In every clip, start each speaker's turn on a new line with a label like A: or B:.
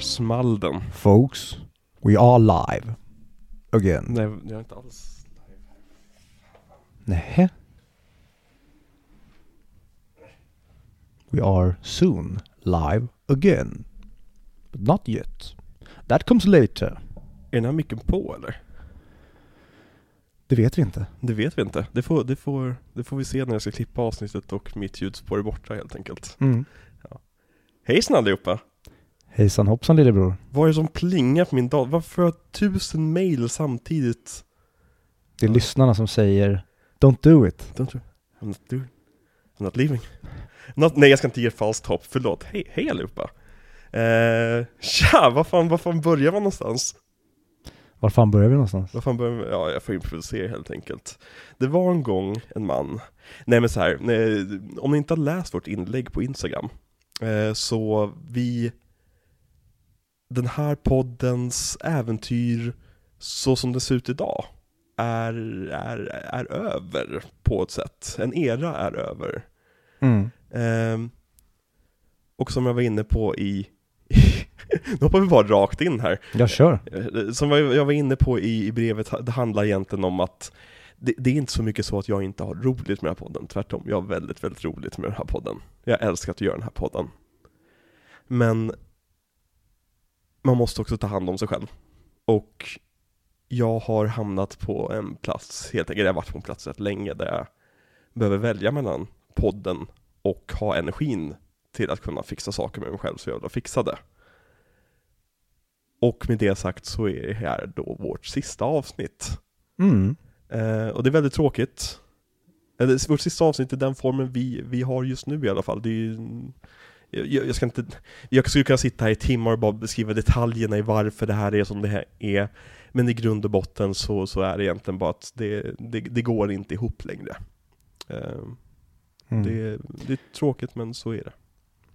A: Small den.
B: Folks, we are live. Again.
A: Nej, jag är inte alls...
B: Nej. We are soon live again. But not yet. That comes later.
A: Är den här micken på eller?
B: Det vet vi inte.
A: Det vet vi inte. Det får, det får, det får vi se när jag ska klippa avsnittet och mitt ljudspår är borta helt enkelt.
B: Mm.
A: Hejsan allihopa!
B: Hejsan hoppsan lillebror.
A: Vad är det som plingar på min dator? Varför har jag tusen mail samtidigt?
B: Det är
A: Ja.
B: lyssnarna som säger Don't do it.
A: Don't you? I'm not doing. I'm not leaving. Not, nej, jag ska inte ge falskt hopp. Förlåt. Hej, hej allihopa! Eh, tja, vad fan, vad fan börjar man någonstans?
B: Var fan börjar vi någonstans?
A: Vad fan börjar Ja, jag får improvisera helt enkelt. Det var en gång en man, nej men så här, nej, om ni inte har läst vårt inlägg på Instagram, eh, så vi, den här poddens äventyr, så som det ser ut idag, är, är, är över på ett sätt. En era är över.
B: Mm.
A: Ehm, och som jag var inne på i, nu hoppar vi bara rakt in här.
B: Jag kör.
A: Eh, Som jag jag var inne på i, i brevet, det handlar egentligen om att det, det är inte så mycket så att jag inte har roligt med den här podden, tvärtom. Jag har väldigt, väldigt roligt med den här podden. Jag älskar att göra den här podden. Men man måste också ta hand om sig själv. Och jag har hamnat på en plats, helt enkelt, jag har varit på en plats rätt länge där jag behöver välja mellan podden och ha energin till att kunna fixa saker med mig själv så jag vill fixa det. Och med det sagt så är det här då vårt sista avsnitt.
B: Mm.
A: Eh, och det är väldigt tråkigt. Eller vårt sista avsnitt i den formen vi, vi har just nu i alla fall. Det är ju, jag, jag ska inte, jag skulle kunna sitta här i timmar och bara beskriva detaljerna i varför det här är som det här är. Men i grund och botten så, så är det egentligen bara att det, det, det går inte ihop längre. Eh,
B: Mm.
A: det, det är tråkigt men så är det.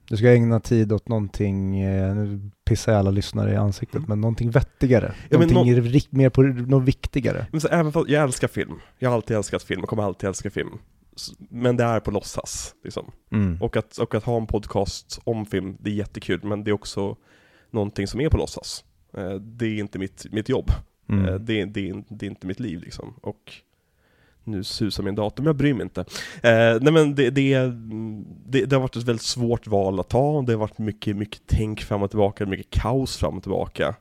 B: Du ska ägna tid åt någonting, eh, nu pissar jag alla lyssnare i ansiktet,
A: Mm.
B: men någonting vettigare.
A: Ja, men
B: någonting rik- mer på något viktigare.
A: Men så, även fast jag älskar film, jag har alltid älskat film och kommer alltid älska film. Men det är på låtsas, liksom.
B: Mm.
A: Och att, och att ha en podcast om film, det är jättekul, men det är också någonting som är på låtsas. Eh, Det är inte mitt, mitt jobb. Eh,
B: Mm.
A: Det, är- det, är- det är inte mitt liv liksom. Och nu susar min dator, men jag bryr mig inte. Eh, nej men det, det, det, det har varit ett väldigt svårt val att ta, det har varit mycket, mycket tänk fram och tillbaka, mycket kaos fram och tillbaka.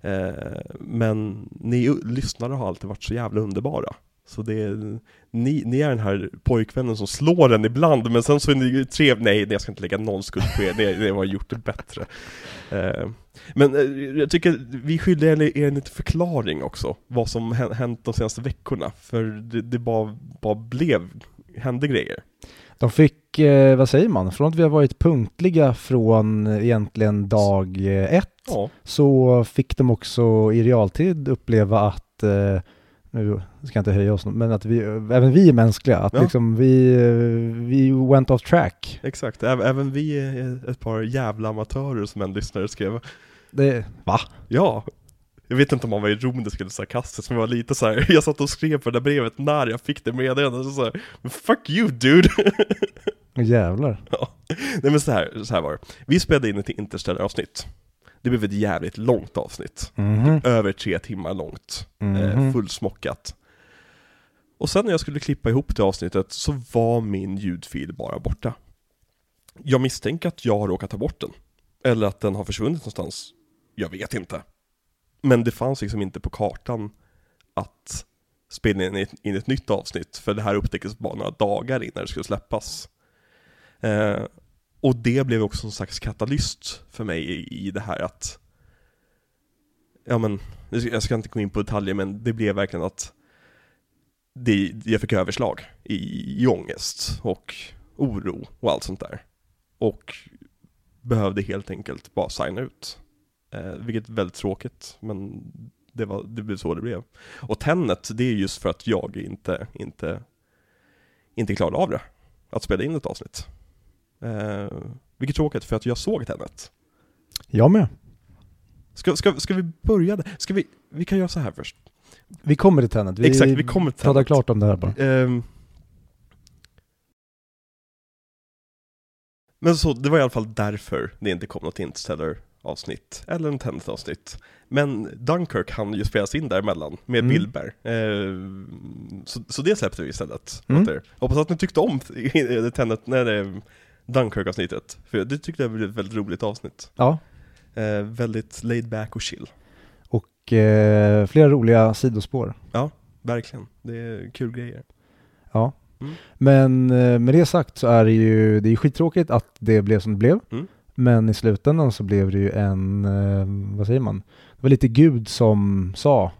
A: Eh, men ni lyssnare har alltid varit så jävla underbara. Så det är, ni, ni är den här pojkvännen som slår en ibland, men sen så är ni ju trev... Nej, jag ska inte lägga någon skuld på er, ni, har gjort det bättre. Eh, men eh, jag tycker vi skyller er, er en liten förklaring också, vad som hä- hänt de senaste veckorna. För det, det bara, bara blev, hände grejer.
B: De fick, eh, vad säger man, från att vi har varit punktliga från eh, egentligen dag eh, ett
A: Ja,
B: så fick de också i realtid uppleva att, eh, nu ska jag inte höja oss, men att vi, även vi är mänskliga, att
A: Ja.
B: liksom vi, vi went off track.
A: exakt. Även, vi är ett par jävla amatörer som en lyssnare skrev.
B: Det, va?
A: Ja. Jag vet inte om man var ironisk eller sarkastisk, men jag var lite så här. jag satt och skrev på det där brevet när jag fick det meddelandet, så så här, fuck you dude!
B: Jävlar.
A: Ja. Nej men så här, så här var det. Vi spelade in ett Interstellar-avsnitt. Det blev ett jävligt långt avsnitt.
B: Mhm.
A: Över tre timmar långt. Eh,
B: Mhm.
A: fullsmockat. Och sen när jag skulle klippa ihop det avsnittet så var min ljudfil bara borta. Jag misstänker att jag har råkat ta bort den. Eller att den har försvunnit någonstans. Jag vet inte. Men det fanns liksom inte på kartan att spela in ett, in ett nytt avsnitt. För det här upptäcktes bara några dagar innan det skulle släppas. Eh, och det blev också en slags katalyst för mig i, i det här att Ja men, jag ska inte gå in på detaljer men det blev verkligen att det, jag fick överslag i, i ångest och oro och allt sånt där. Och behövde helt enkelt bara signa ut. Eh, vilket är väldigt tråkigt, men det, var, det blev så det blev. Och tennet, det är just för att jag inte, inte, inte klarade av det. Att spela in ett avsnitt. Eh, vilket är tråkigt, för att jag såg Tenet.
B: Jag med.
A: Ska, ska, ska vi börja där? Ska vi, vi kan göra så här först.
B: Vi kommer till Tenet. Vi
A: Exakt, vi kommer till Tenet.
B: klart om det här bara.
A: Ehm. men så, det var i alla fall därför det inte kom något Interstellar avsnitt, eller en Tenet-avsnitt. Men Dunkirk hann ju spelas in däremellan, med
B: Mm.
A: Bill Bear. Eh, så, så det släppte vi istället.
B: Mm.
A: Hoppas att ni tyckte om Tenet, nej, det Dunkirk-avsnittet. För det tyckte jag blev ett väldigt roligt avsnitt.
B: Ja,
A: Eh, väldigt laid back och chill.
B: och eh, flera roliga sidospår.
A: Verkligen. Det är kul grejer.
B: Ja.
A: Mm.
B: Men eh, med det sagt så är det ju, det är skittråkigt att det blev som det blev.
A: Mm.
B: Men i slutändan så blev det ju en, eh, vad säger man? Det var lite Gud som sa,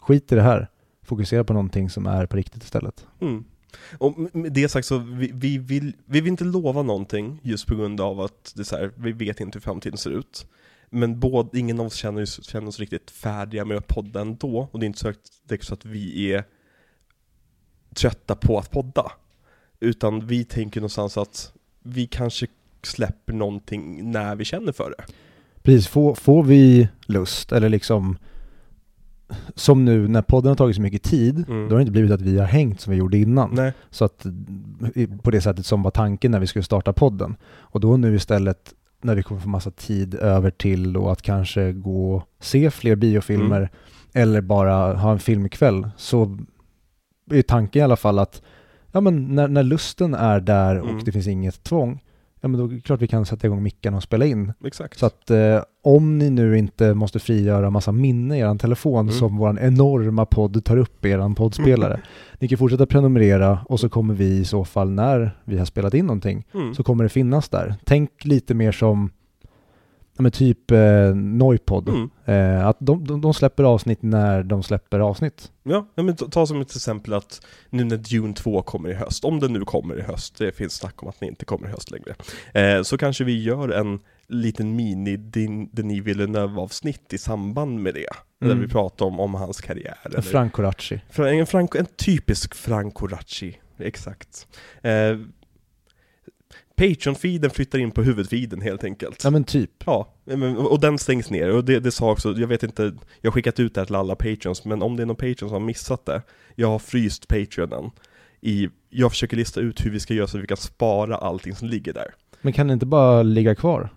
B: skit i det här, fokusera på någonting som är på riktigt istället.
A: Mm. Och med det sagt så, vi, vi, vill, vi vill inte lova någonting just på grund av att det är så här, vi vet inte hur framtiden ser ut. Men både, ingen av oss känner, känner oss riktigt färdiga med att podda ändå, och det är inte så att, det är så att vi är trötta på att podda. Utan vi tänker någonstans att vi kanske släpper någonting när vi känner för det.
B: Precis, får, får vi lust, eller liksom som nu när podden har tagit så mycket tid,
A: Mm.
B: då har det inte blivit att vi har hängt som vi gjorde innan.
A: Nej.
B: Så att på det sättet som var tanken när vi skulle starta podden. Och då nu istället när vi kommer få massa tid över till då att kanske gå och se fler biofilmer
A: Mm.
B: eller bara ha en filmkväll så är tanken i alla fall att ja men när, när lusten är där och
A: Mm.
B: det finns inget tvång ja men då är det klart vi kan sätta igång mickarna och spela in.
A: Exakt.
B: Så att eh, om ni nu inte måste frigöra massa minne i er telefon
A: Mm.
B: som vår enorma podd tar upp i er poddspelare. Ni kan fortsätta prenumerera och så kommer vi i så fall när vi har spelat in någonting
A: mm.
B: så kommer det finnas där. Tänk lite mer som men typ eh, Noipod.
A: Mm.
B: Eh, att de, de, de släpper avsnitt när de släpper avsnitt.
A: Ja, men ta, ta som ett exempel att nu när Dune 2 kommer i höst, om den nu kommer i höst, det finns snack om att den inte kommer i höst längre, eh, så kanske vi gör en liten mini din- Denis Villeneuve-avsnitt i samband med det. Där
B: Mm.
A: vi pratar om, om hans karriär. eller-
B: Franco Racci.
A: En, Franco, en typisk Franco Racci, exakt. Eh, Patreon-feeden flyttar in på huvudfeeden helt enkelt.
B: Ja men typ.
A: Ja, men- och den stängs ner. Och det, det sa också, jag vet inte, jag har skickat ut det här till alla Patreons, men om det är någon Patreon som har missat det, jag har fryst Patreonen. I, jag försöker lista ut hur vi ska göra så att vi kan spara allting som ligger där.
B: Men kan det inte bara ligga kvar?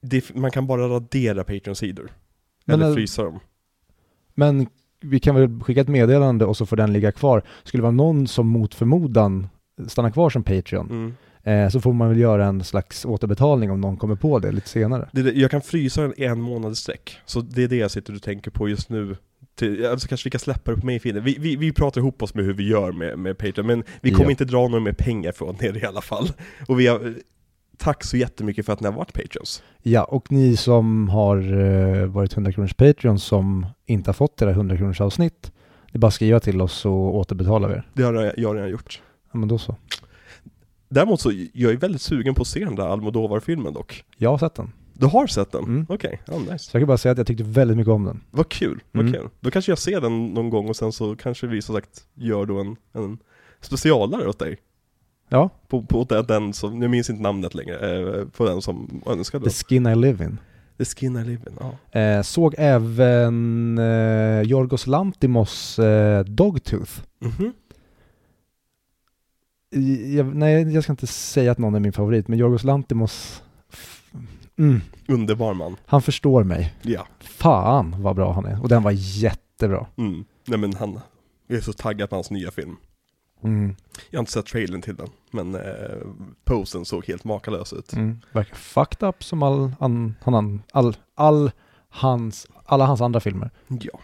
A: Det, man kan bara radera Patreon-sidor.
B: Men,
A: Eller
B: eh,
A: frysa dem.
B: Men vi kan väl skicka ett meddelande och så får den ligga kvar. Skulle det vara någon som mot förmodan stannar kvar som Patreon
A: Mm.
B: Eh, så får man väl göra en slags återbetalning om någon kommer på det lite senare.
A: Det, jag kan frysa den i en månad sträck. Så det är det jag sitter och tänker på just nu. Till, alltså kanske vi kan släppa det på mig vi, vi, vi pratar ihop oss med hur vi gör med, med Patreon, men vi kommer
B: Ja.
A: inte dra några mer pengar från er i alla fall. Och vi har, tack så jättemycket för att ni har varit Patreons.
B: Ja, och ni som har eh, varit 100 kronors Patreon som inte har fått era 100 kronors avsnitt, det är bara att skriva till oss så återbetalar vi er.
A: Det har jag, jag redan gjort.
B: Ja, men då så.
A: Däremot så, jag är väldigt sugen på att se den där Almodovar-filmen dock.
B: Jag har sett den.
A: Du har sett den?
B: Mm.
A: Okej, ja nice.
B: Så jag kan bara säga att jag tyckte väldigt mycket om den.
A: Vad kul, vad
B: Mm.
A: kul. Då kanske jag ser den någon gång och sen så kanske vi som sagt gör då en, en specialare åt dig.
B: Ja,
A: På, på den, som, jag minns inte namnet längre, eh, på den som önskade
B: The. Skin I Live In.
A: The Skin I Live In, ja.
B: Eh, såg även eh, Yorgos Lantimos eh, Dogtooth.
A: Mhm.
B: I- Jag, nej, jag ska inte säga att någon är min favorit, men Yorgos Lantimos, mm,
A: Underbar man.
B: han förstår mig.
A: Ja.
B: Fan vad bra han är. Och den var jättebra.
A: Mm. Nej men han, jag är så taggad på hans nya film.
B: Mm,
A: Jag har inte sett trailern till den, men eh, posen såg helt makalös ut.
B: mm. Verkar fucked up som all, an, han, an, all, all hans, alla hans andra filmer.
A: Ja.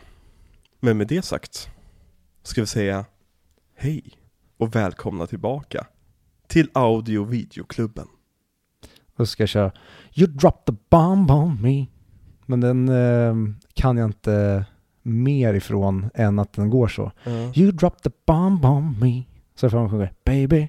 A: Men med det sagt, ska vi säga hej och välkomna tillbaka till Audio Videoklubben.
B: Och ska jag köra You dropped the bomb on me. Men den eh, kan jag inte mer ifrån än att den går så. You dropped the bomb on me. Så får man sjunga Baby,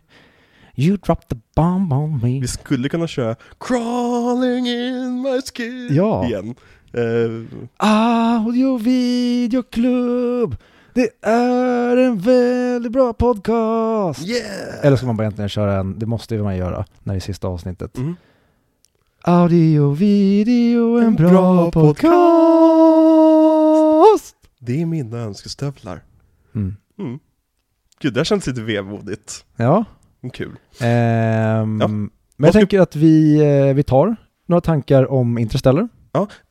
B: you dropped the bomb on me.
A: Vi skulle kunna köra Crawling in my skin
B: Ja.
A: igen. Eh,
B: Audio videoklubb. Det är en väldigt bra podcast.
A: yeah!
B: Eller ska man bara egentligen köra en, det måste ju man göra när det är sista avsnittet.
A: Mm.
B: Audio video, en,
A: En
B: bra,
A: bra
B: podcast.
A: Det är mina önskestövlar.
B: Mm.
A: Mm. Gud, det här känns lite vemodigt.
B: Ja,
A: Kul.
B: ehm,
A: Ja.
B: men jag
A: ska-
B: tänker att vi, eh, vi tar några tankar om Interstellar.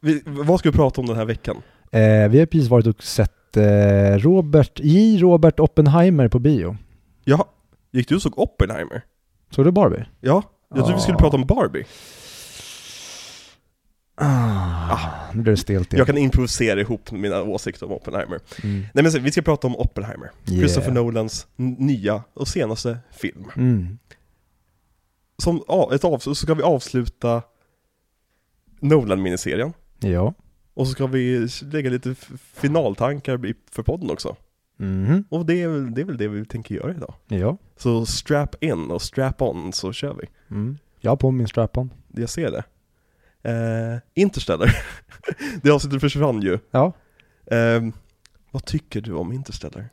A: Vi, vad ska vi prata om den här veckan?
B: Eh, vi har precis varit och sett eh, Robert, J. Robert Oppenheimer på bio.
A: Ja, gick du och såg Oppenheimer?
B: Såg du Barbie?
A: Ja, jag trodde vi skulle prata om Barbie.
B: Ah, nu blir det stelt igen.
A: Jag kan improvisera ihop mina åsikter om Oppenheimer.
B: Mm.
A: Nej men så, vi ska prata om Oppenheimer.
B: Yeah.
A: Christopher Nolans nya och senaste film.
B: Mm.
A: Som ett av, så ska vi avsluta Nolan-miniserien.
B: Ja.
A: Och så ska vi lägga lite finaltankar för podden också.
B: Mhm.
A: Och det är, väl, det är väl det vi tänker göra idag.
B: Ja.
A: Så strap in och strap on så kör vi.
B: Mm. Jag har på min strap-on.
A: Jag ser det. Eh, Interstellar. det avsnittet försvann ju.
B: Ja.
A: Eh, vad tycker du om Interstellar?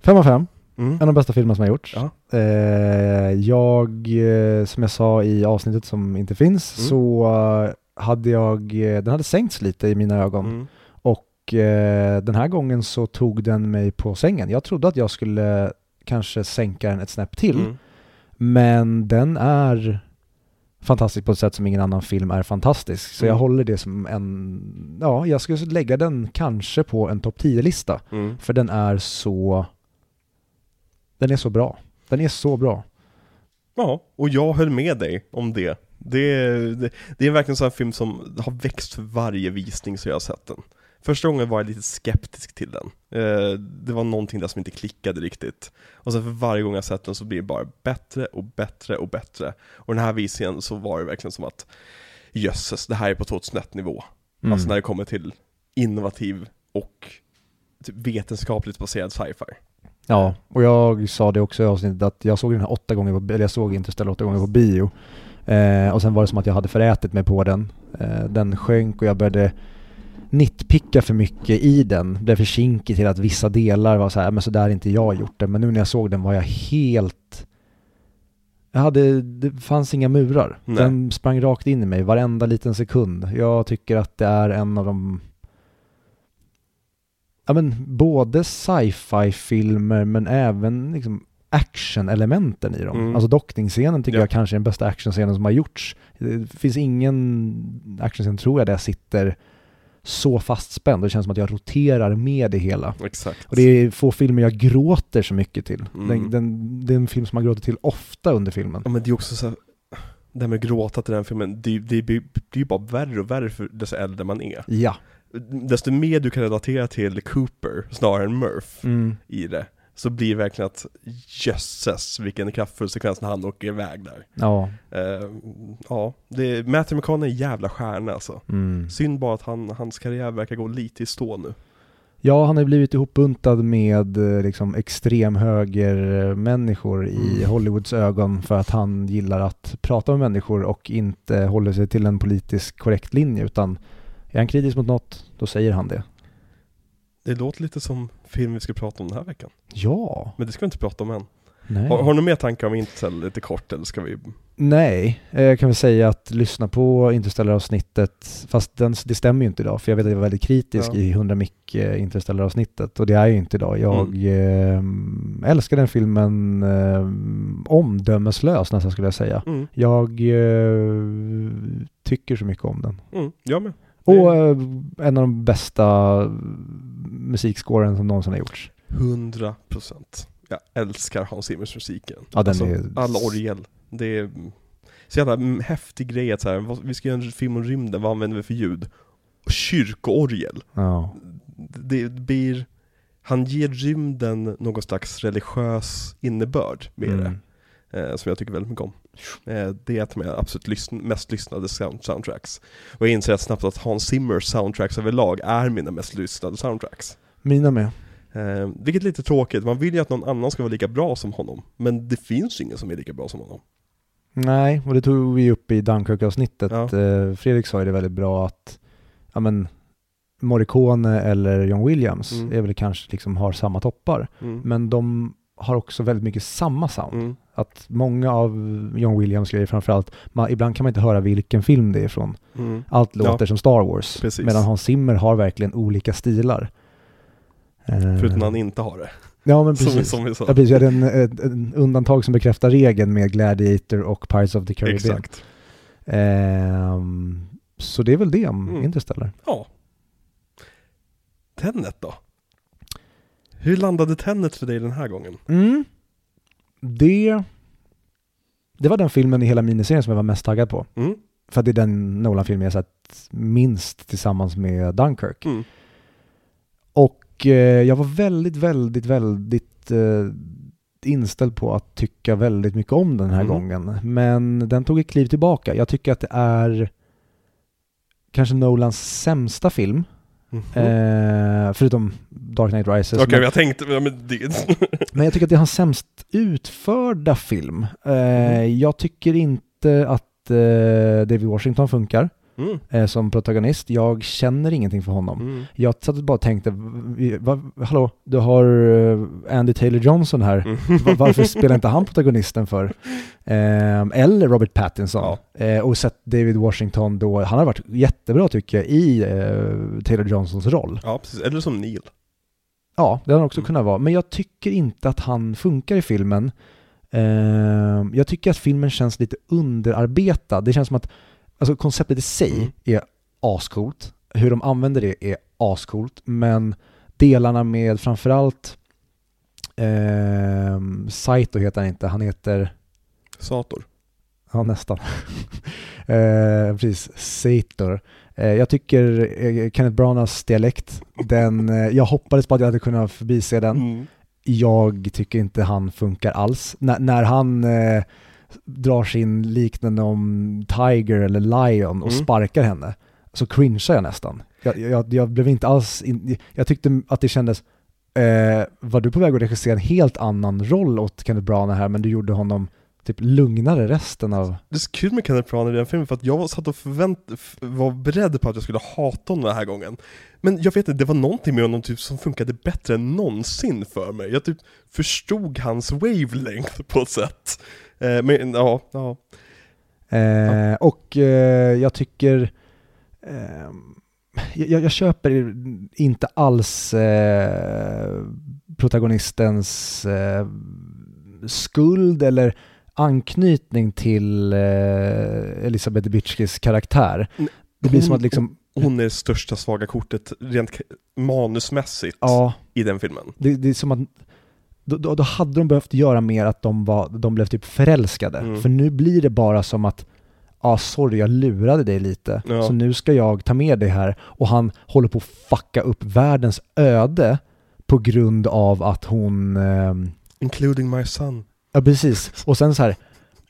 B: Fem av fem.
A: Mm.
B: En av de bästa filmerna som har gjorts.
A: Ja.
B: Eh, jag, eh, som jag sa i avsnittet som inte finns,
A: Mm.
B: så hade jag, eh, den hade sänkts lite i mina ögon.
A: Mm.
B: Och eh, den här gången så tog den mig på sängen. Jag trodde att jag skulle kanske sänka den ett snäpp till.
A: Mm.
B: Men den är fantastisk på ett sätt som ingen annan film är fantastisk. Så jag
A: Mm.
B: håller det som en, ja, jag skulle lägga den kanske på en topp 10-lista.
A: Mm.
B: För den är så, den är så bra. Den är så bra.
A: Ja, och jag höll med dig om det. Det, det, det är verkligen en sån här film som har växt för varje visning så jag har sett den. Första gången var jag lite skeptisk till den. Eh, det var någonting där som inte klickade riktigt. Och sen för varje gång jag sett den så blir det bara bättre och bättre och bättre. Och den här visningen så var det verkligen som att jösses, det här är på 2001 nivå.
B: Mm.
A: Alltså när det kommer till innovativ och typ vetenskapligt baserad sci-fi.
B: Ja, och jag sa det också i avsnittet att jag såg den här åtta gånger på, eller jag såg Interstellar åtta gånger på bio. Eh, och sen var det som att jag hade förätit mig på den. Eh, den sjönk och jag började nitpicka för mycket i den. Blev för kinkig till att vissa delar var så här, men så där har inte jag gjort det. Men nu när jag såg den var jag helt... Jag hade, det fanns inga murar.
A: Nej.
B: Den sprang rakt in i mig varenda liten sekund. Jag tycker att det är en av de ja men både sci-fi filmer men även liksom action-elementen i dem.
A: Mm.
B: Alltså dockningsscenen tycker
A: Ja.
B: jag kanske är den bästa actionscenen som har gjorts. Det finns ingen actionscen tror jag där jag sitter så fastspänd och det känns som att jag roterar med det hela.
A: Exakt.
B: Och det är få filmer jag gråter så mycket till.
A: Mm.
B: Den, den, det är en film som man gråter till ofta under filmen.
A: Ja men det är också så här, det här med gråta till den filmen, det, det blir det blir bara värre och värre för desto äldre man är.
B: Ja.
A: Desto mer du kan relatera till Cooper snarare än Murph
B: Mm.
A: i det, så blir det verkligen att jösses vilken kraftfull sekvens när han åker iväg där.
B: Ja.
A: Eh, ja, det, Matthew McConaughey är en jävla stjärna alltså.
B: Mm.
A: Synd bara att han, hans karriär verkar gå lite i stå nu.
B: Ja, han har blivit ihopbuntad med eh, liksom extremhögermänniskor i
A: Mm.
B: Hollywoods ögon för att han gillar att prata med människor och inte håller sig till en politiskt korrekt linje utan är han kritisk mot något, då säger han det.
A: Det låter lite som film vi ska prata om den här veckan.
B: Ja,
A: Men det ska vi inte prata om än.
B: nej.
A: Har, har du mer tankar om Intel lite kort eller ska vi?
B: Nej, eh, jag kan väl säga att lyssna på Interstellar-avsnittet, fast den, det stämmer ju inte idag, för jag vet att jag var väldigt kritisk
A: Ja.
B: i 100 mick eh, Interstellar-avsnittet, och det är ju inte idag. Jag eh, älskar den filmen eh, omdömeslös nästan skulle jag säga.
A: Mm,
B: Jag eh, tycker så mycket om den.
A: mm, jag med.
B: Och en av de bästa musikskåren som någonsin har gjorts.
A: 100 procent. Jag älskar Hans Zimmers musiken.
B: Ja, den
A: alltså,
B: är-
A: Alla orgel. Det är så jävla häftig grej att så här, vi ska göra en film om rymden, vad använder vi för ljud? Kyrkoorgel.
B: Ja.
A: Det blir, han ger rymden någon slags religiös innebörd med
B: Mm.
A: det, som jag tycker väldigt mycket om. Eh, det är ett av mina absolut lysn- mest lyssnade sound- soundtracks. Och jag inser snabbt att Hans Zimmers soundtracks överlag är mina mest lyssnade soundtracks.
B: Mina med.
A: Eh, vilket är lite tråkigt, man vill ju att någon annan ska vara lika bra som honom. Men det finns ingen som är lika bra som honom.
B: Nej, och det tog vi upp i Dunkirk-avsnittet.
A: Ja.
B: Eh, Fredrik sa ju det väldigt bra att ja, men, Morricone eller John Williams
A: Mm.
B: är väl kanske liksom har samma toppar.
A: Mm.
B: Men de har också väldigt mycket samma sound.
A: Mm.
B: Att många av John Williams grejer framförallt, man, ibland kan man inte höra vilken film det är ifrån.
A: Mm.
B: Allt låter
A: Ja.
B: som Star Wars.
A: Precis.
B: Medan Hans Zimmer har verkligen olika stilar. Eh,
A: Förutom när han inte har det.
B: Ja men
A: Som,
B: precis.
A: som vi sa.
B: Ja, precis. Vi hade en, ett, en undantag som bekräftar regeln med Gladiator och Pirates of the Caribbean.
A: Exakt.
B: Ehm, så det är väl det om
A: Mm.
B: Interstellar.
A: Ja. Tenet då? Hur landade Tenet för dig den här gången?
B: Mm. Det, det var den filmen i hela miniserien som jag var mest taggad på.
A: Mm.
B: För att det är den Nolan-film jag sett minst tillsammans med Dunkirk.
A: Mm.
B: Och eh, jag var väldigt, väldigt, väldigt eh, inställd på att tycka väldigt mycket om den här
A: Mm.
B: gången. Men den tog ett kliv tillbaka. Jag tycker att det är kanske Nolans sämsta film.
A: Mhm.
B: Eh, förutom Dark Knight Rises.
A: Okej,
B: men,
A: jag tänkte, men det...
B: men jag tycker att det är hans sämst utförda film. Eh,
A: Mhm.
B: Jag tycker inte att eh, David Washington funkar
A: mm.
B: eh, som protagonist. Jag känner ingenting för honom.
A: Mm.
B: Jag satt och bara tänkte, va, hallå, du har eh, Andy Taylor-Johnson här.
A: Mm.
B: Va- Varför spelar inte han protagonisten för? Ehm, eller Robert Pattinson.
A: Ja.
B: Eh, och sett David Washington då, han har varit jättebra tycker jag i eh, Taylor-Johnsons roll.
A: Ja, precis. Eller som Neil.
B: Ja, det har han också
A: Mm.
B: kunnat vara. Men jag tycker inte att han funkar i filmen. Ehm, jag tycker att filmen känns lite underarbetad. Det känns som att alltså, konceptet i sig
A: Mm.
B: är ascoolt. Hur de använder det är ascoolt. Men delarna med framförallt ehm, Saito heter han inte. Han heter,
A: Sator.
B: ja nästan. eh, precis, Sator. Eh, jag tycker eh, Kenneth Branaghs dialekt, den, eh, jag hoppades på att jag hade kunnat förbise den.
A: Mm.
B: Jag tycker inte han funkar alls. N- när han eh, drar sin liknande om Tiger eller Lion och
A: Mm.
B: sparkar henne så cringear jag nästan. Jag, jag, jag blev inte alls, in, jag tyckte att det kändes, eh, var du på väg att regissera en helt annan roll åt Kenneth Branagh här men du gjorde honom typ lugnare resten av...
A: Det är så kul med Kenneth Branagh i den filmen för att jag satt och förvänt, var beredd på att jag skulle hata honom den här gången. Men jag vet inte, det var någonting med honom typ som funkade bättre än någonsin för mig. Jag typ förstod hans wavelength på ett sätt. Eh, men ja, ja.
B: Eh, Och eh, jag tycker, eh, jag, jag köper inte alls eh, protagonistens eh, skuld eller anknytning till eh, Elisabeth Debicki's karaktär. Det blir som att liksom,
A: Hon är det största svaga kortet rent manusmässigt
B: ja,
A: i den filmen.
B: det, det är som att då, då, då hade de behövt göra mer att de, var, de blev typ förälskade.
A: Mm.
B: För nu blir det bara som att Ja, sorry, jag lurade dig lite.
A: Ja.
B: Så nu ska jag ta med dig här. Och han håller på att fucka upp världens öde på grund av att hon... ehm,
A: Including my son.
B: ja, precis. Och sen så här,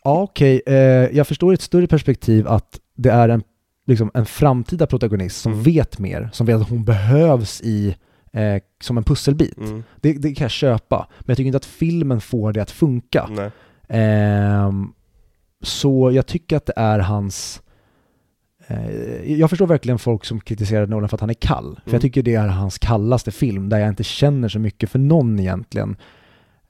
B: ja okej, eh, jag förstår i ett större perspektiv att det är en, liksom, en framtida protagonist som
A: Mm.
B: vet mer, som vet att hon behövs i, eh, som en pusselbit.
A: Mm.
B: Det, det kan jag köpa, men jag tycker inte att filmen får det att funka. Ehm, så jag tycker att det är hans... Eh, jag förstår verkligen folk som kritiserar Nolan för att han är kall. För
A: Mm.
B: jag tycker det är hans kallaste film, där jag inte känner så mycket för någon egentligen.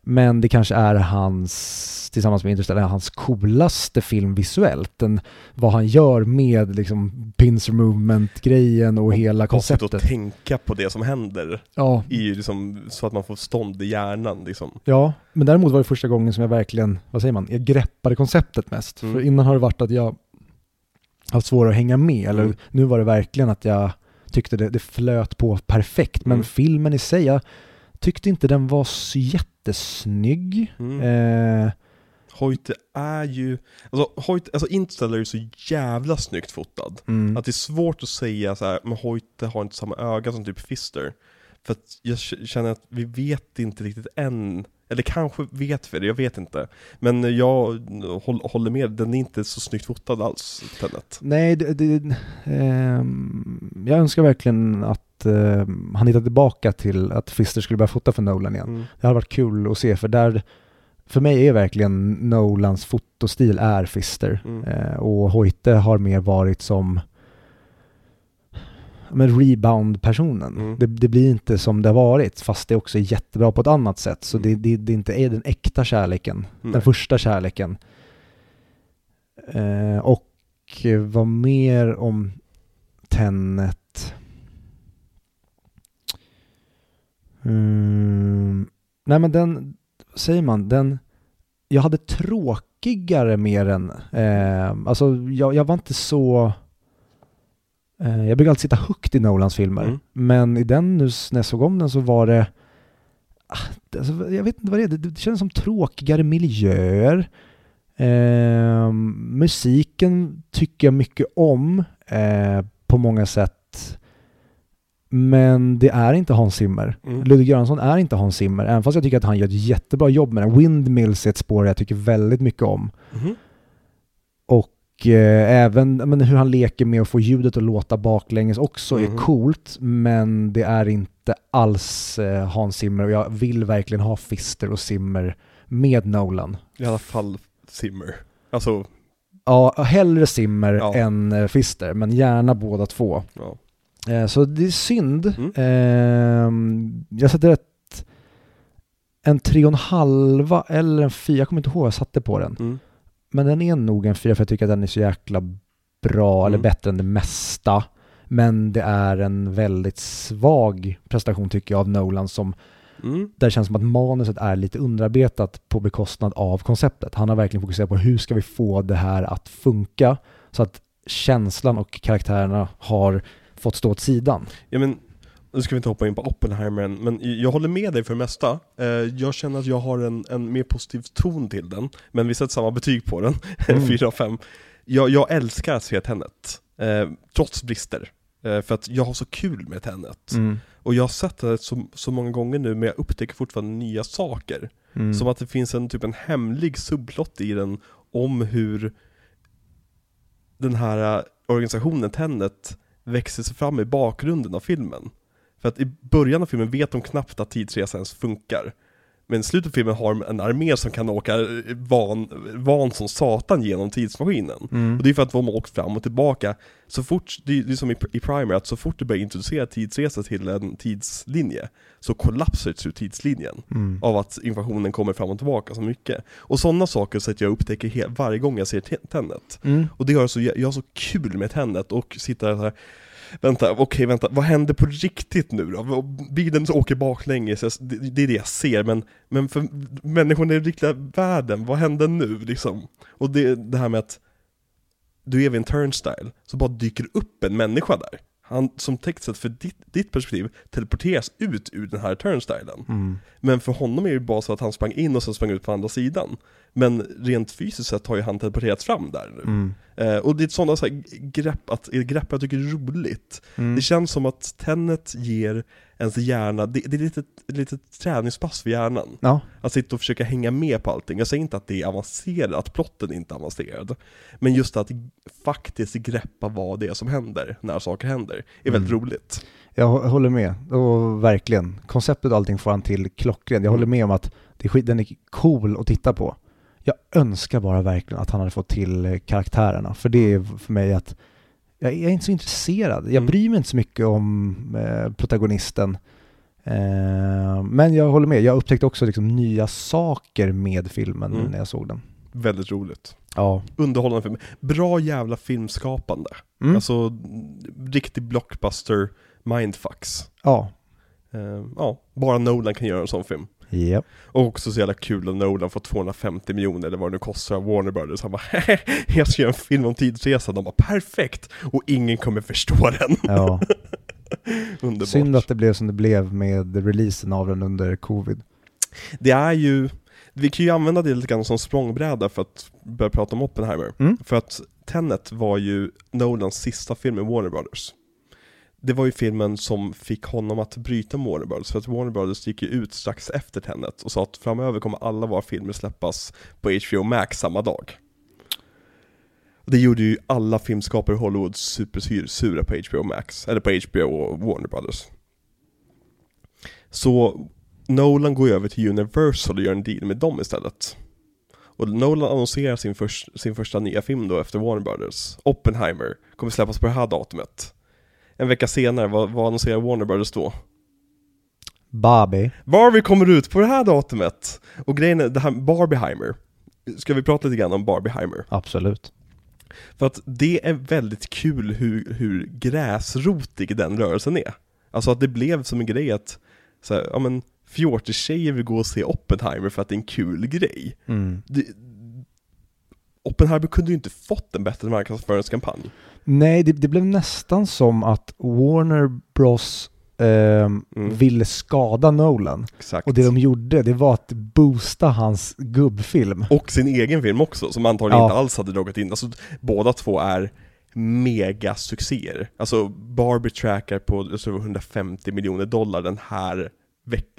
B: Men det kanske är hans, tillsammans med Interstellar, hans coolaste film visuellt. Den, vad han gör med liksom pincer movement-grejen och, hela
A: Och och
B: konceptet.
A: tänka på det som händer,
B: Ja,
A: i, liksom, så att man får stånd i hjärnan liksom.
B: Ja, men däremot var det första gången som jag verkligen, vad säger man, jag greppade konceptet mest.
A: Mm.
B: För innan har det varit att jag haft svårare att hänga med, eller
A: Mm.
B: nu var det verkligen att jag tyckte det, det flöt på perfekt. Men
A: Mm.
B: filmen i sig, jag tyckte inte den var så jättesnygg.
A: Mm.
B: Eh,
A: Hoyte är ju, alltså Hoyte, alltså Interstellar är ju så jävla snyggt fotad.
B: mm.
A: Att det är svårt att säga så här, men Hoyte har inte samma öga som typ Fister. För att jag känner att vi vet inte riktigt än, eller kanske vet vi det, jag vet inte. Men jag håll, håller med, den är inte så snyggt fotad alls, Tenet.
B: Nej, det, det, ehm, jag önskar verkligen att ehm, han hittar tillbaka till att Fister skulle börja fota för Nolan igen.
A: Mm.
B: Det hade varit kul att se för där, för mig är verkligen Nolans fotostil är Fister.
A: Mm.
B: Eh, och Hoyte har mer varit som men rebound-personen.
A: Mm.
B: Det, det blir inte som det har varit, fast det också är jättebra på ett annat sätt. Så
A: Mm.
B: det, det, det inte är den äkta kärleken,
A: Nej.
B: den första kärleken. Eh, och eh, vad mer om Tenet? Mm, nej men den, säger man, den, jag hade tråk, tråkigare mer än, eh, alltså jag, jag var inte så, eh, jag brukar alltid sitta högt i Nolans filmer,
A: Mm.
B: men i den nu när jag såg om den så var det, ah, det- alltså, jag vet inte vad det är, det, det kändes som tråkigare miljöer. Eh, musiken tycker jag mycket om eh, på många sätt. Men det är inte Hans Zimmer.
A: Mm.
B: Ludvig Göransson är inte Hans Zimmer, även fast jag tycker att han gör ett jättebra jobb med den. Windmills är ett spår jag tycker väldigt mycket om.
A: Mhm.
B: Och eh, även men, hur han leker med att få ljudet att låta baklänges också är
A: Mhm.
B: coolt, men det är inte alls eh, Hans Zimmer och jag vill verkligen ha Fister och Zimmer med Nolan.
A: I alla fall Zimmer. Alltså,
B: Ja, hellre Zimmer
A: Ja.
B: än eh, Fister, men gärna båda två.
A: ja.
B: Eh, Så det är synd.
A: Mm.
B: Ehm, Jag sätter ett, en tre och en halva eller en fyra, jag kommer inte ihåg vad jag satte på den.
A: Mm.
B: Men den är nog en fyra för jag tycker att den är så jäkla bra, eller
A: Mm.
B: bättre än det mesta. Men det är en väldigt svag prestation tycker jag av Nolan som,
A: Mm.
B: där det känns som att manuset är lite underarbetat på bekostnad av konceptet. Han har verkligen fokuserat på hur ska vi få det här att funka så att känslan och karaktärerna har fått stå åt sidan.
A: Ja men, nu ska vi inte hoppa in på Oppenheimer än, men jag håller med dig för det mesta. Eh, Jag känner att jag har en, en mer positiv ton till den, men vi sätter samma betyg på den,
B: Mm.
A: 4 av 5. Jag, jag älskar att se Tenet, eh, trots brister. Eh, för att jag har så kul med Tenet.
B: Mm.
A: Och jag har sett det så, så många gånger nu, men jag upptäcker fortfarande nya saker.
B: Mm.
A: Som att det finns en typ en hemlig subplott i den om hur den här organisationen Tenet växer sig fram i bakgrunden av filmen. För att i början av filmen vet de knappt att tidsresan ens funkar. Men slutet av filmen har en armé som kan åka eh, van, van som satan genom tidsmaskinen.
B: Mm.
A: Och det är för att de har åkt fram och tillbaka. Så fort, det är det är som i, i Primer, att så fort du börjar introducera tidsresa till en tidslinje så kollapsar tidslinjen
B: Mm.
A: av att informationen kommer fram och tillbaka så mycket. Och sådana saker så att jag upptäcker varje gång jag ser te- Tenet.
B: Mm.
A: Och det gör så, jag har så kul med Tenet och sitter där så här, Vänta, okej vänta, vad händer på riktigt nu då? Bilen åker baklänges, det, det är det jag ser, men, men för människorna i den riktiga världen, vad händer nu liksom? Och det, det här med att du är vid en turnstile, så bara dyker upp en människa där. Han, som textet för ditt, ditt perspektiv, teleporteras ut ur den här turnstilen.
B: Mm.
A: Men för honom är det bara så att han sprang in och sen sprang ut på andra sidan. Men rent fysiskt sett har ju han teleporterats fram där nu.
B: Mm.
A: Eh, och det är sådana så här grepp, att, grepp jag tycker är roligt.
B: Mm.
A: Det känns som att Tenet ger ens hjärna, det, det är lite ett litet träningspass för hjärnan.
B: Ja.
A: Att sitta och försöka hänga med på allting. Jag säger inte att det är avancerat, att plotten inte är avancerad. Men just att faktiskt greppa vad det är som händer när saker händer, är väldigt
B: Mm.
A: roligt.
B: Jag hå- håller med, och verkligen. Konceptet och allting får han till klockren. Jag håller
A: Mm.
B: med om att det är skit, den är cool att titta på. Jag önskar bara verkligen att han hade fått till eh, karaktärerna, för det är för mig att jag är inte så intresserad. Jag
A: Mm.
B: bryr mig inte så mycket om eh, protagonisten. Eh, men jag håller med, jag upptäckte också liksom nya saker med filmen
A: Mm.
B: när jag såg den.
A: Väldigt roligt.
B: Ja.
A: Underhållande film. Bra jävla filmskapande.
B: Mm.
A: Alltså, riktig blockbuster mindfucks.
B: ja.
A: Eh, ja, bara Nolan kan göra en sån film.
B: Japp.
A: Och också så jävla kul att Nolan får 250 miljoner eller vad det nu kostar av Warner Brothers. Han bara jag ska göra en film om tidsresa. De bara perfekt! Och ingen kommer förstå den.
B: Ja.
A: Underbart.
B: Synd att det blev som det blev med releasen av den under covid.
A: Det är ju, vi kan ju använda det lite grann som språngbräda för att börja prata om Oppenheimer.
B: Mm.
A: För att Tenet var ju Nolans sista film med Warner Brothers. Det var ju filmen som fick honom att bryta med Warner Brothers, för att Warner Brothers gick ju ut strax efter Tenet och sa att framöver kommer alla våra filmer släppas på HBO Max samma dag. Och Det gjorde ju alla filmskapare i Hollywood supersura på HBO Max, eller på HBO och Warner Brothers. Så Nolan går ju över till Universal och gör en deal med dem istället. Och Nolan annonserar sin, först, sin första nya film då efter Warner Brothers. Oppenheimer kommer släppas på det här datumet. En vecka senare, vad, vad annonserar Warner Brothers då?
B: Barbie.
A: Barbie kommer ut på det här datumet! Och grejen är, det här Barbieheimer. Ska vi prata lite grann om Barbieheimer?
B: Absolut.
A: För att det är väldigt kul hur, hur gräsrotig den rörelsen är. Alltså att det blev som en grej att, så här, ja men, fjortistjejer vill gå och se Oppenheimer för att det är en kul grej.
B: Mm.
A: det, Oppenheimer kunde ju inte fått en bättre marknadsföringskampanj.
B: Nej, det, det blev nästan som att Warner Bros ehm,
A: Mm.
B: ville skada Nolan.
A: Exakt.
B: Och det de gjorde, det var att boosta hans gubbfilm.
A: Och sin egen film också, som antagligen
B: Ja.
A: inte alls hade dragit in. Alltså, båda två är megasuccéer. Alltså, Barbie trackar på tror, 150 miljoner dollar den här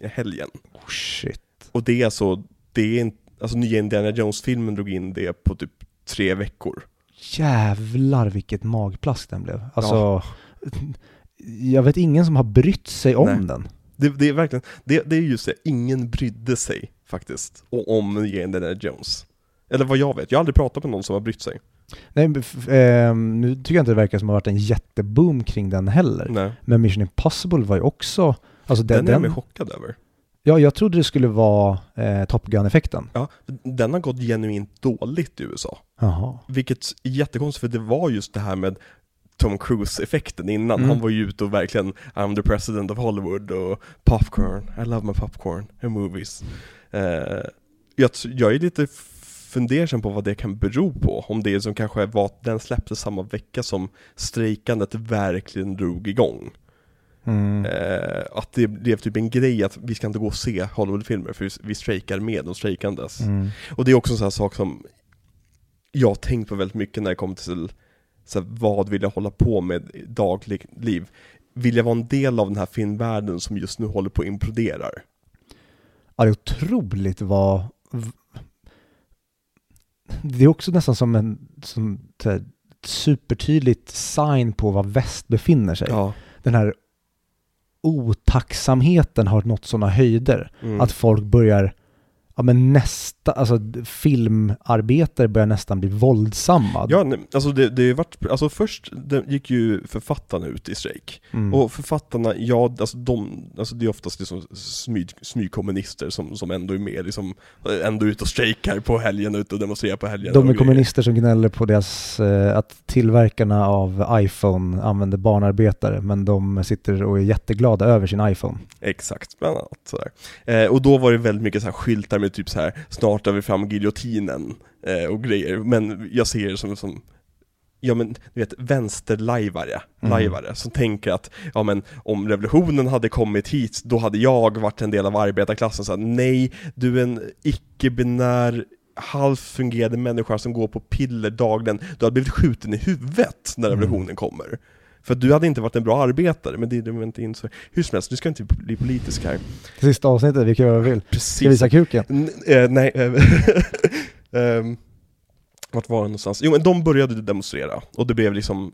A: helgen.
B: Oh, shit.
A: Och det är alltså, det är inte, alltså nya Indiana Jones-filmen drog in det på typ tre veckor.
B: Jävlar vilket magplask den blev. Alltså, jag vet ingen som har brytt sig om
A: Nej.
B: den.
A: Det, det är verkligen, det, det är just det, ingen brydde sig faktiskt om nya Indiana Jones. Eller vad jag vet, jag har aldrig pratat med någon som har brytt sig.
B: Nej, ehm, nu tycker jag inte det verkar som att det har varit en jätteboom kring den heller.
A: Nej.
B: Men Mission Impossible var ju också, alltså
A: Den,
B: den,
A: är jag
B: den,
A: chockad över.
B: Ja jag trodde det skulle vara eh, Top Gun-effekten.
A: Ja, den har gått genuint dåligt i USA.
B: Jaha.
A: Vilket är jättekonstigt för det var just det här med Tom Cruise-effekten innan.
B: Mm.
A: Han var ju ute och verkligen I'm the president of Hollywood och popcorn, I love my popcorn and movies. Eh, jag, jag är lite fundersam på vad det kan bero på. Om det som kanske var att den släpptes samma vecka som strejkandet verkligen drog igång.
B: Mm.
A: Eh, att det blev typ en grej att vi ska inte gå och se Hollywoodfilmer för vi- vi strejkar med de strejkandes.
B: Mm.
A: Och det är också en sån här sak som jag har tänkt på väldigt mycket när det kommer till så här, vad vill jag hålla på med i dagligt liv? Vill jag vara en del av den här filmvärlden som just nu håller på att imploderar?
B: Ja, det är otroligt vad... Det är också nästan som en som, här, supertydligt sign på var väst befinner sig.
A: Ja.
B: Den här otacksamheten har nått sådana höjder.
A: Mm.
B: Att folk börjar, ja men nästa, alltså filmarbetare börjar nästan bli våldsamma.
A: Ja, nej, alltså det, det varit, alltså först det gick ju författarna ut i strejk.
B: Mm.
A: Och författarna, ja, alltså de, alltså det är oftast liksom smyg, smygkommunister som, som ändå är med, liksom, ändå ute och strejkar på helgen, ute och demonstrerar på helgen.
B: De är kommunister som gnäller på deras, eh, att tillverkarna av iPhone använder barnarbetare, men de sitter och är jätteglada över sin iPhone.
A: Exakt, bland annat sådär. Eh, och då var det väldigt mycket så här skyltar med typ så här snart är vi fram giljotinen eh, och grejer, men jag ser det som, som ja men du vet vänsterlajvare,
B: Mm.
A: lajvare, som tänker att ja men om revolutionen hade kommit hit, då hade jag varit en del av arbetarklassen, så här, nej, du är en icke-binär halvt fungerande människa som går på piller dagligen, du hade blivit skjuten i huvudet när
B: Mm.
A: revolutionen kommer. För du hade inte varit en bra arbetare, men det är de inte insåg. Hur som helst, nu ska inte bli politisk här.
B: Sista avsnittet, vi kan göra vad vi vill. Ska
A: Precis.
B: vi visa kuken?
A: N- eh, nej. ehm, vart var det någonstans? Jo men de började demonstrera, och det blev liksom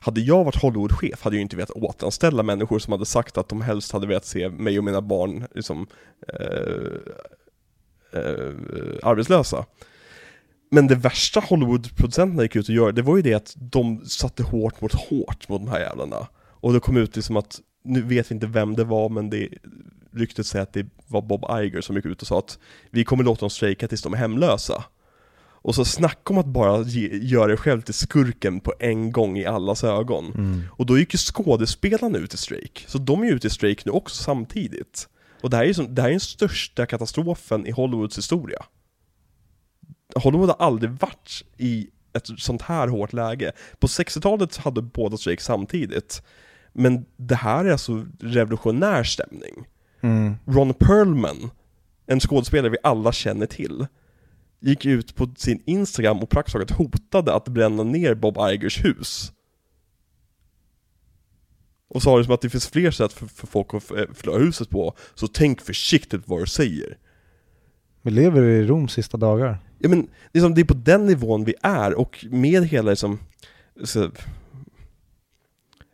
A: hade jag varit Hollywoodchef hade jag inte velat återanställa människor som hade sagt att de helst hade velat se mig och mina barn liksom, eh, eh, arbetslösa. Men det värsta Hollywood-producenterna gick ut och gjorde, det var ju det att de satte hårt mot hårt mot de här jävlarna. Och det kom ut liksom att, nu vet vi inte vem det var, men det ryktet säger att det var Bob Iger som gick ut och sa att vi kommer låta dem strejka tills de är hemlösa. Och så snacka om att bara ge, göra dig själv till skurken på en gång i allas ögon.
B: Mm.
A: Och då gick ju skådespelarna ut i strejk, så de är ju ute i strejk nu också samtidigt. Och det här är ju det här är den största katastrofen i Hollywoods historia. Hollywood har aldrig varit i ett sånt här hårt läge. På 60-talet hade båda strejk samtidigt. Men det här är alltså revolutionär stämning.
B: Mm.
A: Ron Perlman, en skådespelare vi alla känner till, gick ut på sin Instagram och praktiskt taget hotade att bränna ner Bob Igers hus. Och sa liksom att det finns fler sätt för, för folk att f- förlora huset på, så tänk försiktigt vad du säger.
B: Vi lever i Roms sista dagar.
A: Ja men, liksom, det är på den nivån vi är, och med hela liksom, så,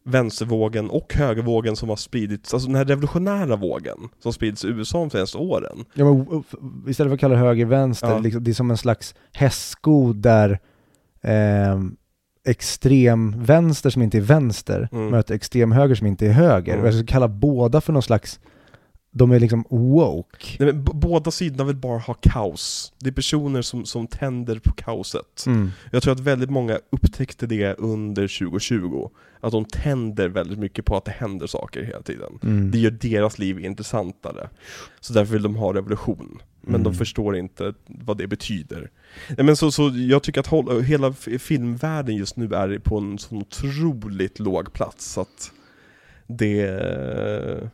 A: vänstervågen och högervågen som har spridits, alltså den här revolutionära vågen som spridits i USA de senaste åren.
B: Ja, men, istället för att kalla det höger vänster,
A: Ja.
B: liksom, det är som en slags hästsko där eh, extrem vänster som inte är vänster
A: Mm.
B: möter extrem höger som inte är höger.
A: Mm.
B: Och jag skulle kalla båda för någon slags de är liksom woke.
A: Nej, men båda sidorna vill bara ha kaos. Det är personer som, som tänder på kaoset.
B: Mm.
A: Jag tror att väldigt många upptäckte det under 2020. Att de tänder väldigt mycket på att det händer saker hela tiden.
B: Mm.
A: Det gör deras liv intressantare. Så därför vill de ha revolution. Men
B: Mm.
A: de förstår inte vad det betyder. Nej, men så, så jag tycker att håll, hela filmvärlden just nu är på en sån otroligt låg plats. Så att det...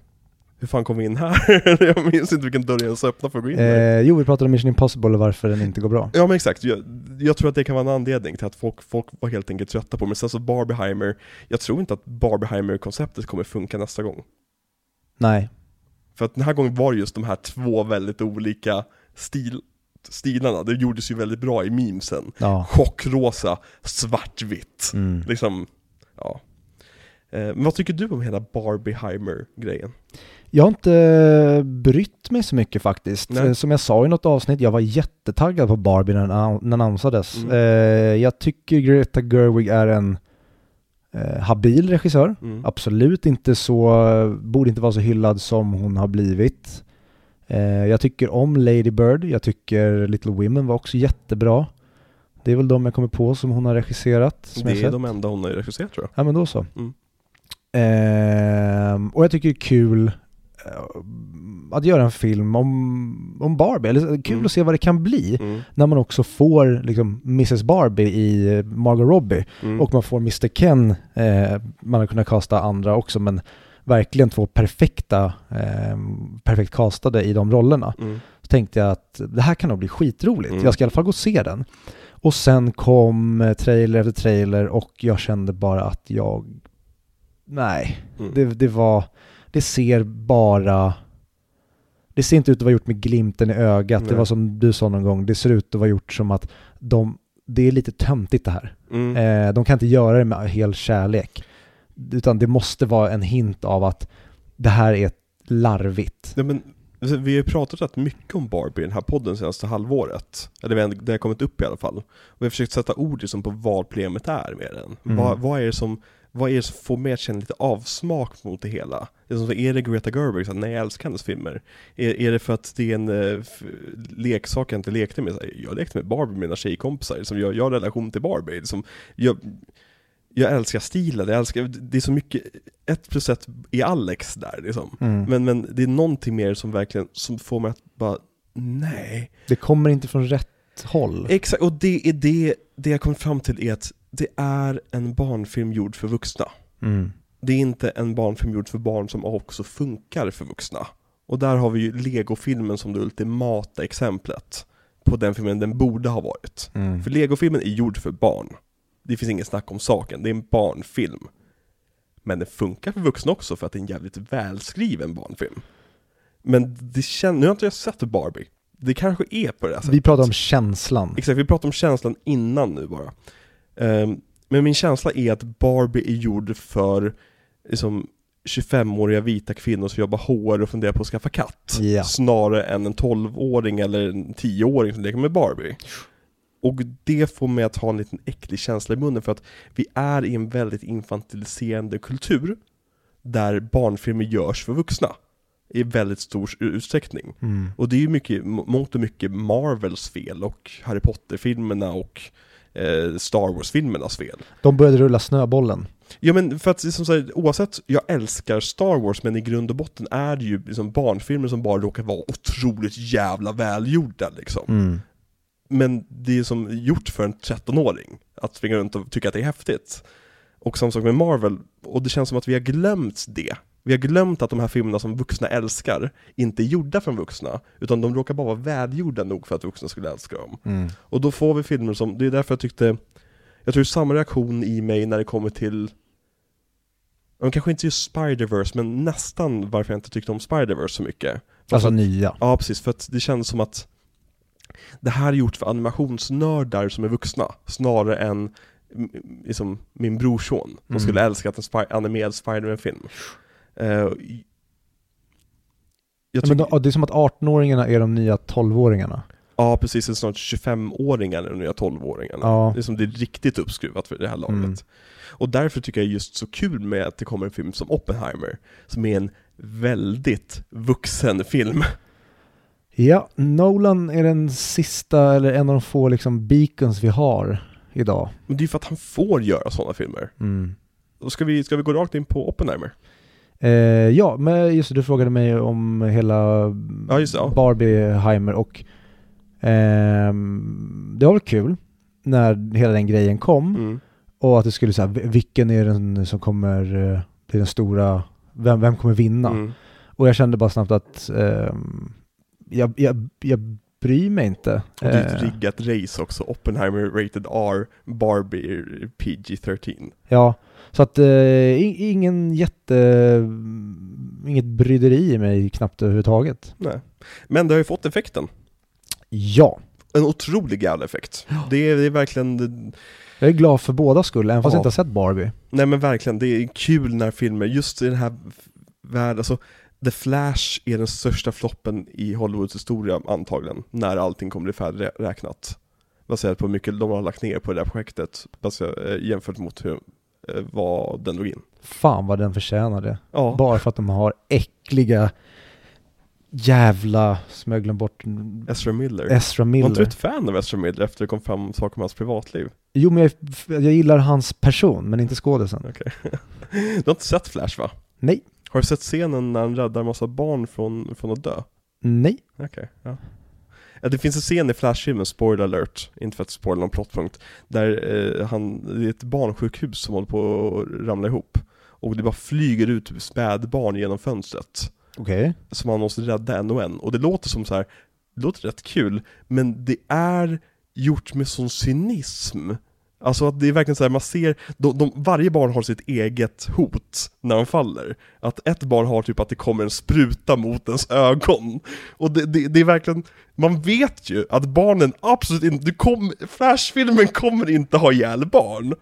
A: Hur fan kom vi in här? jag minns inte vilken dörr jag ens öppnade för att gå in.
B: Eh, jo, vi pratade om Mission Impossible och varför den inte går bra.
A: Ja men exakt, jag, jag tror att det kan vara en anledning till att folk, folk var helt enkelt trötta på. Men sen så Barbieheimer, jag tror inte att Barbieheimer-konceptet kommer funka nästa gång.
B: Nej.
A: För att den här gången var det just de här två väldigt olika stil, stilarna. Det gjordes ju väldigt bra i memesen.
B: Ja.
A: Chockrosa, svartvitt.
B: Mm.
A: Liksom, ja. Eh, Men vad tycker du om hela Barbieheimer-grejen?
B: Jag har inte brytt mig så mycket faktiskt.
A: Nej.
B: Eh, Som jag sa i något avsnitt, jag var jättetaggad på Barbie när den, annonsades.
A: Mm.
B: Eh, jag tycker Greta Gerwig är en eh, habil regissör.
A: Mm.
B: Absolut inte så, borde inte vara så hyllad som hon har blivit. Eh, jag tycker om Lady Bird, jag tycker Little Women var också jättebra. Det är väl de jag kommer på som hon har regisserat.
A: Det är de enda hon har regisserat tror jag.
B: Ja men då så.
A: Mm.
B: Ehm, och jag tycker det är kul att göra en film om, om Barbie. Eller kul
A: Mm.
B: att se vad det kan bli
A: Mm.
B: när man också får liksom, Mrs Barbie i eh, Margot Robbie
A: Mm.
B: och man får Mr Ken. Eh, man har kunnat kasta andra också men verkligen två perfekta, eh, perfekt castade i de rollerna.
A: Mm.
B: Så tänkte jag att det här kan nog bli skitroligt.
A: Mm.
B: Jag ska i alla fall gå och se den. Och sen kom eh, trailer efter trailer och jag kände bara att jag... Nej,
A: Mm.
B: det, det var... Det ser bara... Det ser inte ut att vara gjort med glimten i ögat. Det
A: Nej.
B: var som du sa någon gång, det ser ut att vara gjort som att de... Det är lite töntigt det här.
A: Mm.
B: Eh, de kan inte göra det med hel kärlek. Utan det måste vara en hint av att det här är larvigt.
A: Ja, men, alltså, vi har ju pratat rätt mycket om Barbie i den här podden senaste halvåret. Eller det har kommit upp i alla fall. Och vi har försökt sätta ord liksom på vad problemet är med den.
B: Mm.
A: Vad, vad är det som vad är det som får mig att känna lite avsmak mot det hela? Det är, som, så, är det Greta Gerwig? Så, nej, jag älskar hennes filmer. Är, är det för att det är en f- leksak jag inte lekte med? Så, jag lekte med Barbie med mina tjejkompisar. Liksom, jag, jag har relation till Barbie. Liksom, jag, jag älskar stilen, jag älskar, det är så mycket, ett plus ett i Alex där liksom.
B: Mm.
A: Men, men det är någonting mer som verkligen, som får mig att bara, nej.
B: Det kommer inte från rätt håll.
A: Exakt, och det är det, det jag kom fram till är att det är en barnfilm gjord för vuxna.
B: Mm.
A: Det är inte en barnfilm gjord för barn som också funkar för vuxna. Och där har vi ju Lego-filmen som det ultimata exemplet på den filmen den borde ha varit.
B: Mm.
A: För Lego-filmen är gjord för barn. Det finns ingen snack om saken, det är en barnfilm. Men den funkar för vuxna också för att det är en jävligt välskriven barnfilm. Men det känns, nu har inte jag sett Barbie. Det kanske är på det här sättet.
B: Vi pratar om känslan.
A: Exakt, vi pratade om känslan innan nu bara. Ehm, men min känsla är att Barbie är gjord för liksom, 25-åriga vita kvinnor som jobbar HR och funderar på att skaffa katt.
B: Ja.
A: Snarare än en 12-åring eller en 10-åring som leker med Barbie. Och det får mig att ha en liten äcklig känsla i munnen för att vi är i en väldigt infantiliserande kultur där barnfilmer görs för vuxna i väldigt stor utsträckning.
B: Mm.
A: Och det är ju mycket, må- mångt och mycket Marvels fel och Harry Potter-filmerna och eh, Star Wars-filmernas fel.
B: De började rulla snöbollen.
A: Ja men för att som sagt, oavsett, jag älskar Star Wars men i grund och botten är det ju liksom barnfilmer som bara råkar vara otroligt jävla välgjorda liksom.
B: Mm.
A: Men det är som gjort för en 13-åring att springa runt och tycka att det är häftigt. Och samma sak med Marvel, och det känns som att vi har glömt det. Vi har glömt att de här filmerna som vuxna älskar inte är gjorda för vuxna, utan de råkar bara vara välgjorda nog för att vuxna skulle älska dem.
B: Mm.
A: Och då får vi filmer som, det är därför jag tyckte, jag tror samma reaktion i mig när det kommer till kanske inte just Spider-Verse, men nästan varför jag inte tyckte om Spider-Verse så mycket.
B: Alltså
A: att-
B: nya.
A: Ja, precis. För att det känns som att det här är gjort för animationsnördar som är vuxna, snarare än liksom, min brorson, som
B: Mm.
A: skulle älska att en spi- animerad Spiderman-film. Eh, jag
B: Ja,
A: tycker,
B: men de, det är som att 18-åringarna är de nya 12-åringarna.
A: ja, precis. Det är snart 25-åringar och nya 12-åringarna.
B: Ja.
A: Det är som det är riktigt uppskruvat för det här laget.
B: Mm.
A: Och därför tycker jag just så kul med att det kommer en film som Oppenheimer, som är en väldigt vuxen film.
B: Ja, Nolan är den sista, eller en av de få liksom beacons vi har idag.
A: Men det är ju för att han får göra sådana filmer.
B: Mm.
A: Ska vi, ska vi gå rakt in på Oppenheimer?
B: Eh, ja, men just det, du frågade mig om hela
A: Ja, just det, ja.
B: Barbieheimer och ehm, det var väl kul när hela den grejen kom
A: Mm.
B: och att det skulle säga vilken är den som kommer eh, bli den stora, vem, vem kommer vinna?
A: Mm.
B: Och jag kände bara snabbt att ehm, jag, jag, jag bryr mig inte.
A: Och det är ett
B: Eh,
A: riggat race också. Oppenheimer rated R, Barbie PG-13.
B: Ja, så att eh, ingen jätte, inget bryderi i mig knappt överhuvudtaget.
A: Nej. Men det har ju fått effekten.
B: Ja,
A: En otrolig jävla effekt. Det är, det är verkligen, det-
B: jag är glad för båda skull, även fast
A: Ja.
B: jag inte har sett Barbie.
A: nej men verkligen, det är kul när filmer, just i den här världen, alltså The Flash är den största floppen i Hollywoods historia antagligen, när allting kommer bli färdigräknat. Baserat på hur mycket de har lagt ner på det här projektet, baserat, eh, jämfört mot hur, vad den drog in.
B: Fan vad den förtjänar det.
A: Ja,
B: Bara för att de har äckliga jävla, som jag glömt bort,
A: Ezra Miller.
B: Ezra
A: Var inte du
B: Miller.
A: ett fan av Ezra Miller efter det kom fram saker om hans privatliv?
B: Jo men jag, jag gillar hans person, men inte skådisen.
A: Okej. du har inte sett Flash va?
B: Nej,
A: Har du sett scenen när han räddar massa barn från, från att dö?
B: nej.
A: Okej, ja. ja. Det finns en scen i Flash-filmen, spoiler alert, inte för att spoila någon plotpunkt, där eh, han, det är ett barnsjukhus som håller på att ramla ihop. Och det bara flyger ut spädbarn genom fönstret.
B: Okej.
A: Som han måste rädda en och en. Och det låter som så här, det låter rätt kul, men det är gjort med sån cynism. Alltså att det är verkligen så här, man ser, de, de, varje barn har sitt eget hot när de faller. Att ett barn har typ att det kommer en spruta mot ens ögon. Och det, det, det är verkligen, man vet ju att barnen absolut inte, du kom, flashfilmen kommer inte ha ihjäl barn.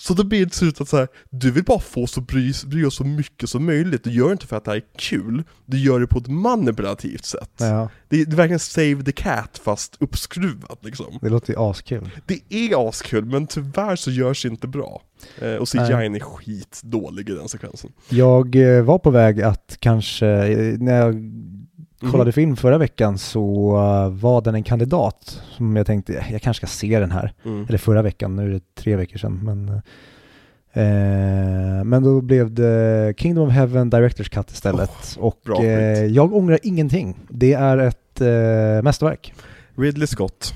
A: Så då blir det till slut att så här, du vill bara få att bry, bry oss så mycket som möjligt, du gör det inte för att det här är kul, du gör det på ett manipulativt sätt.
B: Ja,
A: Det, är, det är verkligen save the cat fast uppskruvat liksom.
B: det låter ju askul.
A: Det är askul, men tyvärr så görs det inte bra. Eh, och CGI är skitdålig i den sekvensen.
B: Jag eh, var på väg att kanske, eh, när jag kollade
A: Mhm.
B: film förra veckan så eh, var den en kandidat som jag tänkte, "Eh, jag kanske ska se den här.
A: Mm.
B: Eller förra veckan, nu är det tre veckor sedan. Men, eh, men då blev det Kingdom of Heaven Directors Cut istället. och
A: bra
B: eh, jag ångrar ingenting. Det är ett eh, mästerverk.
A: Ridley Scott,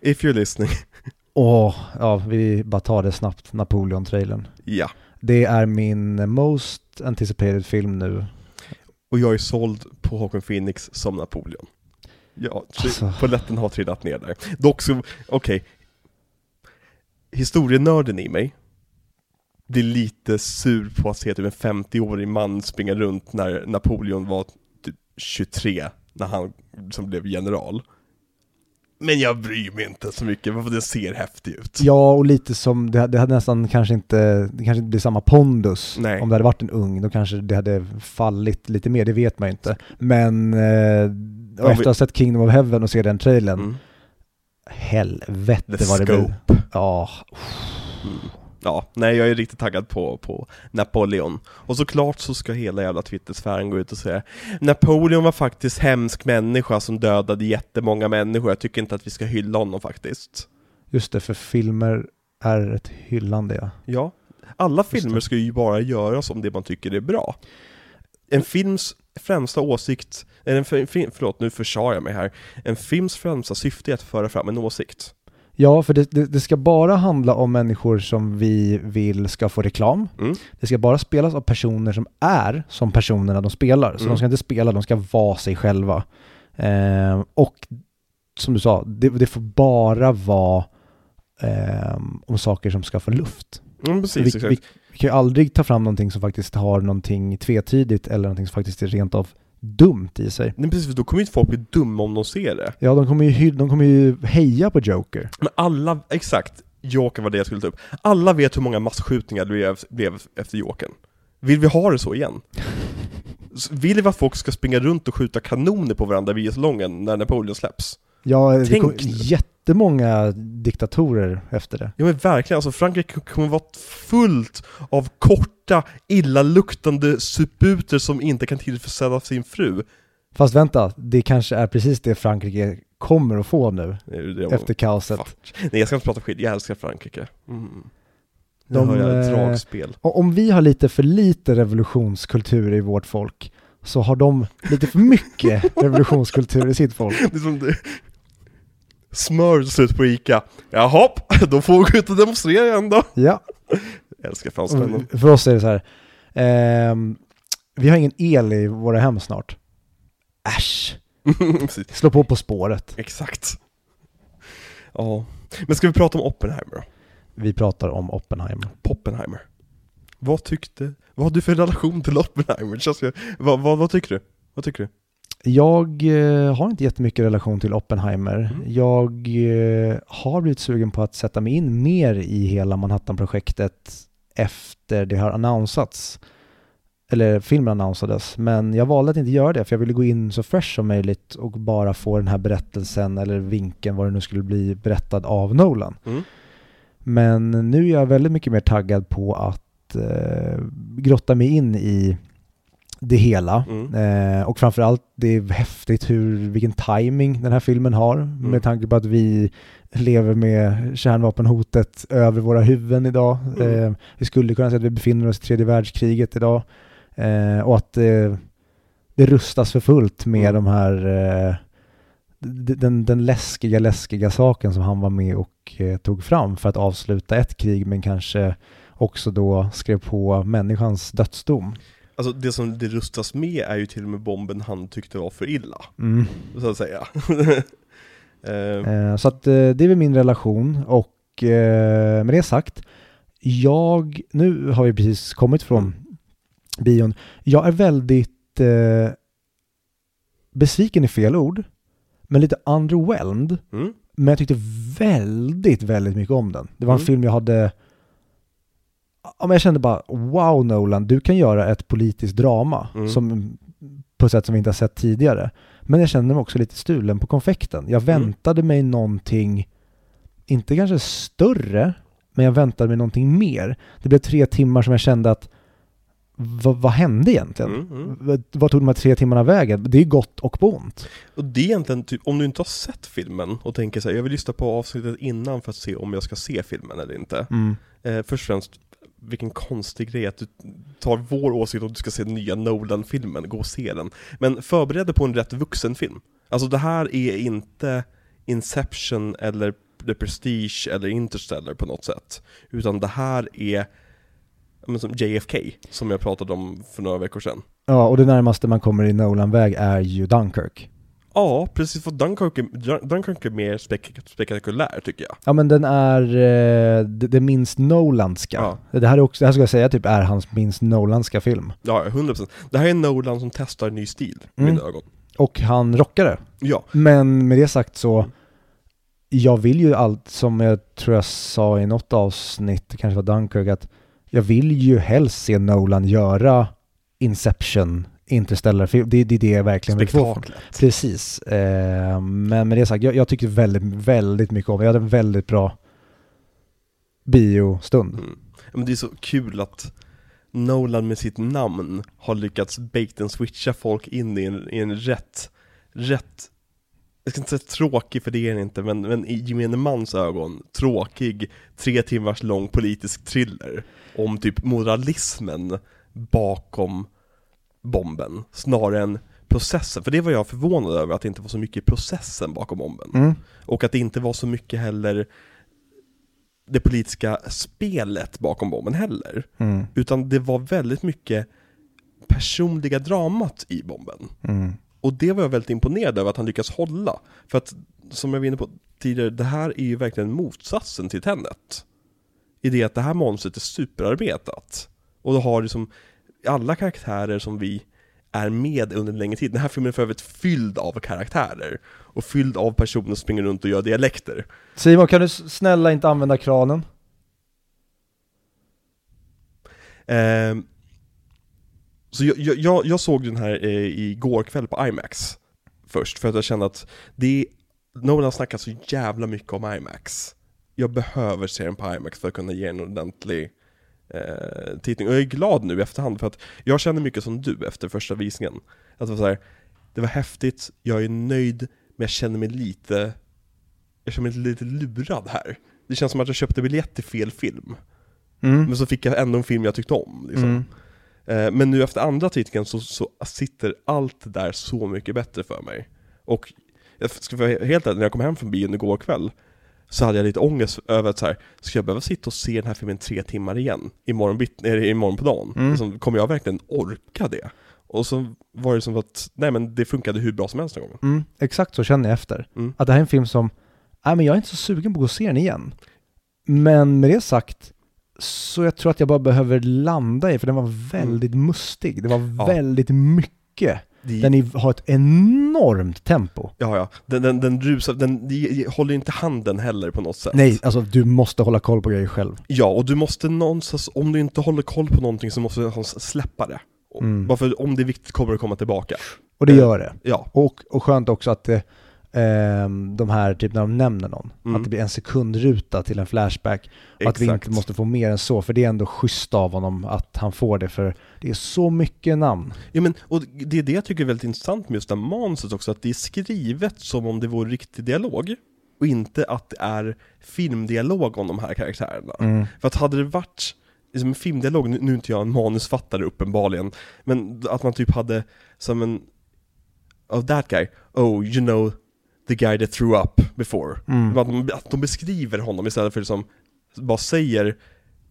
A: if you're listening,
B: Åh, ja, vi bara tar det snabbt, Napoleon-trailern.
A: ja.
B: Det är min most anticipated film nu.
A: Och jag är såld på Håkon Phoenix som Napoleon. Ja,
B: Alltså.
A: polletten har trillat ner där. Dock så, okej. Historienörden i mig blir lite sur på att se typ en 50-årig man springa runt när Napoleon var typ 23, när han som blev general. Men jag bryr mig inte så mycket, för det ser häftigt ut.
B: Ja, och lite som, det, det hade nästan kanske inte, det kanske inte blir samma pondus.
A: Nej.
B: Om det hade varit en ung, då kanske det hade fallit lite mer, det vet man ju inte. Men eh, och efter att ha sett Kingdom of Heaven och se den trailern,
A: Mm.
B: helvete
A: The
B: vad det blir.
A: scope.
B: Ja,
A: Mm. Ja, nej jag är riktigt taggad på, på Napoleon. Och såklart så ska hela jävla Twittersfären gå ut och säga Napoleon var faktiskt hemsk människa som dödade jättemånga människor, jag tycker inte att vi ska hylla honom faktiskt.
B: just det, för filmer är ett hyllande ja.
A: Ja, alla filmer ska ju bara göras om det man tycker är bra. En films främsta åsikt, eller en fi- fi- förlåt nu försade jag mig här, en films främsta syfte är att föra fram en åsikt.
B: Ja, för det, det, det ska bara handla om människor som vi vill ska få reklam.
A: Mm.
B: Det ska bara spelas av personer som är som personerna de spelar. Så
A: Mm.
B: de ska inte spela, de ska vara sig själva. Eh, och som du sa, det, det får bara vara eh, om saker som ska få luft.
A: Mm, precis,
B: vi, vi, vi kan ju aldrig ta fram någonting som faktiskt har någonting tvetydigt eller någonting som faktiskt är rent av dumt i sig.
A: Nej precis, för då kommer ju inte folk bli dumma om de ser det.
B: Ja, de kommer ju, de kommer ju heja på Joker.
A: Men alla, exakt, Joker var det jag skulle ta upp. Alla vet hur många massskjutningar det blev, efter Jokern. Vill vi ha det så igen? Vill vi att folk ska springa runt och skjuta kanoner på varandra vid salongen när Napoleon släpps?
B: Ja, det
A: Tänk
B: kommer
A: nu.
B: Jättemånga diktatorer efter det.
A: Ja men verkligen, alltså Frankrike kommer vara fullt av korta, illaluktande suputer som inte kan tillfredsställa sin fru.
B: Fast vänta, det kanske är precis det Frankrike kommer att få nu,
A: det-
B: efter kaoset.
A: Fuck. Nej jag ska inte prata skit, jag älskar Frankrike. Mm.
B: De, eh,
A: dragspel.
B: Om vi har lite för lite revolutionskultur i vårt folk, så har de lite för mycket revolutionskultur i sitt folk.
A: Det är som. Smör slut på Ica. Jaha, då får vi gå ut och demonstrera igen då.
B: Ja,
A: Jag älskar fransmännen.
B: för oss är det så här. ehm, vi har ingen el i våra hem snart. Äsch, slå på På spåret.
A: Exakt. Ja. Men ska vi prata om Oppenheimer då?
B: Vi pratar om Oppenheimer.
A: Poppenheimer. Vad tyckte, vad har du för relation till Oppenheimer? Vad, vad, vad tycker du? Vad tycker du?
B: Jag eh, har inte jättemycket relation till Oppenheimer.
A: Mm.
B: Jag eh, har blivit sugen på att sätta mig in mer i hela Manhattan-projektet efter det har annonsats. Eller filmen annonsades. Men jag valde att inte göra det för jag ville gå in så fresh som möjligt och bara få den här berättelsen eller vinkeln vad det nu skulle bli berättad av Nolan.
A: Mm.
B: Men nu är jag väldigt mycket mer taggad på att eh, grotta mig in i det hela.
A: Mm.
B: Eh, och framförallt det är häftigt hur, vilken timing den här filmen har.
A: Mm.
B: Med tanke på att vi lever med kärnvapenhotet över våra huvuden idag.
A: Mm.
B: Eh, vi skulle kunna säga att vi befinner oss i tredje världskriget idag. Eh, och att eh, det rustas för fullt med
A: Mm.
B: de här eh, den, den läskiga, läskiga saken som han var med och eh, tog fram för att avsluta ett krig men kanske också då skrev på människans dödsdom.
A: Alltså det som det rustas med är ju till och med bomben han tyckte var för illa,
B: Mm.
A: så att säga. Eh,
B: Eh, så att eh, det är väl min relation och eh, med det sagt, jag, nu har vi precis kommit från bion, jag är väldigt eh, besviken i fel ord, men lite underwhelmed.
A: mm,
B: Men jag tyckte väldigt, väldigt mycket om den. Det var en
A: Mm.
B: film jag hade men jag kände bara wow Nolan, du kan göra ett politiskt drama
A: Mm.
B: som, på ett sätt som vi inte har sett tidigare. Men jag kände mig också lite stulen på konfekten. Jag
A: Mm.
B: väntade mig någonting, inte kanske större, men jag väntade mig någonting mer. Det blev tre timmar som jag kände att vad, vad hände egentligen?
A: mm, mm.
B: Vad, tog de här tre timmarna vägen? Det är gott och på ont.
A: Och det är egentligen typ, om du inte har sett filmen och tänker så här, jag vill lyssna på avsnittet innan för att se om jag ska se filmen eller inte. Eh, först och främst, vilken konstig grej att du tar vår åsikt och du ska se den nya Nolan-filmen, gå och se den. Men förbered dig på en rätt vuxen film. Alltså det här är inte Inception eller The Prestige eller Interstellar på något sätt. Utan det här är men som JFK, som jag pratade om för några veckor sedan.
B: Ja, och det närmaste man kommer i Nolan-väg är ju Dunkirk.
A: Ja, precis, för Dunkirk är, Dunkirk är mer spek spektakulär tycker jag.
B: Ja men den är eh, det, minst Nolanska. Det här är också, det här ska jag säga typ är hans minst Nolanska film.
A: Ja, 100%. Det här är Nolan som testar en ny stil, i
B: Mm.
A: mina ögon.
B: Och han rockar det.
A: Ja.
B: Men med det sagt så, jag vill ju allt som jag tror jag sa i något avsnitt, det kanske var Dunkirk, att jag vill ju helst se Nolan göra Inception, Interstellar, film. Det, det är det jag verkligen vill få. Precis. Eh, men med det sagt, jag, jag tyckte väldigt, väldigt mycket om det. Jag hade en väldigt bra biostund.
A: Mm. Men det är så kul att Nolan med sitt namn har lyckats bait and switcha folk in i en, i en rätt, rätt, jag ska inte säga tråkig för det är den inte, men, men i gemene mans ögon, tråkig, tre timmars lång politisk thriller om typ moralismen bakom bomben, snarare än processen. För det var jag förvånad över, att det inte var så mycket processen bakom bomben.
B: Mm.
A: Och att det inte var så mycket heller det politiska spelet bakom bomben heller.
B: Mm.
A: Utan det var väldigt mycket personliga dramat i bomben.
B: Mm.
A: Och det var jag väldigt imponerad över att han lyckas hålla. För att, som jag var inne på tidigare, det här är ju verkligen motsatsen till Tenet. I det att det här monstret är superarbetat. Och det har liksom alla karaktärer som vi är med under en längre tid. Den här filmen är för övrigt fylld av karaktärer. Och fylld av personer som springer runt och gör dialekter.
B: Simon, kan du snälla inte använda kranen?
A: Ehm, så jag, jag- jag, jag såg den här eh, igår kväll på IMAX först, för att jag kände att det Nolan har snackat så jävla mycket om IMAX. Jag behöver se den på IMAX för att kunna ge en ordentlig eh, tittning. Och jag är glad nu i efterhand för att jag känner mycket som du efter första visningen. Att det var så här, det var häftigt, jag är nöjd, men jag känner mig lite, jag känner mig lite lurad här. Det känns som att jag köpte biljett till fel film.
B: Mm.
A: Men så fick jag ändå en film jag tyckte om. Liksom.
B: Mm.
A: Eh, Men nu efter andra tittningen så, så sitter allt det där så mycket bättre för mig. Och jag ska vara helt ärlig, när jag kom hem från bion igår kväll så hade jag lite ångest över att så här, ska jag behöva sitta och se den här filmen tre timmar igen? Imorgon, bit, eller imorgon på dagen?
B: Mm.
A: Liksom, kommer jag verkligen orka det? Och så var det som att, nej men det funkade hur bra som helst den gången.
B: Mm. Exakt så känner jag efter.
A: Mm.
B: Att det här är en film som, nej men jag är inte så sugen på att gå och se den igen. Men med det sagt, så jag tror att jag bara behöver landa i, för den var väldigt mustig. Det var
A: Mm. Ja.
B: väldigt mycket.
A: Det,
B: Den är- har ett enormt tempo.
A: ja, ja. Den, den, den rusar, den de håller inte handen heller på något sätt.
B: Nej, alltså du måste hålla koll på grejer själv.
A: Ja, och du måste någonstans, om du inte håller koll på någonting så måste du släppa det.
B: Mm.
A: Bara för om det är viktigt kommer det komma tillbaka.
B: Och det
A: Eh,
B: gör det.
A: Ja,
B: Och, och skönt också att det, ehm, de här, typ när de nämner någon,
A: Mm.
B: att det blir en sekundruta till en flashback. Och att vi
A: exakt.
B: inte måste få mer än så, för det är ändå schysst av honom att han får det, för det är så mycket namn.
A: Ja, men, och det är det jag tycker är väldigt intressant med just det här manuset också, att det är skrivet som om det vore riktig dialog. Och inte att det är filmdialog om de här karaktärerna.
B: Mm.
A: För att hade det varit liksom en filmdialog, nu, nu är inte jag en manusfattare uppenbarligen, men att man typ hade som en Oh that guy, oh you know the guy that threw up before.
B: Mm.
A: Att, de, att de beskriver honom istället för som bara säger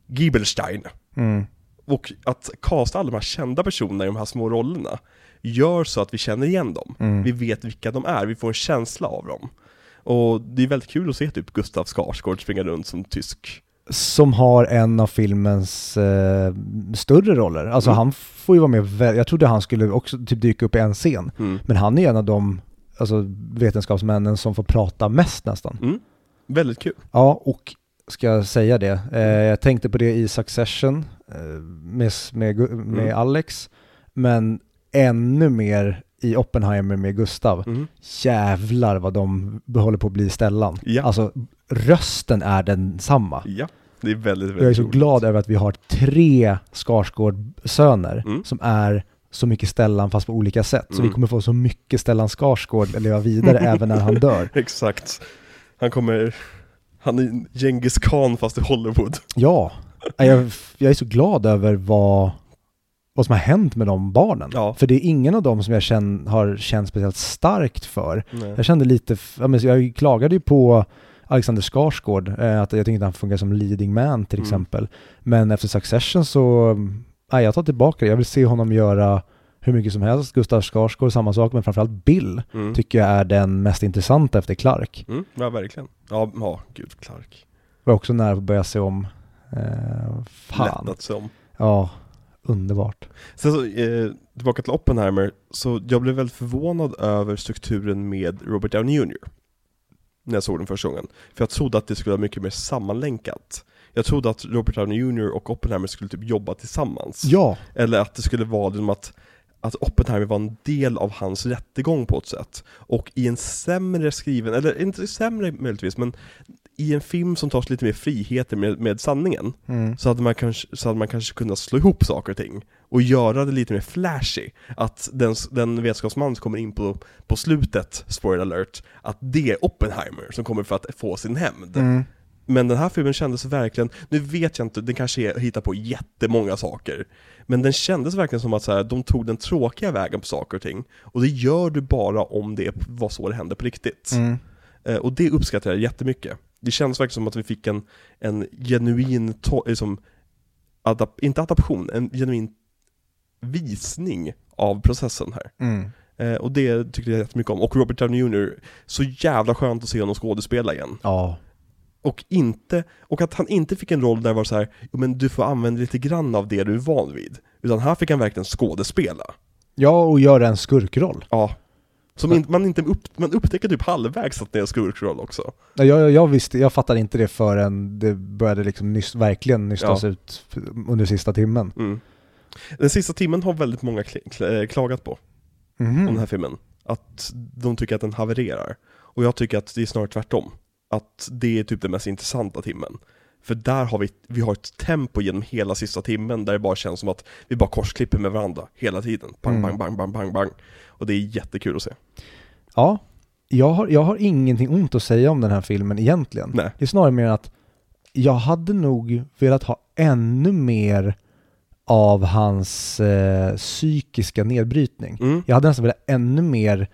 A: Giebelstein.
B: Mm.
A: Och att casta alla de här kända personerna i de här små rollerna gör så att vi känner igen dem.
B: Mm.
A: Vi vet vilka de är, vi får en känsla av dem. Och det är väldigt kul att se typ Gustav Skarsgård springa runt som tysk.
B: Som har en av filmens eh, större roller. Alltså
A: Mm.
B: han får ju vara med, jag trodde han skulle också typ dyka upp i en scen.
A: Mm.
B: Men han är en av de alltså, vetenskapsmännen som får prata mest nästan.
A: Mm. Väldigt kul.
B: Ja, och ska jag säga det, eh, jag tänkte på det i Succession med, med, Gu- med
A: Mm.
B: Alex, men ännu mer i Oppenheimer med Gustav.
A: Mm.
B: Jävlar vad de håller på att bli Stellan.
A: Ja.
B: Alltså rösten är densamma.
A: Ja, det är väldigt, väldigt
B: Jag är så
A: roligt.
B: glad över att vi har tre Skarsgård-söner
A: Mm.
B: som är så mycket Stellan fast på olika sätt. Så
A: Mm.
B: vi kommer få så mycket Stellan Skarsgård leva vidare även när han dör.
A: Exakt. Han kommer, han är Genghis Khan fast i Hollywood.
B: Ja, jag, jag är så glad över vad, vad som har hänt med de barnen.
A: Ja.
B: För det är ingen av dem som jag känn, har känt speciellt starkt för.
A: Nej.
B: Jag kände lite, jag klagade ju på Alexander Skarsgård, eh, att jag tyckte han fungerar som leading man till
A: Mm.
B: exempel. Men efter Succession så, nej jag tar tillbaka det. Jag vill se honom göra hur mycket som helst. Gustav Skarsgård, samma sak, men framförallt Bill
A: Mm.
B: tycker jag är den mest intressanta efter Clark.
A: Mm, ja, verkligen. Ja, ja, gud, Clark.
B: Var också nära på att börja se om. Eh, fan.
A: Lätt att se om.
B: Ja, underbart.
A: Sen så, eh, tillbaka till Oppenheimer, så jag blev väldigt förvånad över strukturen med Robert Downey Jr. När jag såg den första gången. För jag trodde att det skulle vara mycket mer sammanlänkat. Jag trodde att Robert Downey Jr och Oppenheimer skulle typ jobba tillsammans.
B: Ja,
A: Eller att det skulle vara som att, att Oppenheimer var en del av hans rättegång på ett sätt. Och i en sämre skriven, eller inte sämre möjligtvis, men i en film som tar sig lite mer friheter med, med sanningen,
B: mm.
A: så hade, man kanske, så hade man kanske kunnat slå ihop saker och ting. Och göra det lite mer flashy. Att den, den vetenskapsman som kommer in på, på slutet, spoiler alert, att det är Oppenheimer som kommer för att få sin hämnd.
B: Mm.
A: Men den här filmen kändes verkligen, nu vet jag inte, den kanske är, hittar på jättemånga saker. Men den kändes verkligen som att så här, de tog den tråkiga vägen på saker och ting. Och det gör du bara om det var så det hände på riktigt.
B: Mm.
A: Eh, och det uppskattar jag jättemycket. Det känns verkligen som att vi fick en, en genuin, liksom, adap- inte adaption, en genuin visning av processen här.
B: Mm.
A: Eh, och det tyckte jag jättemycket om. Och Robert Downey Jr, så jävla skönt att se honom skådespela igen.
B: Ja.
A: Och inte, och att han inte fick en roll där det var så här, jo men du får använda lite grann av det du är van vid. Utan här fick han verkligen skådespela.
B: Ja, och göra en skurkroll.
A: Ja. Som in, man inte upp, man upptäcker typ halvvägs att det är en skurkroll också.
B: Ja, Jag, jag, visste, jag fattade inte det förrän det började liksom nys, verkligen nystas
A: Ja.
B: ut under sista timmen.
A: Mm. Den sista timmen har väldigt många kl- klagat på,
B: Mhm.
A: om den här filmen. att de tycker att den havererar. Och jag tycker att det är snarare tvärtom. Att det är typ den mest intressanta timmen. För där har vi, vi har ett tempo genom hela sista timmen där det bara känns som att vi bara korsklipper med varandra hela tiden. Bang,
B: Mm.
A: bang, bang, bang, bang, bang. Och det är jättekul att se.
B: Ja, jag har, jag har ingenting ont att säga om den här filmen egentligen.
A: Nej.
B: Det är snarare mer att jag hade nog velat ha ännu mer av hans eh, psykiska nedbrytning.
A: Mm.
B: Jag hade nästan velat ännu mer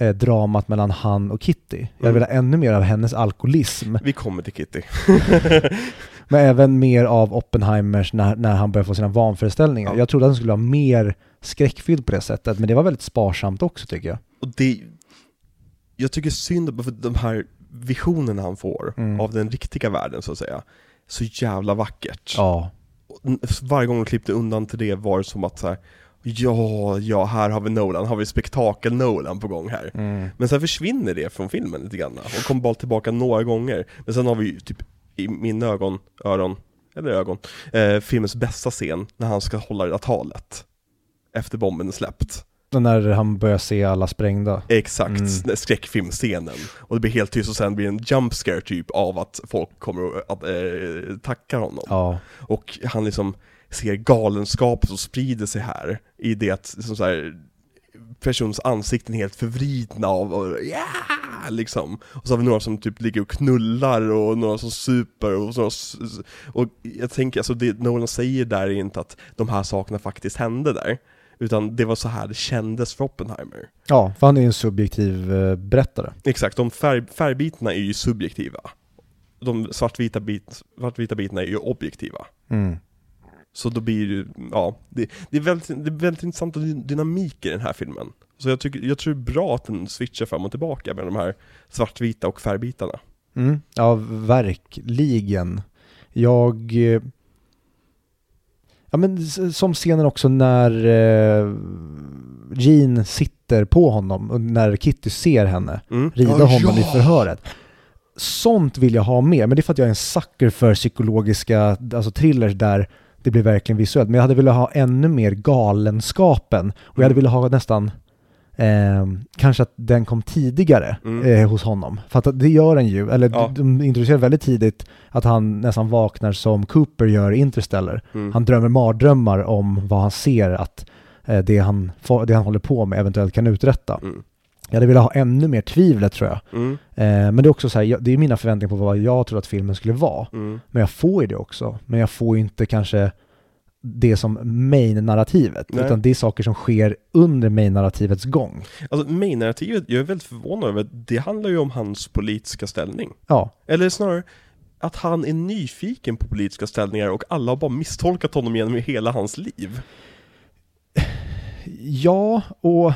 B: eh, dramat mellan han och Kitty. Jag hade
A: Mm.
B: velat ännu mer av hennes alkoholism.
A: Vi kommer till Kitty.
B: Men även mer av Oppenheimers när, när han börjar få sina vanföreställningar.
A: Ja.
B: Jag trodde att den skulle vara mer skräckfylld på det sättet, men det var väldigt sparsamt också tycker jag.
A: Och det, jag tycker synd för de här visionerna han får
B: Mm.
A: av den riktiga världen så att säga. Så jävla vackert.
B: Ja.
A: Varje gång de klippte undan till det var det som att så här, ja, ja, här har vi Nolan, har vi spektakel-Nolan på gång här.
B: Mm.
A: Men sen försvinner det från filmen lite grann och kommer bara tillbaka några gånger. Men sen har vi ju typ i mina ögon, öron, eller ögon, eh, filmens bästa scen när han ska hålla det där talet. Efter bomben är släppt.
B: När han börjar se alla sprängda.
A: Exakt,
B: Mm.
A: skräckfilmscenen. Och det blir helt tyst och sen blir det en jump scare typ av att folk kommer att eh, tacka honom.
B: Ja.
A: Och han liksom ser galenskap som sprider sig här i det att liksom så här, persons ansikten är helt förvridna av och ja, liksom. Och så har vi några som typ ligger och knullar och några som super och så, och jag tänker alltså det Nolan säger där är inte att de här sakerna faktiskt hände där. Utan det var så här det kändes för Oppenheimer.
B: ja, för han är ju en subjektiv eh, berättare.
A: Exakt, de färg, färgbitarna är ju subjektiva. De svartvita, bit, svartvita bitarna är ju objektiva.
B: Mm.
A: Så då blir det ju, ja, det, det, är väldigt, det är väldigt intressant dy- dynamik i den här filmen. Så jag, tycker, jag tror det är bra att den switchar fram och tillbaka med de här svartvita och färgbitarna.
B: Mm. Ja, verkligen. Jag... eh, Ja men som scenen också när eh, Jean sitter på honom och när Kitty ser henne
A: Mm.
B: rida
A: Ja,
B: honom i
A: ja!
B: förhöret. Sånt vill jag ha mer, men det är för att jag är en sucker för psykologiska alltså thrillers där det blir verkligen visuellt. Men jag hade velat ha ännu mer galenskapen och jag hade
A: Mm.
B: velat ha nästan eh, kanske att den kom tidigare
A: Mm.
B: eh, hos honom. För att det gör den ju, eller
A: Ja.
B: de, introducerar väldigt tidigt att han nästan vaknar som Cooper gör i Interstellar.
A: Mm.
B: Han drömmer mardrömmar om vad han ser att eh, det, han, det han håller på med eventuellt kan uträtta.
A: Mm.
B: Jag hade velat ha ännu mer tvivlet tror jag.
A: Mm.
B: Eh, men det är också så här, jag- det är mina förväntningar på vad jag tror att filmen skulle vara.
A: Mm.
B: Men jag får ju det också. Men jag får ju inte kanske det som main-narrativet. Utan det är saker som sker under main-narrativets gång.
A: Alltså main-narrativet, jag är väldigt förvånad över, det handlar ju om hans politiska ställning.
B: Ja,
A: Eller snarare, att han är nyfiken på politiska ställningar och alla har bara misstolkat honom genom hela hans liv.
B: ja och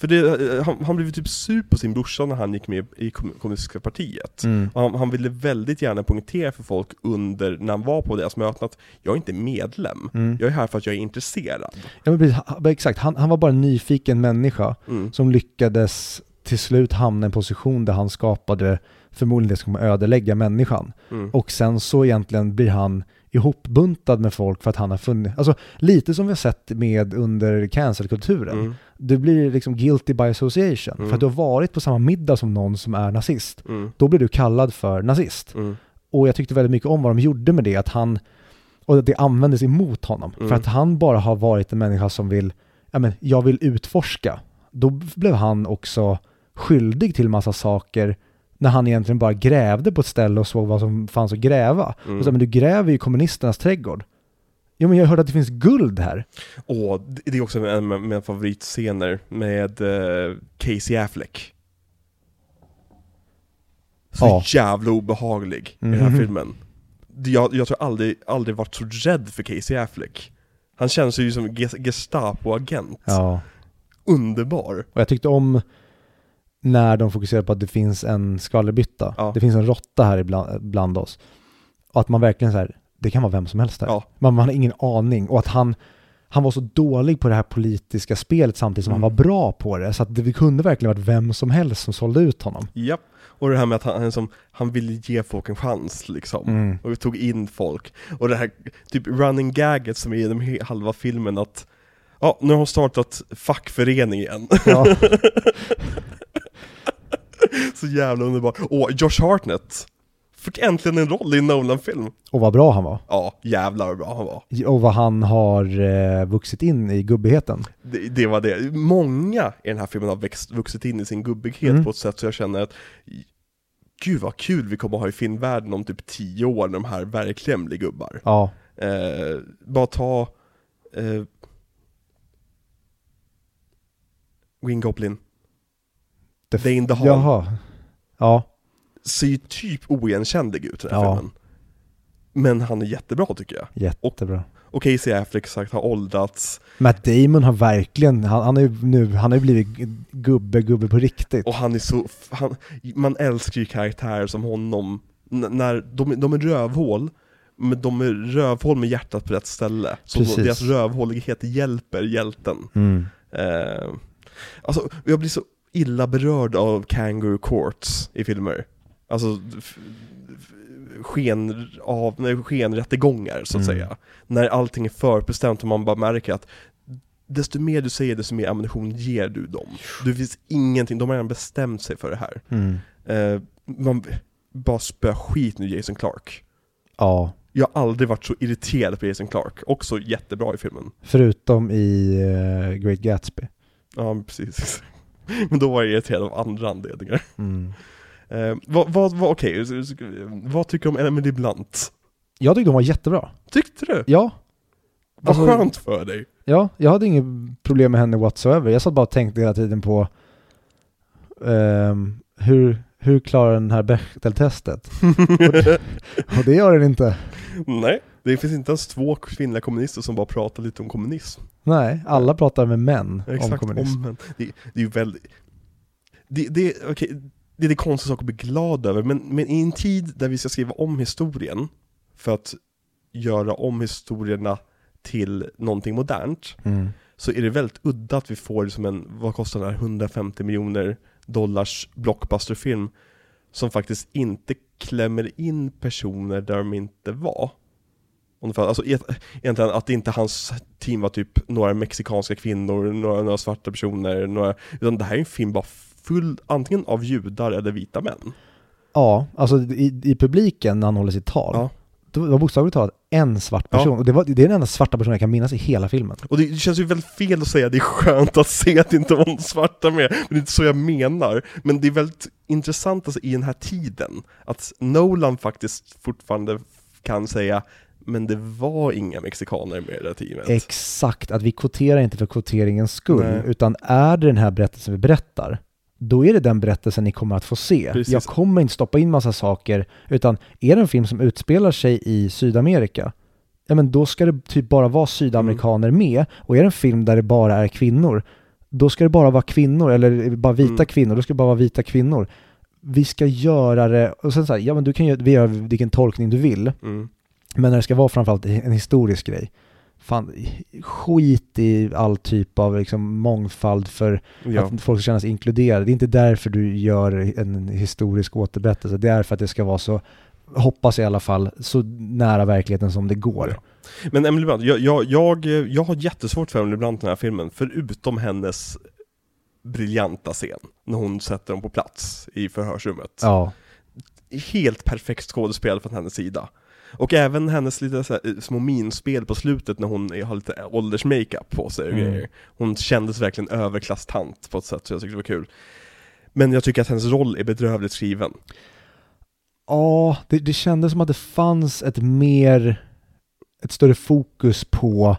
A: För det, eh, han, han blev typ sur på sin brorsa när han gick med i kom- kommunistiska partiet.
B: mm,
A: Han, han ville väldigt gärna poängtera för folk under, när han var på deras möten att jag är inte medlem.
B: mm.
A: Jag är här för att jag är intresserad.
B: Ja, men precis, han- exakt, han, han var bara en nyfiken människa
A: Mm.
B: som lyckades till slut hamna i en position där han skapade förmodligen det som kommer ödelägga människan.
A: Mm.
B: Och sen så egentligen blir han ihopbuntad med folk för att han har funnit, alltså lite som vi har sett med under cancelkulturen.
A: Mm.
B: Du blir liksom guilty by association.
A: Mm.
B: För att du har varit på samma middag som någon som är nazist.
A: Mm.
B: Då blir du kallad för nazist.
A: Mm.
B: Och jag tyckte väldigt mycket om vad de gjorde med det, att han, och att det användes emot honom.
A: Mm.
B: För att han bara har varit en människa som vill, ja men, jag vill utforska. Då blev han också skyldig till massa saker när han egentligen bara grävde på ett ställe och såg vad som fanns att gräva.
A: Mm.
B: Och så, men du gräver ju kommunisternas trädgård. Jo men jag hörde att det finns guld här.
A: Och det det är också en av mina favoritscener med eh, Casey Affleck. Så
B: Ja.
A: jävla obehaglig i den här
B: Mhm.
A: filmen. Jag, jag tror aldrig, aldrig varit så rädd för Casey Affleck. Han känns ju som en ges- Gestapo-agent.
B: Ja.
A: Underbar.
B: Och jag tyckte om när de fokuserar på att det finns en skvallerbytta.
A: Ja.
B: Det finns en råtta här ibland, bland oss. Och att man verkligen så här, det kan vara vem som helst här.
A: Ja.
B: Man, man har ingen aning. Och att han, han var så dålig på det här politiska spelet samtidigt som
A: Mm.
B: han var bra på det. Så att det kunde verkligen varit vem som helst som sålde ut honom.
A: Japp. Och det här med att han, han, som, han ville ge folk en chans liksom.
B: Mm.
A: Och tog in folk. Och det här typ running gaget som är genom halva filmen att Ja, nu har hon startat fackförening igen.
B: Ja.
A: Så jävla underbart. Och Josh Hartnett fick äntligen en roll i en Nolan-film.
B: Och vad bra han var.
A: Ja, jävlar vad bra han var.
B: Och vad han har eh, vuxit in i gubbigheten.
A: Det, det var det. Många i den här filmen har växt, vuxit in i sin gubbighet
B: Mm.
A: på ett sätt så jag känner att Gud vad kul vi kommer att ha i filmvärlden om typ tio år när de här verkligen blir gubbar.
B: Ja.
A: Eh, bara ta eh, Green Goblin,
B: Det
A: Dane the Hall.
B: Jaha. Ja.
A: Ser ju typ oigenkännlig ut i den här
B: Ja.
A: filmen. Men han är jättebra tycker jag.
B: Jättebra.
A: Och Casey Affleck sagt har åldrats,
B: Matt Damon har verkligen, han, han ju nu, han har ju blivit gubbe, gubbe på riktigt.
A: och han är så, han, man älskar ju karaktärer som honom, N- när de, de är rövhål, men de är rövhål med hjärtat på rätt ställe. Så
B: Precis.
A: deras rövhålighet hjälper hjälten.
B: Mm.
A: Eh, alltså, jag blir så illa berörd av kangaroo courts i filmer. Alltså, sken, av, nej, skenrättegångar så att
B: Mm.
A: säga. När allting är förbestämt och man bara märker att desto mer du säger, desto mer ammunition ger du dem. Det finns ingenting, de har redan bestämt sig för det här.
B: Mm.
A: Eh, man bara spöar skit nu Jason Clark.
B: Ja.
A: Jag har aldrig varit så irriterad på Jason Clark, också jättebra i filmen.
B: Förutom i eh, Great Gatsby.
A: Ja, precis. Men då var jag irriterad av andra anledningar.
B: Mm.
A: Eh, vad, vad, vad, okej, vad tycker du om Emily Blunt?
B: Jag tyckte hon var jättebra.
A: Tyckte du?
B: Ja.
A: Vad
B: Alltså-
A: skönt för dig.
B: Ja, jag hade inget problem med henne whatsoever. Jag satt bara och tänkte hela tiden på ehm, hur, hur klarar den här Bechdel-testet? Och det gör den inte.
A: Nej, det finns inte ens två kvinnliga kommunister som bara pratar lite om kommunism.
B: Nej, alla pratar med män om
A: Exakt,
B: kommunism.
A: om, det, det är ju väldigt... Det, det, okej, det är det konstiga sak att bli glad över, men, men i en tid där vi ska skriva om historien för att göra om historierna till någonting modernt,
B: Mm.
A: så är det väldigt udda att vi får som en, vad kostar den här, 150 miljoner dollars blockbusterfilm som faktiskt inte klämmer in personer där de inte var. Ungefär, alltså e- egentligen att inte hans team var typ några mexikanska kvinnor, några, några svarta personer, några, utan det här är en film bara full antingen av judar eller vita män.
B: Ja, alltså i, i publiken när han håller sitt tal,
A: Ja.
B: det var bokstavligt talat en svart
A: Ja.
B: person. Och det, var, det är den enda svarta personen jag kan minnas i hela filmen.
A: Och det känns ju väldigt fel att säga att det är skönt att se att det inte var någon svarta med, men det är inte så jag menar. Men det är väldigt intressant alltså, i den här tiden, att Nolan faktiskt fortfarande kan säga men det var inga mexikaner med i det här teamet.
B: Exakt, att vi kvoterar inte för kvoteringens skull,
A: Nej.
B: utan är det den här berättelsen vi berättar, då är det den berättelsen ni kommer att få se.
A: Precis.
B: Jag kommer inte stoppa in massa saker, utan är det en film som utspelar sig i Sydamerika, ja men då ska det typ bara vara sydamerikaner
A: Mm.
B: med, och är det en film där det bara är kvinnor, då ska det bara vara kvinnor, eller bara vita
A: Mm.
B: kvinnor, då ska det bara vara vita kvinnor. Vi ska göra det, och sen så här, ja men du kan göra, vi gör vilken tolkning du vill,
A: Mm.
B: Men när det ska vara framförallt en historisk grej, fan, skit i all typ av liksom mångfald för
A: Ja.
B: att folk ska känna sig inkluderade. Det är inte därför du gör en historisk återberättelse, det är för att det ska vara så, hoppas i alla fall, så nära verkligheten som det går.
A: Ja. Men Emily Blunt, jag, jag, jag, jag har jättesvårt för Emily Blunt i den här filmen, förutom hennes briljanta scen, när hon sätter dem på plats i förhörsrummet.
B: Ja,
A: Helt perfekt skådespel från hennes sida. Och även hennes lite så här, eh, små minspel på slutet när hon har lite åldersmakeup på sig och
B: Mm.
A: grejer. Hon kändes verkligen överklasstant på ett sätt så jag tyckte det var kul. Men jag tycker att hennes roll är bedrövligt skriven.
B: ja det, det kändes som att det fanns ett mer, ett större fokus på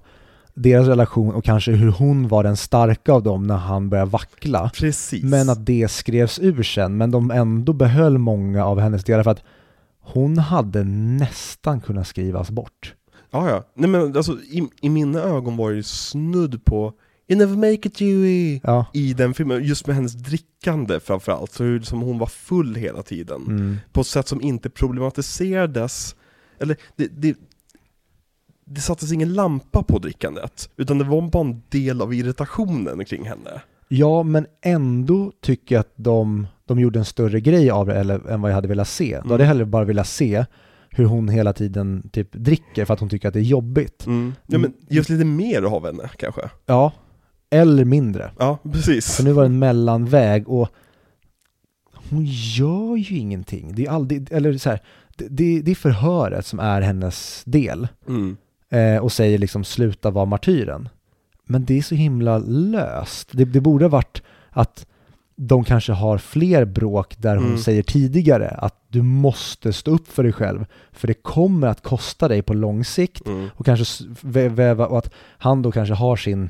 B: deras relation och kanske hur hon var den starka av dem när han började vackla.
A: Precis.
B: Men att det skrevs ur sen, men de ändå behöll många av hennes delar för att hon hade nästan kunnat skrivas bort.
A: Ja, ja. Nej men alltså i, i mina ögon var det ju snudd på You never make it Dewey
B: Ja.
A: i den filmen, just med hennes drickande framförallt, så hur som hon var full hela tiden.
B: Mm.
A: På ett sätt som inte problematiserades, eller det, det, det sattes ingen lampa på drickandet, utan det var bara en del av irritationen kring henne.
B: Ja, men ändå tycker jag att de, de gjorde en större grej av det eller, än vad jag hade velat se. Då hade jag hellre bara velat se hur hon hela tiden typ dricker för att hon tycker att det är jobbigt.
A: Mm. Ja men just lite mer av henne kanske?
B: Ja, eller mindre.
A: Ja, precis.
B: För nu var det en mellanväg och hon gör ju ingenting. Det är aldrig, eller så här, det, det är förhöret som är hennes del.
A: Mm.
B: Eh, och säger liksom sluta vara martyren. Men det är så himla löst. Det, det borde ha varit att de kanske har fler bråk där hon
A: Mm.
B: säger tidigare att du måste stå upp för dig själv. För det kommer att kosta dig på lång sikt.
A: Mm.
B: Och kanske väva, och att han då kanske har sin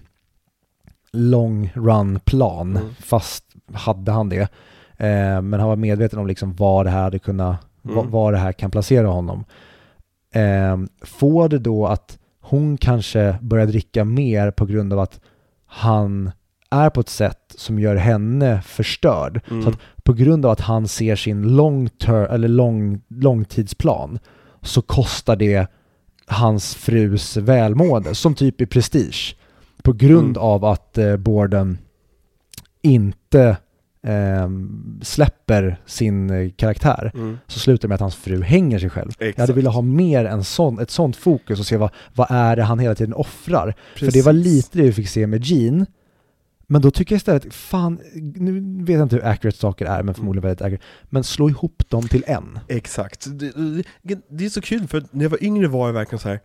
B: long run plan,
A: Mm.
B: fast hade han det. Eh, men han var medveten om liksom var det här hade kunnat,
A: Mm.
B: var, var det här kan placera honom. Eh, får det då att hon kanske börjar dricka mer på grund av att han är på ett sätt som gör henne förstörd.
A: Mm.
B: Så att på grund av att han ser sin long ter- eller lång, långtidsplan så kostar det hans frus välmående, som typ i Prestige. På grund
A: Mm.
B: av att eh, Borden inte ehm, släpper sin eh, karaktär
A: Mm.
B: så slutar det med att hans fru hänger sig själv. Jag hade
A: Exakt.
B: velat ha mer en sån, ett sånt fokus och se vad, vad är det han hela tiden offrar. För det
A: Precis.
B: var lite det vi fick se med Gene. Men då tycker jag istället, fan, nu vet jag inte hur accurate saker är, men förmodligen väldigt accurate. Men slå ihop dem till en.
A: Exakt. Det, det, det är så kul för när jag var yngre var jag verkligen så här.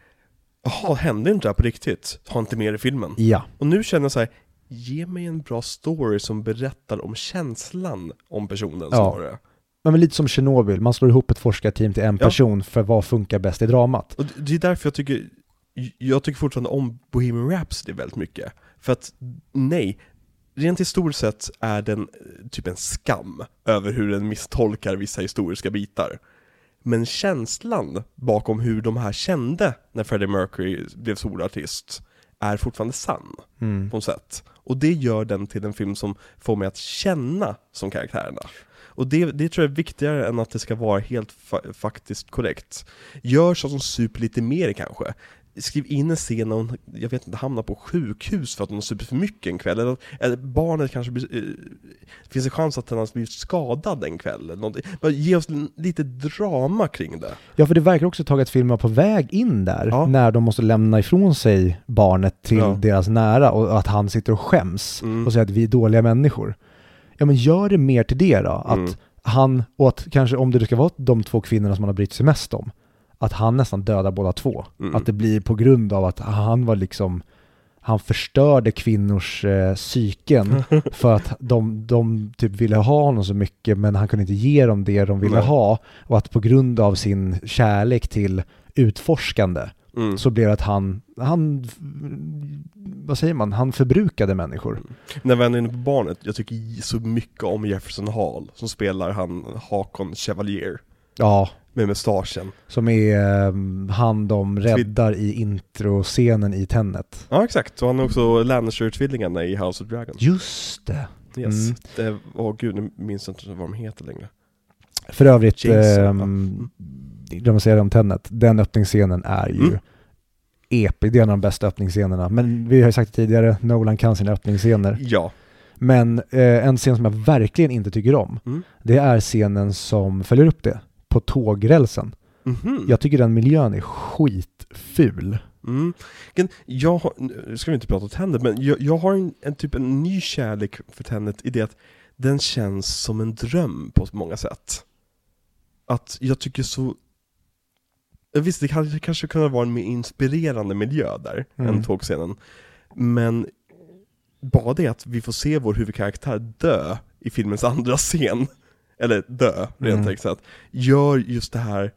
A: Jaha, hände inte det här på riktigt? Ha inte med det i filmen.
B: Ja.
A: Och nu känner jag så här. Ge mig en bra story som berättar om känslan om personen
B: Ja.
A: har det.
B: Men lite som Tjernobyl, man slår ihop ett forskarteam till en
A: Ja.
B: person för vad funkar bäst i dramat.
A: Och det- det är därför jag tycker, jag tycker fortfarande om Bohemian Rhapsody väldigt mycket. För att, nej, rent historiskt sett är den eh, typ en skam över hur den misstolkar vissa historiska bitar. Men känslan bakom hur de här kände när Freddie Mercury blev solartist är fortfarande sann
B: Mm.
A: på något sätt. Och det gör den till en film som får mig att känna som karaktärerna. Och det, det tror jag är viktigare än att det ska vara helt fa- faktiskt korrekt. Gör så som super lite mer kanske. Skriv in en scen när hon, jag vet inte, hamnar på sjukhus för att hon har supit för mycket en kväll. Eller, eller barnet kanske blir, eh, finns en chans att den har blivit skadad en kväll. Eller någonting. Bara ge oss lite drama kring det.
B: Ja, för det verkar också filmen var på väg in där,
A: Ja.
B: när de måste lämna ifrån sig barnet till
A: Ja.
B: deras nära och att han sitter och skäms
A: Mm.
B: och säger att vi är dåliga människor. Ja, men gör det mer till det då. Att
A: Mm.
B: han, och att kanske om det ska vara de två kvinnorna som han har brytt sig mest om, att han nästan dödar båda två.
A: Mm.
B: Att det blir på grund av att han var liksom, han förstörde kvinnors eh, psyken för att de, de typ ville ha honom så mycket men han kunde inte ge dem det de ville
A: Nej.
B: ha. Och att på grund av sin kärlek till utforskande
A: Mm.
B: så blev det att han, han, vad säger man, han förbrukade människor.
A: När vi är inne på barnet, jag tycker så mycket om Jefferson Hall som spelar han Hakon Chevalier
B: Ja,
A: med mustaschen.
B: som är eh, han de räddar i introscenen i Tenet.
A: Ja exakt, och han är också Lannister-tvillingarna i House of Dragons.
B: Just det.
A: Yes.
B: Mm.
A: Det, åh gud, nu minns jag inte vad de heter längre.
B: För övrigt,
A: ja.
B: ehm, glömde jag säga det om Tenet, den öppningsscenen är ju
A: Mm.
B: episk, det är en av de bästa öppningsscenerna. Men vi har ju sagt det tidigare, Nolan kan sina öppningsscener.
A: Ja.
B: Men eh, en scen som jag verkligen inte tycker om,
A: Mm.
B: det är scenen som följer upp det, på tågrälsen.
A: Mhm.
B: Jag tycker den miljön är skitful.
A: Mm. Jag har, nu ska vi inte prata Tenet, men jag, jag har en, en typ en ny kärlek för Tenet i det att den känns som en dröm på många sätt. Att jag tycker så... Visst, det kanske, kanske kunde vara en mer inspirerande miljö där,
B: Mm.
A: än tågscenen. Men bara det att vi får se vår huvudkaraktär dö i filmens andra scen, eller dö, rent
B: Mm.
A: mm. gör just det här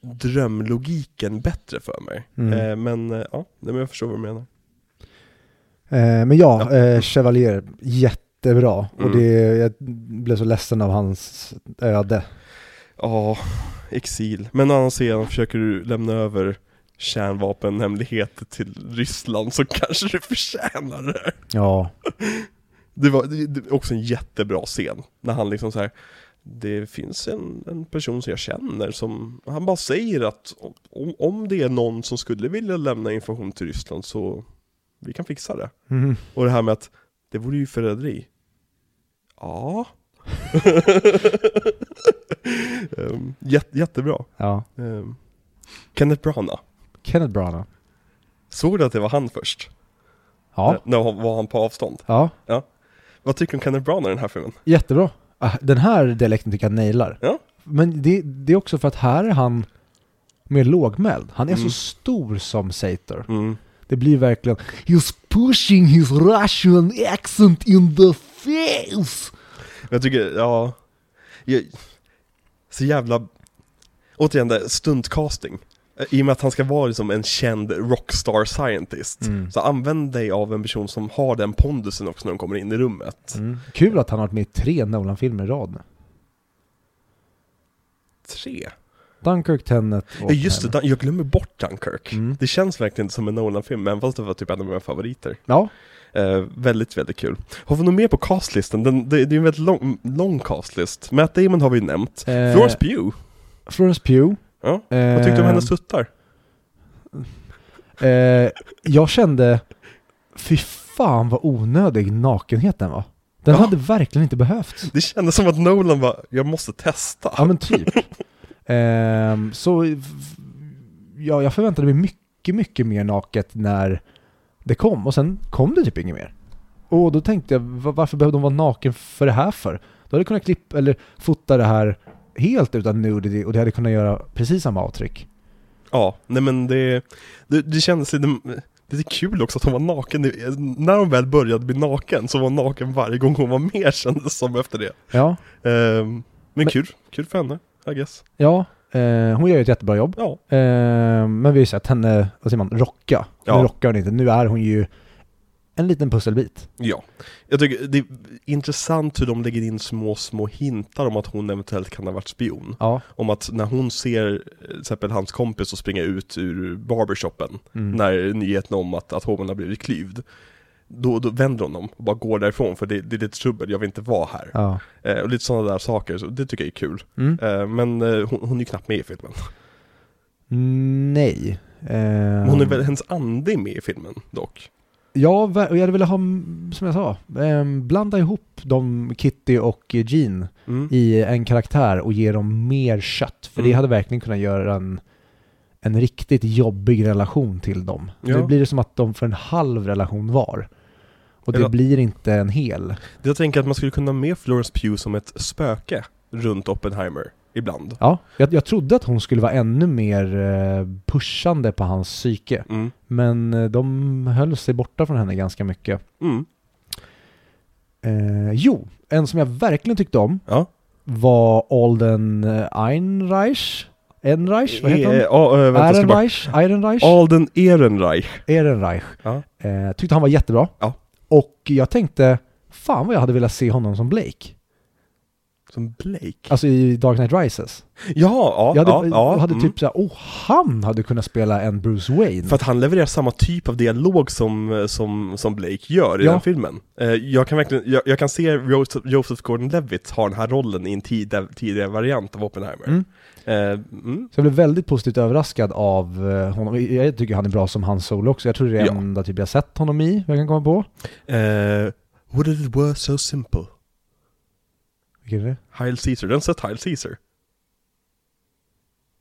A: drömlogiken bättre för mig.
B: Mm.
A: Eh, men eh, ja, men jag förstår vad du menar.
B: Eh, men ja,
A: Ja.
B: Eh, Chevalier, jättebra. Och
A: Mm.
B: det, jag blev så ledsen av hans öde.
A: Ja, exil. Men en annan scen försöker du lämna över kärnvapenhemligheter till Ryssland så kanske du förtjänar det.
B: Ja,
A: Det var det, också en jättebra scen, när han liksom så här. Det finns en, en person som jag känner som, han bara säger att om, om det är någon som skulle vilja lämna information till Ryssland så vi kan fixa det.
B: Mhm.
A: Och det här med att det vore ju förräderi. Ja. Um, jät, jättebra.
B: Ja.
A: Um, Kenneth Branagh.
B: Kenneth Branagh.
A: Såg du att det var han först?
B: Ja.
A: När, när var han på avstånd?
B: Ja.
A: Vad tycker du om Kenneth Branagh i den här filmen?
B: Jättebra. Ah, Den här dialekten tycker jag nailar.
A: Ja.
B: Men det, det är också för att här är han mer lågmäld. Han är
A: Mm.
B: så stor som Sator.
A: Mm.
B: Det blir verkligen He's pushing his Russian accent in the face!
A: Jag tycker, ja... Jag, så jävla... Återigen, det, stuntcasting. I och med att han ska vara liksom en känd rockstar scientist.
B: Mm.
A: Så använd dig av en person som har den pondusen också när de kommer in i rummet.
B: Mm. Kul att han har varit med i tre Nolan-filmer i rad nu.
A: Tre?
B: Dunkirk, Tenet och
A: Ja just det, jag glömmer bort Dunkirk.
B: Mm.
A: Det känns verkligen inte som en Nolan-film, även fast det var typ en av mina favoriter.
B: Ja,
A: Eh, väldigt, väldigt kul. Har vi något mer på castlisten? Den, det, det är en väldigt lång, lång castlist. Matt Damon har vi nämnt.
B: Eh,
A: Florence Pugh.
B: Florence Pugh.
A: Ja.
B: Eh,
A: Vad tyckte du om hennes tuttar?
B: Eh, jag kände, fy fan vad onödig nakenheten var. Den
A: Ja.
B: hade verkligen inte behövts.
A: Det kändes som att Nolan var, jag måste testa.
B: Ja men typ. Ehm, så, ja, jag förväntade mig mycket, mycket mer naket när det kom. Och sen kom det typ inget mer. Och då tänkte jag, va- varför behövde de vara naken för det här för? Då hade jag kunnat klippa, eller fota det här helt utan nudity och det hade kunnat göra precis samma avtryck.
A: Ja, nej men det, det, det kändes lite, lite kul också att hon var naken. När hon väl började bli naken så var hon naken varje gång hon var med kändes som efter det.
B: Ja,
A: Ehm, men,
B: Men-
A: kul, kul för henne, I guess.
B: ja. Eh, hon gör ju ett jättebra jobb.
A: Ja,
B: Eh, men vi har ju sett henne, vad säger man, rocka.
A: Ja.
B: Nu rockar hon inte, nu är hon ju en liten pusselbit.
A: ja. Jag tycker det är intressant hur de lägger in små, små hintar om att hon eventuellt kan ha varit spion.
B: Ja.
A: Om att när hon ser eh, till exempel hans kompis och springa ut ur barbershopen
B: Mm.
A: när nyheten om att atomen har blivit klyvd då, då vänder hon om och bara går därifrån för det, det är lite trubbel, jag vill inte vara här.
B: Ja.
A: Eh, och lite sådana där saker, så det tycker jag är kul.
B: Mm.
A: Eh, men eh, hon, hon är ju knappt med i filmen.
B: Nej.
A: Men hon är väl, hennes ande är med i filmen dock.
B: Ja, och jag hade velat ha, som jag sa, ehm, blanda ihop de Kitty och Jean
A: Mm.
B: i en karaktär och ge dem mer kött. För det
A: Mm.
B: hade verkligen kunnat göra en, en riktigt jobbig relation till dem.
A: Ja.
B: Nu blir det som att de får en halv relation var. Och det
A: Eller-
B: blir inte en hel.
A: Jag tänker att man skulle kunna ha med Florence Pugh som ett spöke runt Oppenheimer ibland.
B: Ja, jag, jag trodde att hon skulle vara ännu mer eh, pushande på hans psyke.
A: Mm.
B: Men eh, de höll sig borta från henne ganska mycket.
A: Mm.
B: Eh, jo, en som jag verkligen tyckte om
A: Ja.
B: var Alden eh, Einreich. Enreich? Vad heter han?
A: Ja, eh, vänta.
B: Ehrenreich? Ehrenreich?
A: Alden Ehrenreich.
B: Ehrenreich.
A: Ja.
B: Eh, tyckte han var jättebra.
A: Ja.
B: Och jag tänkte, fan vad jag hade velat se honom som Blake.
A: Som Blake?
B: Alltså i Dark Knight Rises.
A: Ja, ja,
B: Jag hade,
A: ja. ja
B: jag hade
A: mm.
B: typ såhär, oh han hade kunnat spela en Bruce Wayne.
A: För att han levererar samma typ av dialog som, som, som Blake gör i
B: Ja.
A: den filmen. Eh, jag kan verkligen, jag, jag kan se Joseph, Gordon-Levitt ha den här rollen i en tid, tidigare variant av Oppenheimer.
B: Mm.
A: Eh, mm.
B: Så jag blev väldigt positivt överraskad av eh, honom. Jag tycker han är bra som hans solo också. Jag tror det är
A: Ja.
B: enda typ jag sett honom i, jag kan komma på.
A: Eh, would it were so simple?
B: Vilken är det?
A: Heil Caesar, den sett Heil Caesar?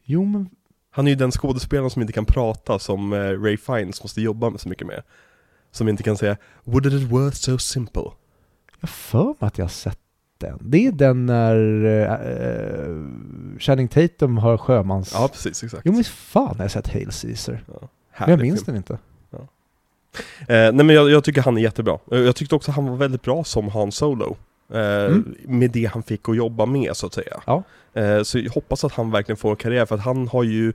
B: Jo men,
A: Han är ju den skådespelaren som inte kan prata som eh, Ray Fiennes måste jobba med så mycket med. Som inte kan säga Would it were so simple?
B: jag har för mig att jag har sett den. Det är den när uh, Channing Tatum har sjömans...
A: Ja, precis, exakt.
B: Jo men fan har jag sett Hail Caesar.
A: Ja,
B: Men jag minns
A: film.
B: den inte.
A: Eh, nej men jag, jag tycker han är jättebra. Jag tyckte också han var väldigt bra som Han Solo. Eh,
B: Mm.
A: Med det han fick att jobba med så att säga.
B: Ja.
A: Eh, så jag hoppas att han verkligen får en karriär för att han har ju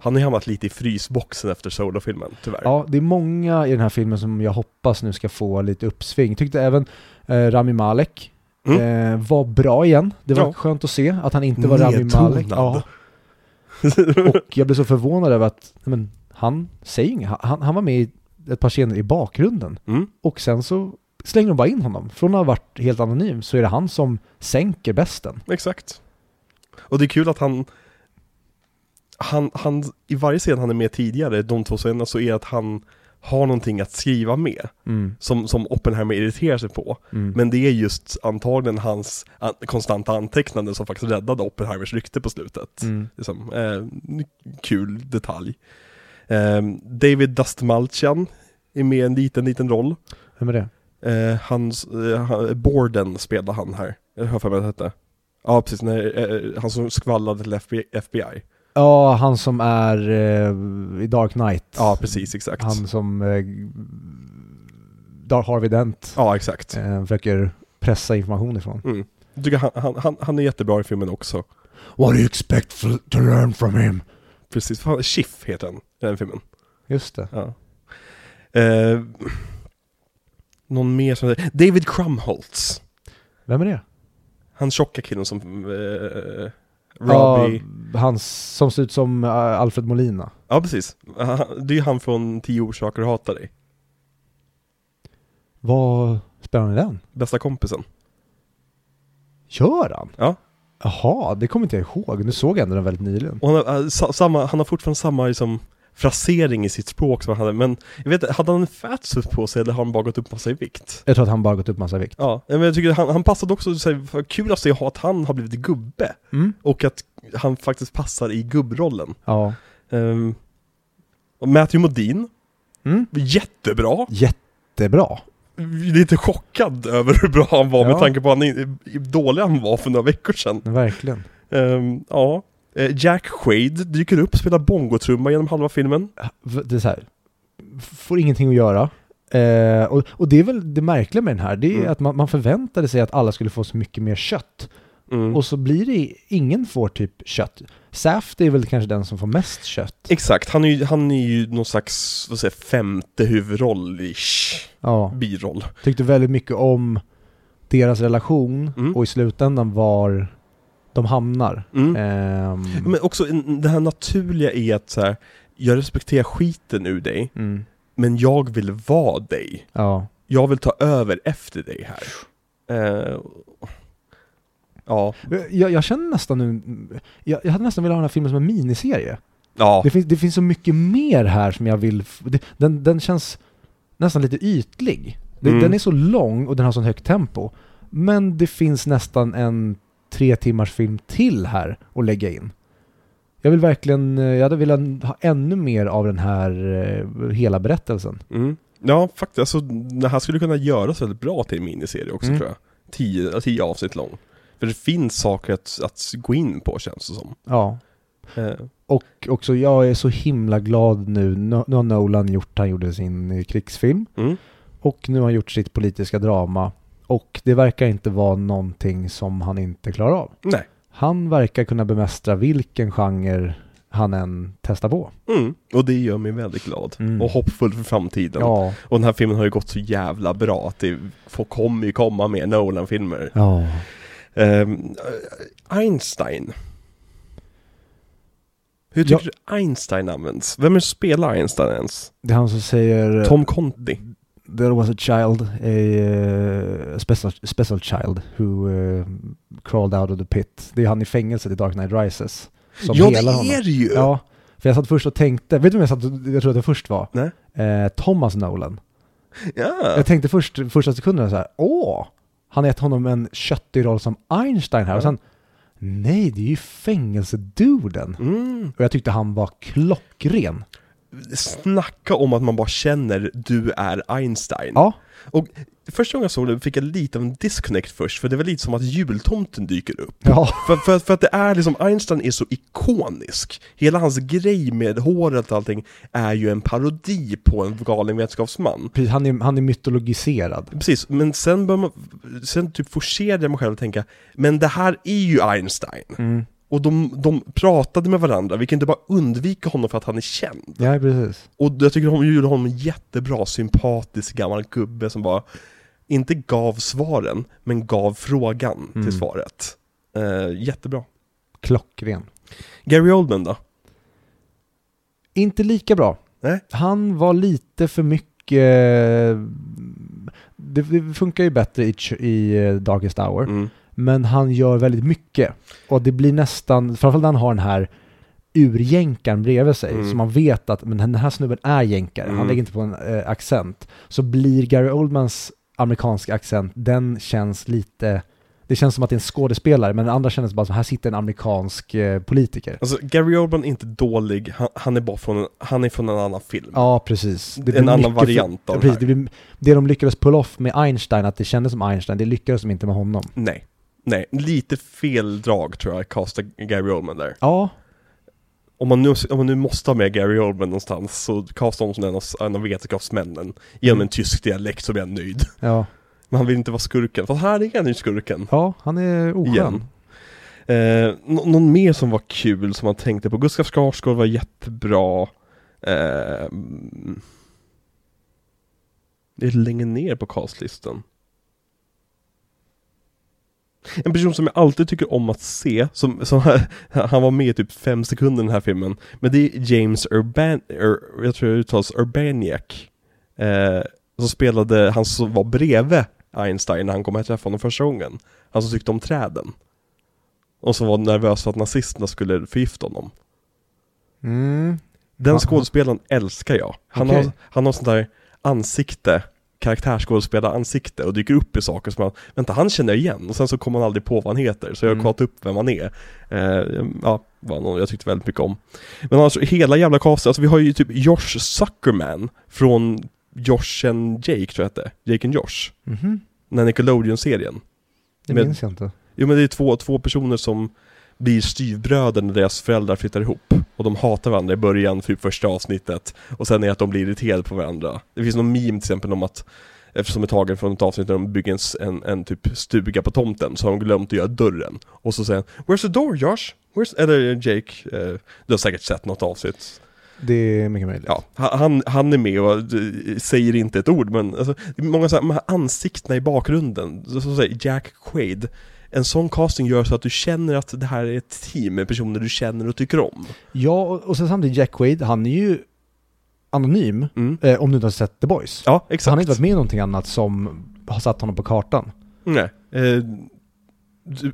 A: Han har ju hamnat lite i frysboxen efter Solo-filmen, tyvärr.
B: Ja, det är många i den här filmen som jag hoppas nu ska få lite uppsving. Tyckte även eh, Rami Malek
A: Mm.
B: eh, var bra igen. Det var
A: Ja.
B: skönt att se att han inte var Rami. Malek. Ja, och jag blev så förvånad över att men, han säger inget. Han, han var med i ett par scener i bakgrunden.
A: Mm.
B: Och sen så slänger de bara in honom. Från att ha varit helt anonym så är det han som sänker besten.
A: Exakt. Och det är kul att han han, han, i varje scen han är med tidigare, de två scenerna, så är det att han har någonting att skriva med,
B: Mm.
A: som, som Oppenheimer irriterar sig på.
B: Mm.
A: Men det är just antagligen hans an konstanta antecknande som faktiskt räddade Oppenheimers rykte på slutet.
B: Mm.
A: Liksom, eh, kul detalj. Eh, David Dastmalchian är med i en liten, liten roll.
B: Vem är det?
A: Eh, hans, eh, Borden spelar han här. Jag har för mig att det hette. Ja, precis. När, eh, han som skvallrade till FBI. FBI.
B: Ja, han som är eh, i Dark Knight.
A: Ja, precis, exakt.
B: Han som eh, Harvey Dent
A: Ja, exakt.
B: eh, försöker pressa information ifrån.
A: Mm. Jag tycker han, han, han, han är jättebra i filmen också.
B: What do you expect f- to learn from him?
A: Precis, Schiff heter han i den filmen.
B: Just det.
A: Ja. Eh, någon mer som David Crumholtz.
B: Vem är det?
A: Han tjocka killen som eh, Robbie.
B: Ja, han som ser ut som eh, Alfred Molina.
A: Ja, precis. Han- Det är ju han från Tio orsaker att hata dig.
B: Vad spelar han i den?
A: Bästa kompisen.
B: Gör han?
A: Ja.
B: Jaha, det kommer inte jag ihåg. Nu såg jag ändå den väldigt nyligen.
A: Och han har, eh, sa, samma, han har fortfarande samma liksom, frasering i sitt språk som han hade. Men jag vet hade han en fatsuit på sig eller har han bara gått upp massa i vikt?
B: Jag tror att han bara gått upp massa vikt.
A: Ja, men jag tycker han, han passade också, så här, kul att se att han har blivit gubbe.
B: Mm.
A: Och att han faktiskt passar i gubbrollen.
B: Ja.
A: Um, och Matthew Modine,
B: Mm.
A: jättebra.
B: Jättebra.
A: Lite chockad över hur bra han var med
B: Ja.
A: tanke på hur dålig han var för några veckor sedan.
B: Verkligen.
A: Ehm, ja. Eh, Jack Quaid dyker upp, spelar bongotrumma genom halva filmen.
B: Det är så här. Får ingenting att göra. Eh, och, och det är väl det märkliga med den här. Det är
A: Mm.
B: att man, man förväntade sig att alla skulle få så mycket mer kött.
A: Mm.
B: Och så blir det, ingen får typ kött. Saft är väl kanske den som får mest kött.
A: Exakt, han är, ju, han är ju någon slags, vad säger femte huvudroll-ish,
B: Ja.
A: biroll.
B: Tyckte väldigt mycket om deras relation
A: Mm.
B: och i slutändan var de hamnar.
A: Mm.
B: Ehm,
A: Men också det här naturliga är att så här, jag respekterar skiten ur dig,
B: mm,
A: men jag vill vara dig.
B: ja.
A: Jag vill ta över efter dig här. Eh, ja.
B: Jag, jag känner nästan nu, jag, jag hade nästan velat ha den här filmen som en miniserie.
A: Ja.
B: Det, finns, det finns så mycket mer här som jag vill, det, den, den känns nästan lite ytlig. Det,
A: Mm.
B: Den är så lång och den har sånt högt tempo. Men det finns nästan en tre timmars film till här att lägga in. Jag vill verkligen, eh, jag hade velat ha ännu mer av den här eh, hela berättelsen.
A: Mm. Ja, faktiskt. Alltså, det här skulle kunna göras väldigt bra till en miniserie också
B: Mm.
A: tror jag. Tio, tio avsnitt lång. För det finns saker att, att gå in på känns det som.
B: Ja.
A: Eh,
B: Och också, jag är så himla glad nu. Nu nu har Nolan gjort, han gjorde sin eh, krigsfilm.
A: mm.
B: Och nu har han gjort sitt politiska drama. Och det verkar inte vara någonting som han inte klarar av.
A: Nej.
B: Han verkar kunna bemästra vilken genre han än testar på.
A: Mm. Och det gör mig väldigt glad.
B: Mm.
A: Och hoppfull för framtiden.
B: Ja.
A: Och den här filmen har ju gått så jävla bra att det får, kommer ju komma mer Nolan-filmer.
B: Ja.
A: Ehm, Einstein. Hur tycker du Einstein används? Vem är spelar Einstein ens?
B: Det är han som säger
A: Tom Conti.
B: There was a child, a uh, special, special child who uh, crawled out of the pit. Det är han i fängelset i Dark Knight Rises. Som
A: ja, det
B: helar honom.
A: är det ju!
B: Ja, för jag satt först och tänkte, vet du vem jag satt och- jag tror att det först var?
A: Nej.
B: Eh, Thomas Nolan.
A: Ja.
B: Jag tänkte först, första sekunderna så här, åh, han har gett honom en köttig roll som Einstein här. Och
A: Ja.
B: sen, nej, det är ju fängelseduden.
A: Mm.
B: Och jag tyckte han var klockren.
A: Snacka om att man bara känner du är Einstein.
B: Ja,
A: Första gången jag såg det fick jag lite av en disconnect först, för det var lite som att jultomten dyker upp.
B: ja,
A: För, för, för att det är liksom, Einstein är så ikonisk. Hela hans grej med håret och allting är ju en parodi på en galen vetenskapsman.
B: precis, han är, han är mytologiserad.
A: Precis, men sen bör man, sen typ forcerade jag mig själv att tänka, men det här är ju Einstein.
B: Mm.
A: Och de, de pratade med varandra, vi kan inte bara undvika honom för att han är känd.
B: Ja, precis.
A: Och jag tycker de gjorde honom jättebra, sympatisk gammal gubbe som bara inte gav svaren, men gav frågan
B: Mm.
A: till svaret. Eh, jättebra.
B: Klockren.
A: Gary Oldman då?
B: Inte lika bra.
A: Nej.
B: Han var lite för mycket... Det, det funkar ju bättre i, i eh, Darkest Hour.
A: Mm.
B: Men han gör väldigt mycket. Och det blir nästan, framförallt när han har den här urjänkaren bredvid sig,
A: Mm.
B: så man vet att men den här snubben är jänkare,
A: Mm.
B: han lägger inte på en eh, accent. Så blir Gary Oldmans amerikanska accent, den känns lite, det känns som att det är en skådespelare, men den andra känns bara som här sitter en amerikansk eh, politiker.
A: Alltså Gary Oldman är inte dålig, han, han är bara från en, han är från en annan film.
B: Ja, precis. Det
A: en annan variant av
B: precis,
A: det
B: blir, det de lyckades pull off med Einstein, att det kändes som Einstein, det lyckades de inte med honom.
A: Nej. Nej, lite fel drag tror jag, kasta Gary Oldman där.
B: Ja,
A: Om man, nu, om man nu måste ha med Gary Oldman någonstans så kasta honom som en av, en av vetenskapsmännen genom
B: Mm.
A: en tysk dialekt så blir jag nöjd.
B: ja,
A: Men han vill inte vara skurken, för här är han ju skurken.
B: ja, han är oskön.
A: Eh, nå- någon mer som var kul som man tänkte på, Gustav Skarsgård var jättebra. Eh, mm. det är längre ner på castlistan. En person som jag alltid tycker om att se, som, som han var med i typ fem sekunder i den här filmen, men det är James Urban, Ur, jag tror det uttalas Urbaniak. Eh, som spelade, han som var bredvid Einstein när han kom och träffade honom första gången. Han som tyckte om träden. Och som var nervös för att nazisterna skulle förgifta honom.
B: Mm.
A: Den skådespelaren älskar jag. Han,
B: Okej.
A: har, han har sånt där ansikte, karaktärsskådespelaransikte och dyker upp i saker som man, vänta han känner igen och sen så kommer man aldrig på vad han heter så jag har
B: Mm.
A: kollat upp vem han är. Eh, ja, var någon jag tyckte väldigt mycket om. Men alltså hela jävla casten, alltså vi har ju typ Josh Zuckerman från Josh and Jake tror jag hette, Jake and Josh.
B: Mhm.
A: Den här Nickelodeon-serien.
B: Det
A: Med-
B: minns jag inte.
A: Jo men det är två, två personer som blir styvbröder när deras föräldrar flyttar ihop. Och de hatar varandra i början, typ första avsnittet. Och sen är det att de blir irriterade på varandra. Det finns någon meme till exempel om att Eftersom är tagen från ett avsnitt där de bygger en, en, en typ stuga på tomten så har de glömt att göra dörren. Och så säger han Where's the door Josh? Where's... Eller Jake, eh, du har säkert sett något avsnitt.
B: Det är mycket möjligt.
A: Ja, ha- han, han är med och eh, säger inte ett ord men alltså, många så här, de här ansiktena i bakgrunden, så, så säger Jack Quaid En sån casting gör så att du känner att det här är ett team med personer du känner och tycker om
B: Ja, och, sen samtidigt Jack Quaid, han är ju anonym,
A: mm.
B: eh, om du inte har sett The Boys.
A: Ja, exakt
B: han har inte varit med i någonting annat som har satt honom på kartan.
A: Nej eh,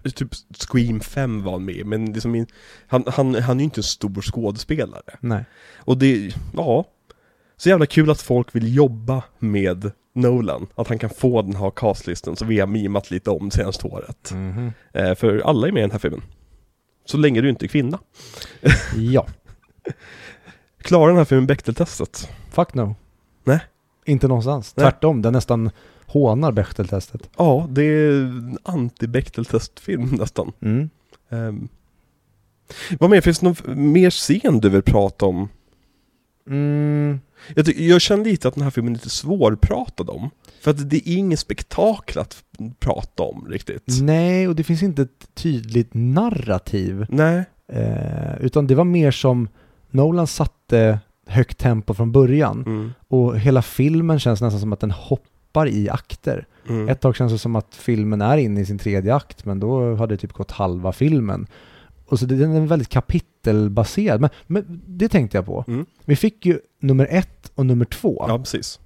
A: ty- Typ Scream 5 var han med, men liksom, in- han, han, han är ju inte en stor skådespelare
B: Nej.
A: Och det, ja Så jävla kul att folk vill jobba med Nolan, att han kan få den här castlisten som vi har mimat lite om senaste året
B: Mhm.
A: Eh, för alla är med i den här filmen. Så länge du inte är kvinna.
B: Ja,
A: Klarar den här filmen Bechdel-testet?
B: fuck no.
A: Nej.
B: Inte någonstans.
A: Nej.
B: Tvärtom, den nästan hånar Bechdel-testet.
A: Ja, det är en anti-Bechdel-testfilm nästan.
B: Mm.
A: Um, vad mer, finns det någon mer scen du vill prata om?
B: Mm.
A: Jag, jag känner lite att den här filmen är lite svårpratad om. För att det är ingen spektakel att prata om riktigt.
B: Nej, och det finns inte ett tydligt narrativ.
A: Nej.
B: Eh, utan det var mer som Nolan satte högt tempo från början.
A: Mm.
B: Och hela filmen känns nästan som att den hoppar i akter.
A: Mm.
B: Ett tag känns det som att filmen är inne i sin tredje akt, men då hade det typ gått halva filmen. Och så den är väldigt kapitelbaserad. Men, men det tänkte jag på.
A: Mm.
B: Vi fick ju nummer ett och nummer två.
A: Ja, precis.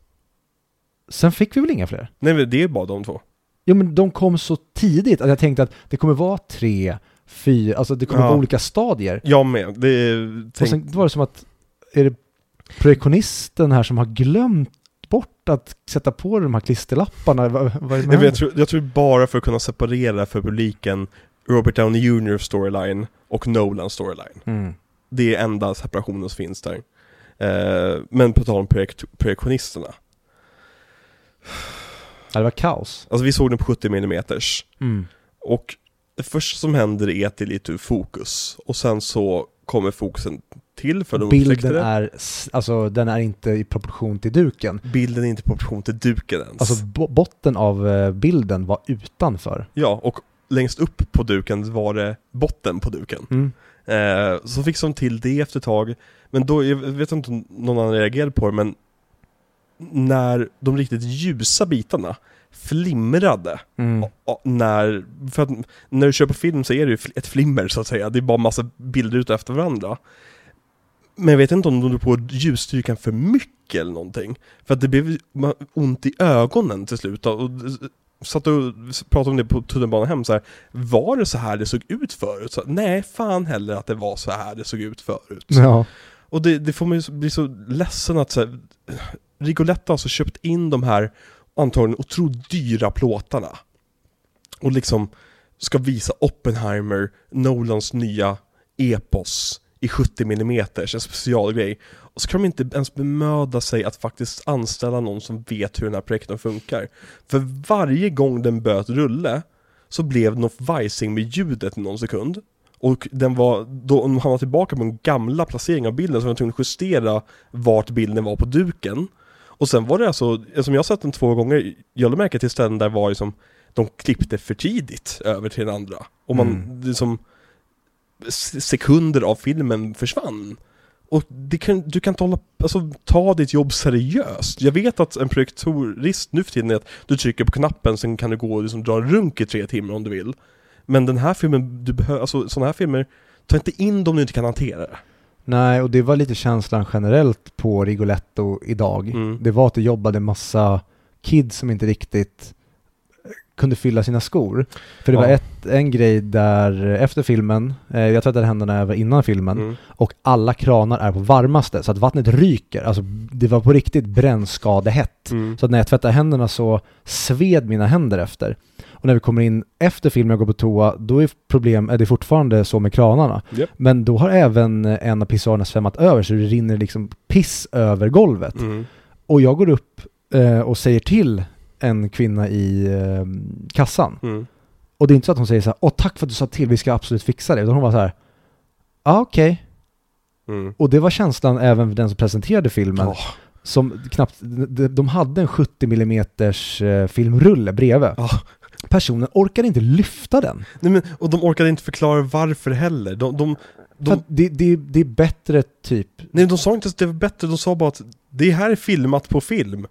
B: Sen fick vi väl inga fler?
A: Nej, men det är bara de två.
B: Jo men de kom så tidigt att jag tänkte att det kommer vara tre, fyra, alltså det kommer
A: Ja.
B: vara olika stadier.
A: Jag med. Det är...
B: Och
A: Tänk...
B: sen var det som att, är det projektionisten här som har glömt bort att sätta på de här klisterlapparna? Vad, vad
A: Jag, tror, jag tror bara för att kunna separera för publiken Robert Downey Jr storyline och Nolan storyline.
B: Mm.
A: Det är enda separationen som finns där. Eh, men på tal om projekt, projektionisterna.
B: Ja, det var kaos.
A: Alltså vi såg den på 70 mm
B: Mm.
A: och det första som händer är att det är lite ur fokus. Och sen så kommer fokusen till för de
B: Bilden är, alltså den är inte i proportion till duken.
A: Bilden är inte i proportion till duken ens.
B: Alltså bo- botten av eh, bilden var utanför.
A: Ja, och längst upp på duken var det botten på duken.
B: Mm.
A: Eh, så fick de till det efter ett tag, men då, jag vet inte om någon annan reagerade på det, men när de riktigt ljusa bitarna flimrade,
B: Mm.
A: och- när, för att när du kör på film så är det ju ett flimmer så att säga, det är bara massa bilder ut efter varandra. Men jag vet inte om de drog på ljusstyrkan för mycket eller någonting. För att det blev ont i ögonen till slut. Och satt och pratade om det på tunnelbanan hem så här, Var det så här det såg ut förut? Så, nej, fan heller att det var så här det såg ut förut.
B: Ja.
A: Och det, det får man ju bli så ledsen att så här, Rigoletto har alltså köpt in de här antagligen otroligt dyra plåtarna. Och liksom ska visa Oppenheimer, Nolans nya epos i 70 mm, en specialgrej. Och så kan de inte ens bemöda sig att faktiskt anställa någon som vet hur den här projekten funkar. För varje gång den böt rulle så blev det något vajsing med ljudet i någon sekund. Och den var, då de hamnade tillbaka på en gamla placering av bilden så var de tvungna att justera vart bilden var på duken. Och sen var det alltså, som jag har sett den två gånger, jag lade märke till ställen där var liksom de klippte för tidigt över till den andra. Och man,
B: Mm.
A: liksom sekunder av filmen försvann. Och kan, du kan hålla, alltså, ta ditt jobb seriöst. Jag vet att en projektorist nu för tiden är att du trycker på knappen, sen kan du gå och liksom dra en runk i tre timmar om du vill. Men den här filmen, du behöver, alltså sådana här filmer, ta inte in dem du inte kan hantera det.
B: Nej, och det var lite känslan generellt på Rigoletto idag.
A: Mm.
B: Det var att det jobbade massa kids som inte riktigt kunde fylla sina skor. För det var
A: Ja.
B: ett, en grej där efter filmen, eh, jag tvättade händerna över innan filmen,
A: Mm.
B: och alla kranar är på varmaste så att vattnet ryker. Alltså det var på riktigt brännskadehett.
A: Mm.
B: Så att när jag tvättade händerna så sved mina händer efter. Och när vi kommer in efter filmen och går på toa, då är problem, är det fortfarande så med kranarna.
A: Japp.
B: Men då har även eh, en av pissoarerna svämmat över så det rinner liksom piss över golvet.
A: Mm.
B: Och jag går upp eh, och säger till en kvinna i eh, kassan.
A: Mm.
B: Och det är inte så att hon säger så här, åh tack för att du sa till, vi ska absolut fixa det. Utan hon var så här, ja okej.
A: Mm.
B: Och det var känslan även för den som presenterade filmen.
A: Ja.
B: Som knappt, de, de hade en 70 mm eh, filmrulle bredvid.
A: Ja.
B: Personen orkade inte lyfta den.
A: Nej, men, och de orkade inte förklara varför heller. De, de, de,
B: det, det, det är bättre typ,
A: nej, de sa inte att det var bättre, de sa bara att det här är filmat på film.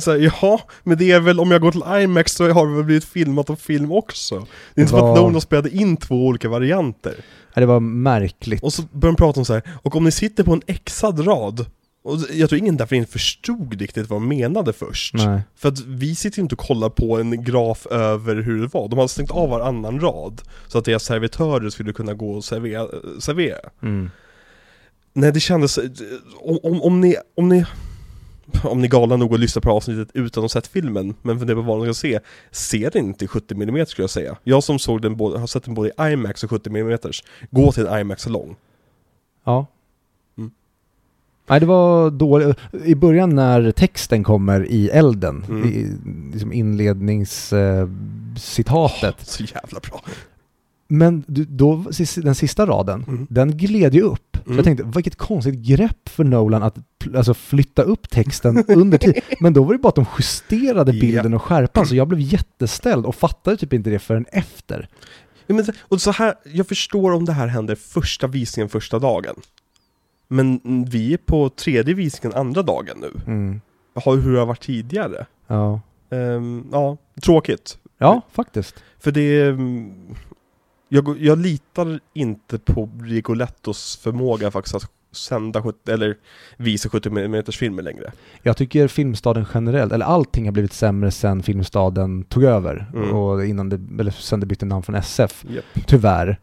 A: Så här, ja, men det är väl om jag går till IMAX så har det väl blivit filmat på film också. Det är inte
B: Det
A: som att
B: var-
A: Nolan spelade in två olika varianter.
B: ja, det var märkligt.
A: Och så började de prata om så här, och om ni sitter på en exad rad, och jag tror ingen därför inte förstod riktigt vad de menade först.
B: Nej.
A: För att vi sitter ju inte och kollar på en graf över hur det var. De hade stängt av varannan rad. Så att deras servitörer skulle kunna gå och servera. servera.
B: Mm.
A: Nej det kändes, om, om, om ni, om ni om ni är galna nog att lyssna på avsnittet utan att ha sett filmen, men funderar på vad ni ska se, se den inte i 70 mm skulle jag säga. Jag som såg den både, har sett den både i IMAX och 70 mm, gå till en IMAX-salong.
B: Ja.
A: Mm.
B: Nej, det var dåligt. I början när texten kommer i elden,
A: Mm.
B: i liksom inledningscitatet. Eh, citatet.
A: Så jävla bra.
B: Men du, då, den sista raden,
A: Mm.
B: den gled ju upp.
A: Mm.
B: jag tänkte, vilket konstigt grepp för Nolan att alltså, flytta upp texten under tid. Men då var det bara att de justerade bilden och skärpan, så jag blev jätteställd och fattade typ inte det förrän efter.
A: Ja, men, och så här, jag förstår om det här händer första visningen första dagen. Men vi är på tredje visningen andra dagen nu.
B: Mm.
A: Har, hur det har varit tidigare.
B: Ja.
A: Ehm, ja, tråkigt.
B: ja, faktiskt.
A: För det är... Jag, jag litar inte på Rigolettos förmåga faktiskt att sända 70, eller visa 70 mm filmer längre.
B: Jag tycker Filmstaden generellt, eller allting har blivit sämre sen Filmstaden tog över.
A: Mm.
B: Och innan det, eller sen det bytte namn från SF.
A: Yep.
B: Tyvärr.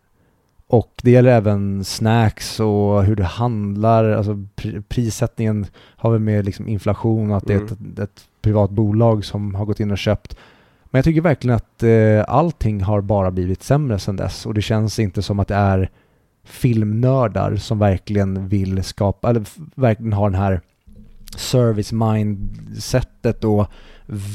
B: Och det gäller även snacks och hur det handlar, alltså pri- prissättningen har väl med liksom inflation och att det är
A: Mm.
B: ett, ett privat bolag som har gått in och köpt. Men jag tycker verkligen att eh, allting har bara blivit sämre sedan dess och det känns inte som att det är filmnördar som verkligen vill skapa, eller verkligen har den här service mindsetet och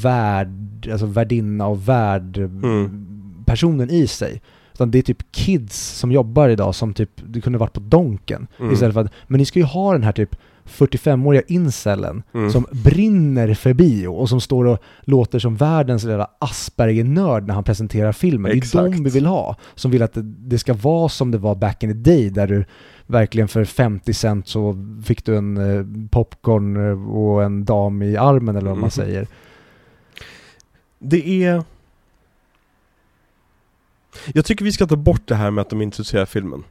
B: värd, alltså värdinna och värd
A: Mm.
B: personen i sig. Utan det är typ kids som jobbar idag som typ, det kunde varit på Donken.
A: Mm.
B: Istället för att, men ni ska ju ha den här typ 45-åriga incelen
A: Mm.
B: som brinner för bio och som står och låter som världens lilla Asperger-nörd när han presenterar filmen. Det är
A: Exakt.
B: de vi vill ha. Som vill att det, det ska vara som det var back in the day där du verkligen för 50 cent så fick du en eh, popcorn eh, och en dam i armen eller vad man
A: Mm.
B: säger.
A: Det är... Jag tycker vi ska ta bort det här med att de introducerar filmen.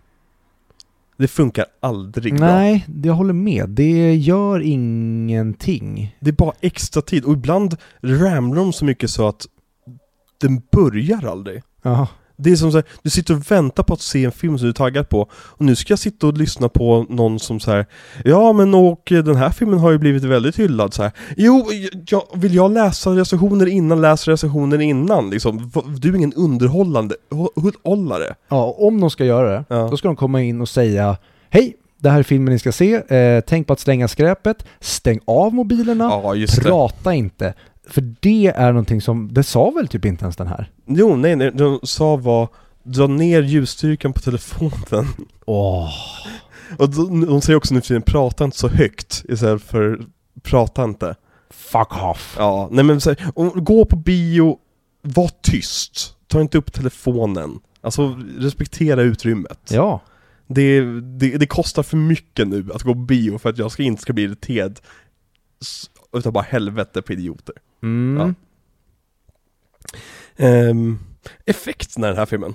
A: Det funkar aldrig bra.
B: Nej, jag håller med. Det gör ingenting.
A: Det är bara extra tid och ibland ramlar de så mycket så att den börjar aldrig.
B: Ja.
A: Det är som så här, du sitter och väntar på att se en film som du är taggad på Och nu ska jag sitta och lyssna på någon som så här, Ja men och eh, den här filmen har ju blivit väldigt hyllad så här. Jo, jag, vill jag läsa recensioner innan, läs recensioner innan liksom Du är ingen underhållande, hå- hållare
B: ja, om de ska göra det,
A: Ja.
B: då ska de komma in och säga Hej, det här är filmen ni ska se, eh, tänk på att slänga skräpet, stäng av mobilerna,
A: Ja
B: prata inte. För det är någonting som, det sa väl typ inte ens den här?
A: Jo nej, nej, de sa var Dra ner ljusstyrkan på telefonen
B: Åh.
A: Och de, de säger också nu för tiden, prata inte så högt istället för prata inte
B: Fuck off.
A: Ja, nej men så här, om, gå på bio, var tyst. Ta inte upp telefonen. Alltså respektera utrymmet.
B: Ja.
A: Det, det, det kostar för mycket nu att gå på bio för att jag ska inte ska bli irriterad utav bara helvete på idioter.
B: Mm.
A: Ja. Ehm, effekterna i den här filmen.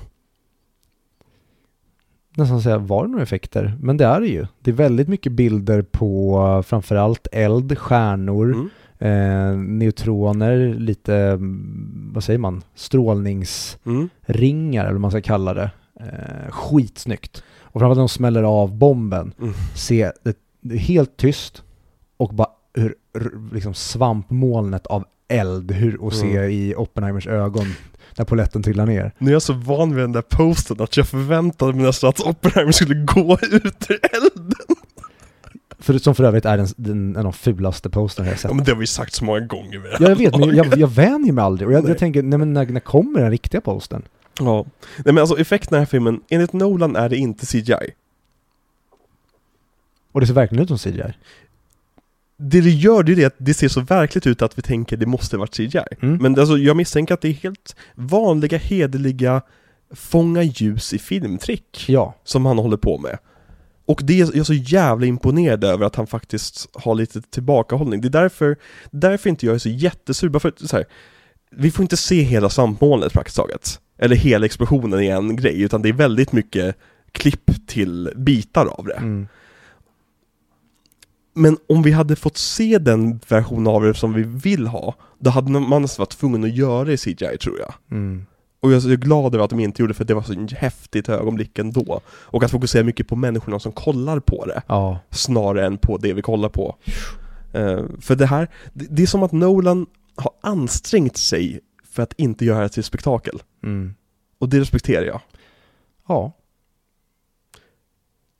B: Nästan säga, var det några effekter? Men det är det ju. Det är väldigt mycket bilder på framförallt eld, stjärnor,
A: Mm.
B: eh, neutroner, lite, mm, vad säger man, strålningsringar
A: Mm.
B: eller vad man ska kalla det. Eh, skitsnyggt. Och framförallt när de smäller av bomben.
A: Mm.
B: Se, det, det helt tyst och bara hur liksom svampmolnet av eld hur, och se
A: Mm.
B: i Oppenheimers ögon när poletten trillar ner.
A: Nu är jag så van vid den där posten att jag förväntade mig nästan att Oppenheimer skulle gå ut ur elden.
B: För, som för övrigt är den, den, en av de fulaste posterna jag sett.
A: Ja men det har vi sagt så många gånger här
B: Ja, jag vet, men jag, jag vänjer mig aldrig. Och jag, jag tänker, nej men när, när kommer den riktiga posten?
A: Ja. Nej men alltså effekterna i den här filmen, enligt Nolan är det inte CGI.
B: Och det ser verkligen ut som CGI.
A: Det det gör det är det att det ser så verkligt ut att vi tänker det måste varit CGI.
B: Mm.
A: Men alltså jag misstänker att det är helt vanliga, hederliga fånga ljus i filmtrick
B: Ja.
A: som han håller på med. Och det är jag är så jävla imponerad över att han faktiskt har lite tillbakahållning. Det är därför, därför inte jag är så jättesur, bara för att så här, vi får inte se hela svampmolnet praktiskt taget. Eller hela explosionen i en grej, utan det är väldigt mycket klipp till bitar av det.
B: Mm.
A: Men om vi hade fått se den version av det som vi vill ha, då hade man nästan varit tvungen att göra det i CGI tror jag.
B: Mm.
A: Och jag är glad över att de inte gjorde det för det var så häftigt ögonblick ändå. Och att fokusera mycket på människorna som kollar på det,
B: Ja.
A: snarare än på det vi kollar på. Eh, för det här, det, det är som att Nolan har ansträngt sig för att inte göra det till spektakel.
B: Mm.
A: Och det respekterar jag.
B: Ja.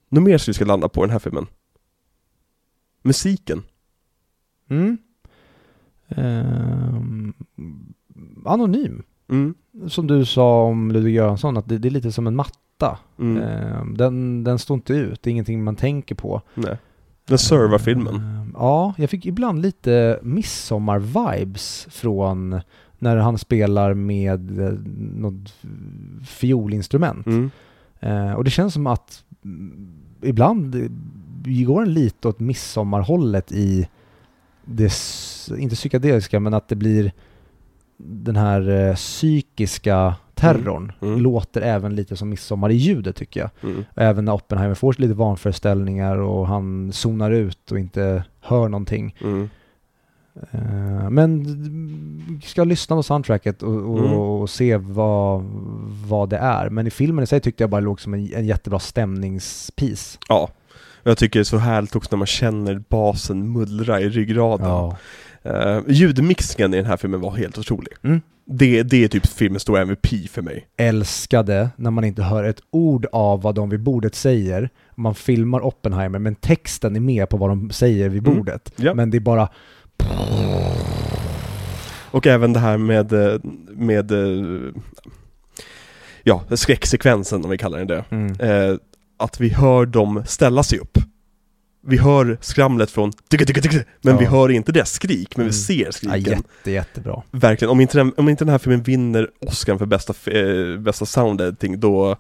A: Något mer som vi ska landa på i den här filmen? Musiken.
B: Mm. Ehm, anonym.
A: Mm.
B: Som du sa om Ludvig Göransson, att det, det är lite som en matta.
A: Mm.
B: Ehm, den, den står inte ut, det är ingenting man tänker på.
A: Nej. Den servar filmen.
B: Ehm, ja, jag fick ibland lite midsommar-vibes från när han spelar med eh, något fiolinstrument.
A: Mm.
B: Eh, och det känns som att mm, ibland går den lite åt midsommarhållet i det, inte psykedeliska, men att det blir den här eh, psykiska terrorn.
A: Mm. Mm.
B: Låter även lite som midsommar i ljudet tycker jag.
A: Mm.
B: Även när Oppenheimer får lite vanföreställningar och han zonar ut och inte hör någonting. Eh, Men ska lyssna på soundtracket och, och,
A: Mm.
B: och se vad, vad det är. Men i filmen i sig tyckte jag bara låg som en, en jättebra stämningspiece.
A: Ja. Och jag tycker det är så härligt också när man känner basen mullra i ryggraden.
B: Ja.
A: Uh, ljudmixningen i den här filmen var helt otrolig.
B: Mm.
A: Det, det är typ filmens stora MVP för mig.
B: Älskade när man inte hör ett ord av vad de vid bordet säger. Man filmar Oppenheimer men texten är med på vad de säger vid
A: Mm.
B: bordet.
A: Ja.
B: Men det är bara
A: Och även det här med, eh, med eh, ja, skräcksekvensen om vi kallar den det.
B: mm.
A: Eh, att vi hör dem ställa sig upp. Vi hör skramlet från tycka, tycka, tycka, men
B: Ja.
A: vi hör inte deras skrik, men vi
B: Mm.
A: ser
B: ja,
A: skriken.
B: jätte, jättebra.
A: Verkligen, om inte, den, om inte den här filmen vinner Oscar för bästa, eh, bästa sound editing, då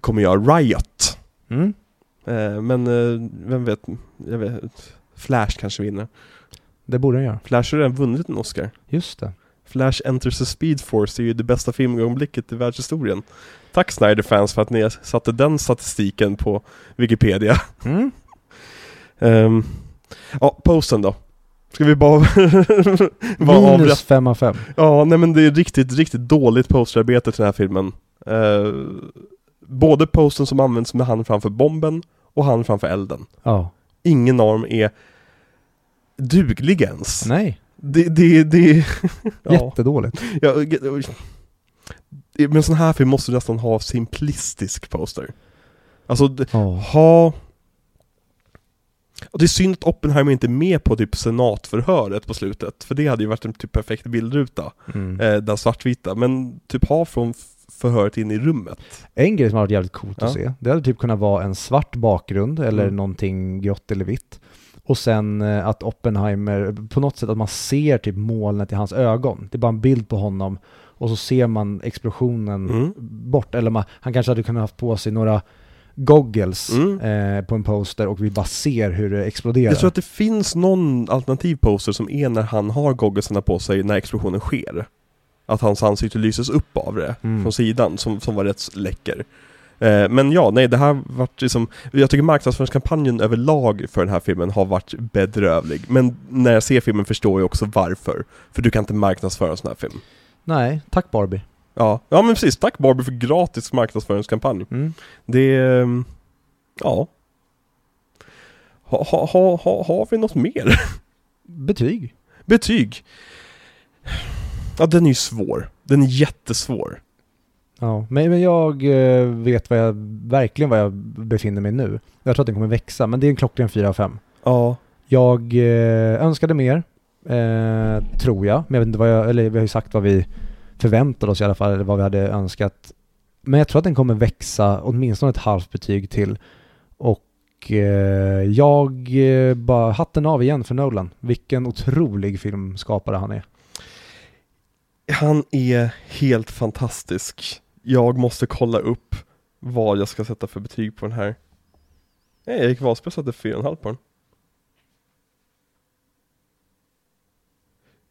A: kommer jag Riot.
B: Mm.
A: Eh, men eh, vem vet, jag vet, Flash kanske vinner.
B: Det borde den göra.
A: Flash har redan vunnit en Oscar.
B: Just det.
A: Flash Enters the Speed Force är ju det bästa filmögonblicket i världshistorien. Tack Snyder-fans för att ni satte den statistiken på Wikipedia.
B: Mm.
A: Ehm, ja, posten då. Ska vi bara, bara
B: Minus
A: avrätta?
B: 5 av 5.
A: Ja, nej men det är riktigt, riktigt dåligt posterarbete till den här filmen. Eh, både posten som används med han framför bomben och han framför elden.
B: Ja.
A: Ingen dem är duglig ens.
B: Nej,
A: Det, det, det, ja.
B: jättedåligt.
A: Ja, men sån här film måste nästan ha simplistisk poster. Alltså,
B: Ja.
A: ha... Och det är synd att Oppenheimer inte är med på typ senatförhöret på slutet, för det hade ju varit en typ perfekt bildruta,
B: Mm.
A: eh, den svartvita, men typ ha från förhöret in i rummet.
B: En grej som hade varit jävligt coolt att
A: Ja.
B: se, det hade typ kunnat vara en svart bakgrund eller
A: Mm.
B: någonting grått eller vitt. Och sen eh, att Oppenheimer, på något sätt att man ser typ molnet i hans ögon. Det är bara en bild på honom och så ser man explosionen
A: Mm.
B: bort. Eller man, han kanske hade kunnat haft på sig några goggles
A: Mm.
B: eh, på en poster och vi bara ser hur det exploderar.
A: Jag tror att det finns någon alternativ poster som är när han har gogglesarna på sig när explosionen sker. Att hans ansikte lyses upp av det
B: Mm.
A: från sidan, som, som var rätt läcker. Eh, men ja, nej det här vart liksom, jag tycker marknadsföringskampanjen överlag för den här filmen har varit bedrövlig. Men när jag ser filmen förstår jag också varför. För du kan inte marknadsföra en sån här film.
B: Nej, tack Barbie.
A: Ja, ja men precis, tack Barbie för gratis marknadsföringskampanj.
B: Mm.
A: Det är, ehm, ja. Ha, ha, ha, ha, har vi något mer?
B: Betyg.
A: Betyg. Ja, den är ju svår. Den är jättesvår.
B: Ja, men, men jag eh, vet vad jag, verkligen var jag befinner mig nu. Jag tror att den kommer växa, men det är en klockren 4 av 5.
A: Ja.
B: Jag eh, önskade mer, eh, tror jag. Men jag vet inte vad jag, eller vi har ju sagt vad vi förväntade oss i alla fall, eller vad vi hade önskat. Men jag tror att den kommer växa åtminstone ett halvt betyg till. Och eh, jag eh, bara hatten av igen för Nolan. Vilken otrolig filmskapare han är.
A: Han är helt fantastisk. Jag måste kolla upp vad jag ska sätta för betyg på den här. Nej, Erik Wahlsberg satte 4,5 på den.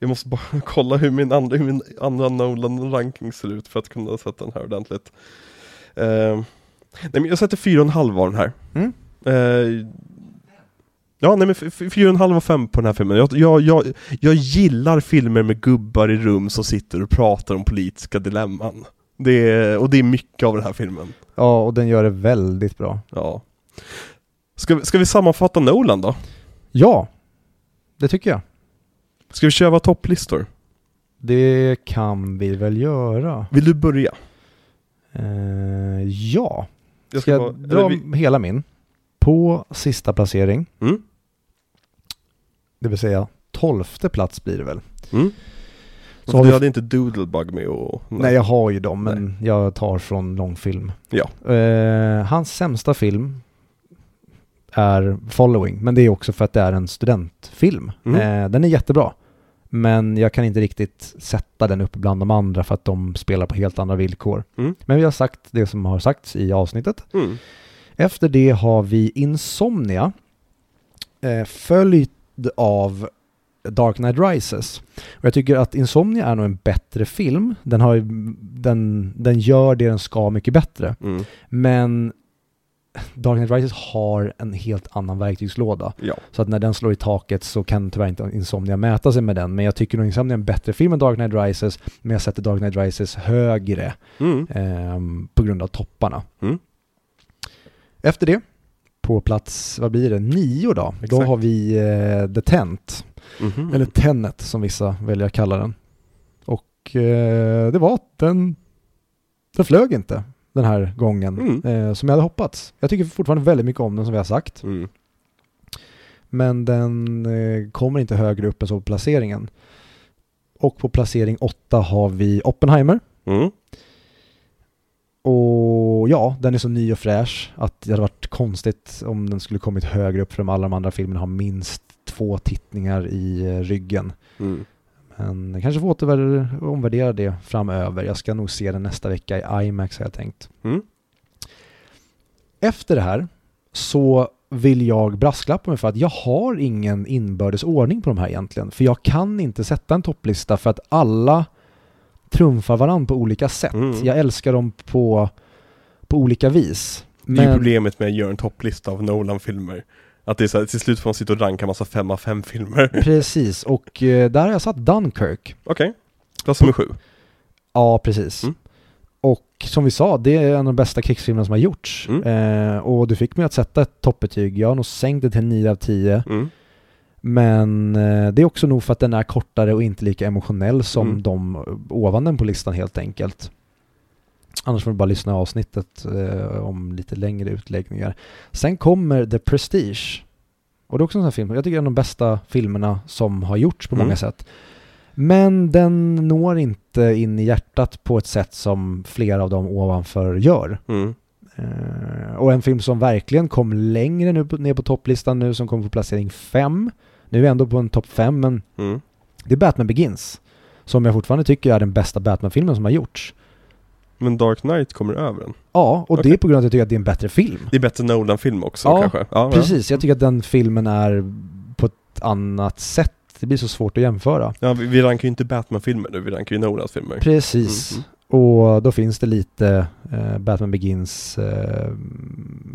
A: Jag måste bara kolla hur min andra, hur min andra Nolan-ranking ser ut för att kunna sätta den här ordentligt. Uh, nej men jag sätter 4,5 av den här.
B: Mm.
A: Eh, ja, nej men f- f- 4,5 och 5 på den här filmen. Jag, jag, jag, jag gillar filmer med gubbar i rum som sitter och pratar om politiska dilemman. Det är, och det är mycket av den här filmen.
B: Ja, och den gör det väldigt bra.
A: Ja. Ska, ska vi sammanfatta Nolan då?
B: Ja, det tycker jag.
A: Ska vi köra topplistor?
B: Det kan vi väl göra.
A: Vill du börja?
B: Eh, ja,
A: Jag
B: ska jag
A: bara-
B: dra
A: vi-
B: hela min? På sista placering,
A: Mm?
B: det vill säga tolfte plats blir det väl.
A: Mm?
B: Så
A: du
B: vi-
A: hade inte Doodlebug med och...
B: Nej, jag har ju dem, men jag tar från långfilm.
A: Ja.
B: Eh, hans sämsta film är Following, men det är också för att det är en studentfilm.
A: Mm.
B: Eh, den är jättebra, men jag kan inte riktigt sätta den upp bland de andra för att de spelar på helt andra villkor.
A: Mm.
B: Men vi har sagt det som har sagts i avsnittet.
A: Mm.
B: Efter det har vi Insomnia, eh, följd av Dark Knight Rises. Och jag tycker att Insomnia är nog en bättre film. Den, har, den, den gör det den ska mycket bättre.
A: Mm.
B: Men Dark Knight Rises har en helt annan verktygslåda.
A: Ja.
B: Så att när den slår i taket så kan tyvärr inte Insomnia mäta sig med den. Men jag tycker nog Insomnia är en bättre film än Dark Knight Rises. Men jag sätter Dark Knight Rises högre
A: Mm.
B: ehm, på grund av topparna.
A: Mm.
B: Efter det, på plats, vad blir det, nio då? Då
A: Exakt.
B: har vi eh, The Tent,
A: Mhm.
B: eller Tenet som vissa väljer att kalla den. Och eh, det var att den, den flög inte den här gången
A: Mm.
B: eh, som jag hade hoppats. Jag tycker fortfarande väldigt mycket om den som vi har sagt.
A: Mm.
B: Men den eh, kommer inte högre upp än så på placeringen. Och på placering åtta har vi Oppenheimer.
A: Mm.
B: Och ja, den är så ny och fräsch att det hade varit konstigt om den skulle kommit högre upp för de alla de andra filmerna har minst två tittningar i eh, ryggen.
A: Mm.
B: Men jag kanske får återvär- omvärdera det framöver. Jag ska nog se den nästa vecka i IMAX har jag tänkt.
A: Mm.
B: Efter det här så vill jag brasklappa mig för att jag har ingen inbördes ordning på de här egentligen. För jag kan inte sätta en topplista för att alla trumfar varandra på olika sätt.
A: Mm.
B: Jag älskar dem på, på olika vis.
A: Det är ju problemet med att göra en topplista av Nolan-filmer. Att det är så här, till slut får man sitta och ranka massa fem av fem filmer.
B: Precis, och eh, där har jag satt Dunkirk.
A: Okej. Plats nummer sju.
B: Ja, precis.
A: Mm.
B: Och som vi sa, det är en av de bästa krigsfilmerna som har gjorts.
A: Mm.
B: Eh, och du fick mig att sätta ett toppbetyg. Jag har nog sänkt det till 9 av 10.
A: Mm.
B: Men eh, det är också nog för att den är kortare och inte lika emotionell som
A: Mm.
B: de ovan den på listan helt enkelt. Annars får du bara lyssna på avsnittet eh, om lite längre utläggningar. Sen kommer The Prestige. Och det är också en sån här film, jag tycker det är en av de bästa filmerna som har gjorts på
A: Mm.
B: många sätt. Men den når inte in i hjärtat på ett sätt som flera av dem ovanför gör.
A: Mm.
B: Eh, och en film som verkligen kom längre nu på, ner på topplistan nu, som kommer på placering 5. Nu är vi ändå på en topp 5, men
A: Mm.
B: det är Batman Begins. Som jag fortfarande tycker är den bästa Batman-filmen som har gjorts.
A: Men Dark Knight kommer över den.
B: Ja, och det
A: Okej.
B: är på grund av att jag tycker att det är en bättre film.
A: Det är bättre Nolan-film också
B: Ja,
A: kanske? Ja,
B: Precis, jag tycker att den filmen är på ett annat sätt. Det blir så svårt att jämföra.
A: Ja, vi, vi rankar ju inte Batman-filmer nu, vi rankar ju Nolans filmer.
B: Precis.
A: Mm,
B: Och då finns det lite eh, Batman Begins, eh,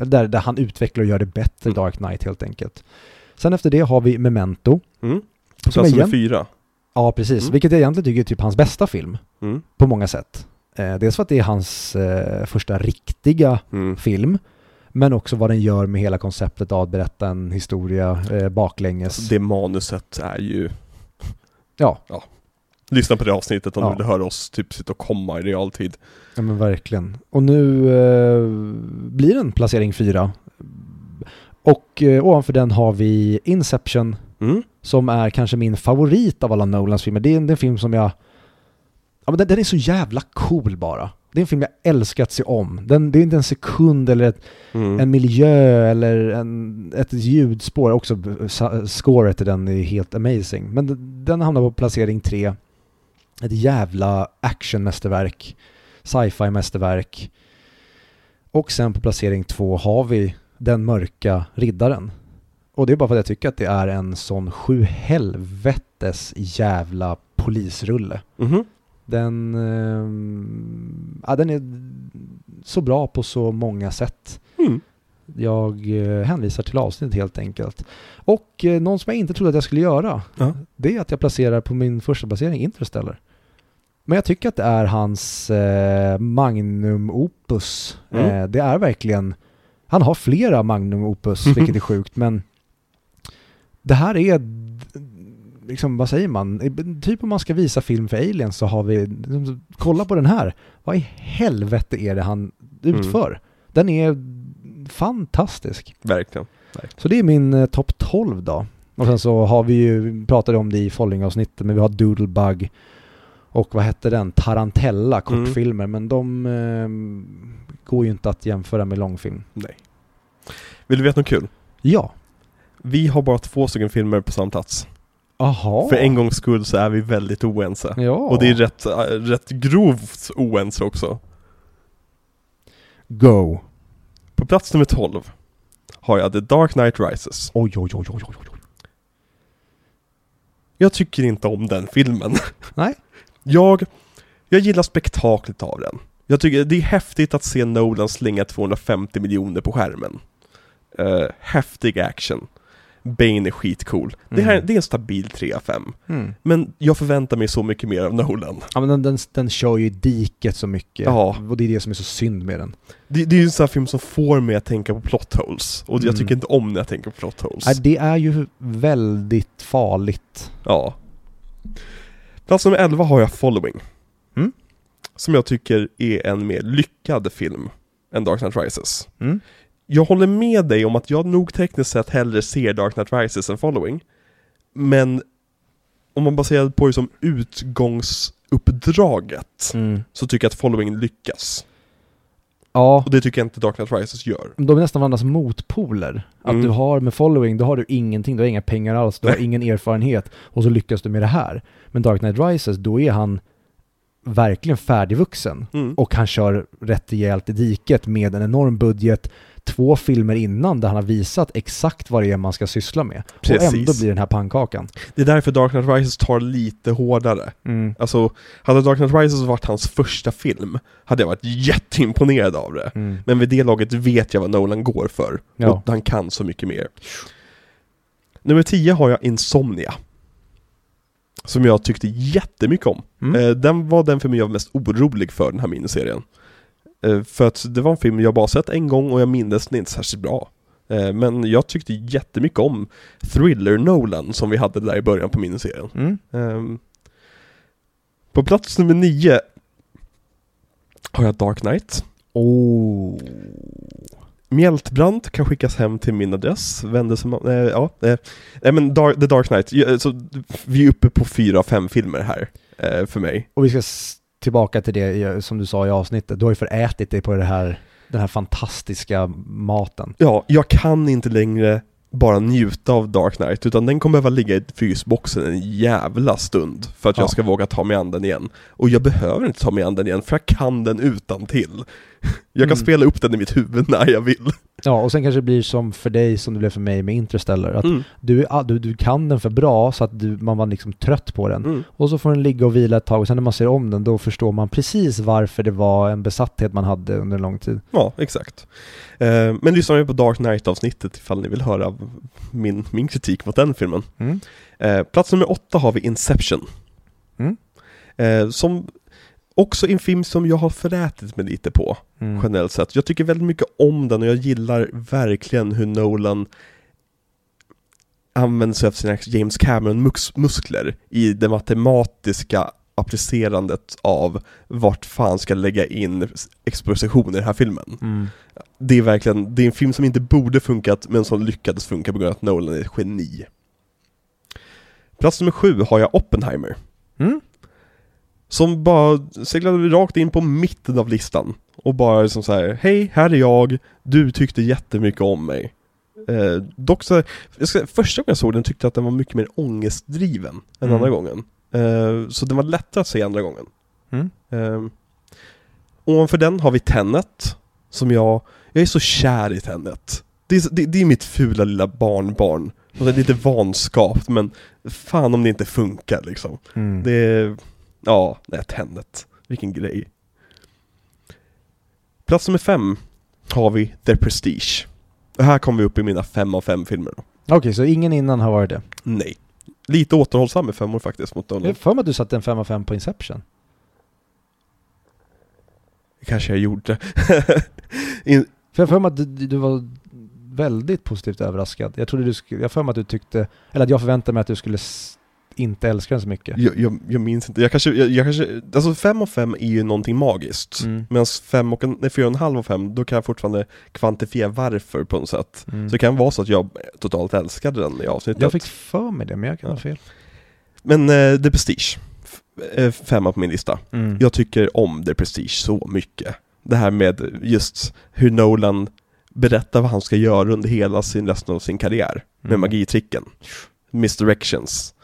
B: där, där han utvecklar och gör det bättre,
A: Mm.
B: Dark Knight helt enkelt. Sen efter det har vi Memento.
A: Mm.
B: Som
A: Plats nummer
B: igen,
A: fyra.
B: ja, precis.
A: Mm.
B: Vilket jag egentligen tycker är typ hans bästa film.
A: Mm.
B: På många sätt. Eh, dels för att det är hans eh, första riktiga
A: Mm.
B: film. Men också vad den gör med hela konceptet av att berätta en historia eh, baklänges.
A: Alltså, det manuset är ju...
B: Ja.
A: Lyssna på det avsnittet om
B: Ja.
A: du vill höra oss typ sitta och komma i realtid.
B: Ja men verkligen. Och nu eh, blir den placering fyra. Och eh, ovanför den har vi Inception
A: Mm.
B: som är kanske min favorit av alla Nolans filmer. Det är en, det är en film som jag... Ja men den, den är så jävla cool bara. Det är en film jag älskar att se om. Den, det är inte en sekund eller ett,
A: Mm.
B: en miljö eller en, ett ljudspår. Också scoret till den är helt amazing. Men den, den hamnar på placering tre. Ett jävla actionmästerverk. Sci-fi mästerverk. Och sen på placering två har vi Den mörka riddaren. Och det är bara för att jag tycker att det är en sån sju helvetes jävla polisrulle.
A: Mhm.
B: Den, ehm, ja, den är så bra på så många sätt.
A: Mm.
B: Jag eh, hänvisar till avsnittet helt enkelt. Och eh, någon som jag inte trodde att jag skulle göra,
A: Ja.
B: det är att jag placerar på min första placering Interstellar. Men jag tycker att det är hans eh, magnum opus.
A: Mm.
B: Eh, det är verkligen, han har flera magnum opus, vilket är sjukt, men det här är, liksom, vad säger man, typ om man ska visa film för aliens så har vi, liksom, kolla på den här, vad i helvete är det han
A: Mm.
B: utför? Den är fantastisk.
A: Verkligen.
B: Så det är min eh, topp 12 då. Och sen så har vi ju, pratade om det i Following-avsnittet, men vi har Doodlebug och vad hette den? Tarantella, kortfilmer, men de eh, går ju inte att jämföra med långfilm.
A: Nej. Vill du veta något kul?
B: Ja.
A: Vi har bara två stycken filmer på samma plats.
B: Aha.
A: För en gångs skull så är vi väldigt oense.
B: Ja.
A: Och det är rätt, äh, rätt grovt oense också.
B: Go.
A: På plats nummer 12 har jag The Dark Knight Rises.
B: Oj, oj, oj, oj, oj, oj.
A: Jag tycker inte om den filmen.
B: Nej.
A: Jag, jag gillar spektaklet av den. Jag tycker det är häftigt att se Nolan slänga 250 miljoner på skärmen. Uh, häftig action. Bane är skitcool. Det, här,
B: Mm.
A: det är en stabil 3 av 5.
B: Mm.
A: Men jag förväntar mig så mycket mer av Nolan.
B: Ja men den, den, den kör ju i diket så mycket.
A: Ja.
B: Och det är det som är så synd med den.
A: Det, det är ju en sån här film som får mig att tänka på plot holes. Och jag
B: Mm.
A: tycker inte om när jag tänker på plot holes.
B: Nej, det är ju väldigt farligt.
A: Ja. Plats nummer 11 har jag Following.
B: Mm.
A: Som jag tycker är en mer lyckad film än Dark Knight Rises.
B: Mm.
A: Jag håller med dig om att jag nog tekniskt sett hellre ser Dark Knight Rises än Following. Men om man baserar på det som utgångsuppdraget
B: Mm.
A: så tycker jag att Following lyckas.
B: Ja,
A: Och det tycker jag inte Dark Knight Rises gör.
B: de är nästan varandras motpoler. Att
A: Mm.
B: du har med following, då har du ingenting, du har inga pengar alls, du har
A: Nej.
B: ingen erfarenhet och så lyckas du med det här. Men Dark Knight Rises, då är han verkligen färdigvuxen
A: Mm.
B: och han kör rätt rejält i diket med en enorm budget, två filmer innan där han har visat exakt vad det är man ska syssla med. Och
A: Precis.
B: ändå blir den här pannkakan.
A: Det är därför Dark Knight Rises tar lite hårdare.
B: Mm.
A: Alltså, hade Dark Knight Rises varit hans första film, hade jag varit jätteimponerad av det.
B: Mm.
A: Men vid det laget vet jag vad Nolan går för.
B: Ja.
A: Och han kan så mycket mer. nummer 10 har jag Insomnia. Som jag tyckte jättemycket om.
B: Mm.
A: Eh, den var den filmen jag var mest orolig för, den här miniserien. Eh, för att det var en film jag bara sett en gång och jag minns den inte särskilt bra. Eh, men jag tyckte jättemycket om Thriller Nolan som vi hade där i början på miniserien.
B: Mm.
A: Ehm, på plats nummer 9 har jag Dark Knight.
B: Oh.
A: Mjältbrand kan skickas hem till min adress, vänder sig eh, ja, nej men Dark, The Dark Knight, så vi är uppe på fyra, fem filmer här eh, för mig.
B: Och vi ska tillbaka till det som du sa i avsnittet. Du har ju förätit dig på det här, den här fantastiska maten.
A: Ja, jag kan inte längre bara njuta av Dark Knight, utan den kommer behöva ligga i frysboxen en jävla stund för att
B: Ja.
A: jag ska våga ta mig an den igen. Och jag behöver inte ta mig an den igen, för jag kan den utan till. Jag kan
B: Mm.
A: spela upp den i mitt huvud när jag vill.
B: Ja, och sen kanske det blir som för dig som det blev för mig med Interstellar. Att
A: Mm.
B: du, du, du kan den för bra så att du, man var liksom trött på den.
A: Mm.
B: Och så får den ligga och vila ett tag och sen när man ser om den då förstår man precis varför det var en besatthet man hade under en lång tid.
A: Ja, exakt. Eh, men lyssna med på Dark Knight-avsnittet ifall ni vill höra min, min kritik mot den filmen.
B: Mm.
A: Eh, plats nummer åtta har vi Inception.
B: Mm.
A: Eh, som också en film som jag har förätit mig lite på,
B: Mm.
A: generellt sett. Jag tycker väldigt mycket om den och jag gillar verkligen hur Nolan använder sig av sina James Cameron-muskler i det matematiska applicerandet av vart fan ska lägga in exposition i den här filmen.
B: Mm.
A: Det är verkligen, det är en film som inte borde funkat men som lyckades funka på grund av att Nolan är ett geni. Plats nummer sju har jag Oppenheimer.
B: Mm.
A: Som bara seglade rakt in på mitten av listan. Och bara liksom så här, hej, här är jag, du tyckte jättemycket om mig. Eh, dock så, jag ska, första gången jag såg den tyckte jag att den var mycket mer ångestdriven än
B: Mm.
A: andra gången. Eh, så den var lättare att se andra gången.
B: Mm.
A: Eh, ovanför den har vi Tenet, som jag, jag är så kär i Tenet. Det är, det, det är mitt fula lilla barnbarn. Och det är lite vanskapt, men fan om det inte funkar liksom.
B: Mm.
A: Det är, ja, nej, Tenet. Vilken grej. Plats nummer fem har vi The Prestige. Och här kommer vi upp i mina fem av fem filmer då.
B: Okej, så ingen innan har varit det.
A: Nej. Lite återhållsam med femmor faktiskt mot
B: Jag
A: Nolan.
B: har för mig att du satte en 5 av 5 på Inception.
A: Det kanske jag gjorde. In,
B: För jag för mig att du, du var väldigt positivt överraskad. Jag trodde du skulle, jag för mig att du tyckte, eller att jag förväntade mig att du skulle inte älska den så mycket.
A: jag, jag, jag minns inte, jag kanske, jag, jag kanske, alltså fem av fem är ju någonting magiskt.
B: Mm.
A: Medan fem och en, nej, fyra och en halv av fem, då kan jag fortfarande kvantifiera varför på något sätt.
B: Mm.
A: Så det kan vara så att jag totalt älskade den i avsnittet.
B: Jag fick för mig det, men jag kan ha
A: Ja.
B: fel.
A: Men eh, The Prestige, f- eh, femma på min lista.
B: Mm.
A: Jag tycker om The Prestige så mycket. Det här med just hur Nolan berättar vad han ska göra under hela sin, resten av sin karriär. Med
B: Mm.
A: magitricken. Misdirections.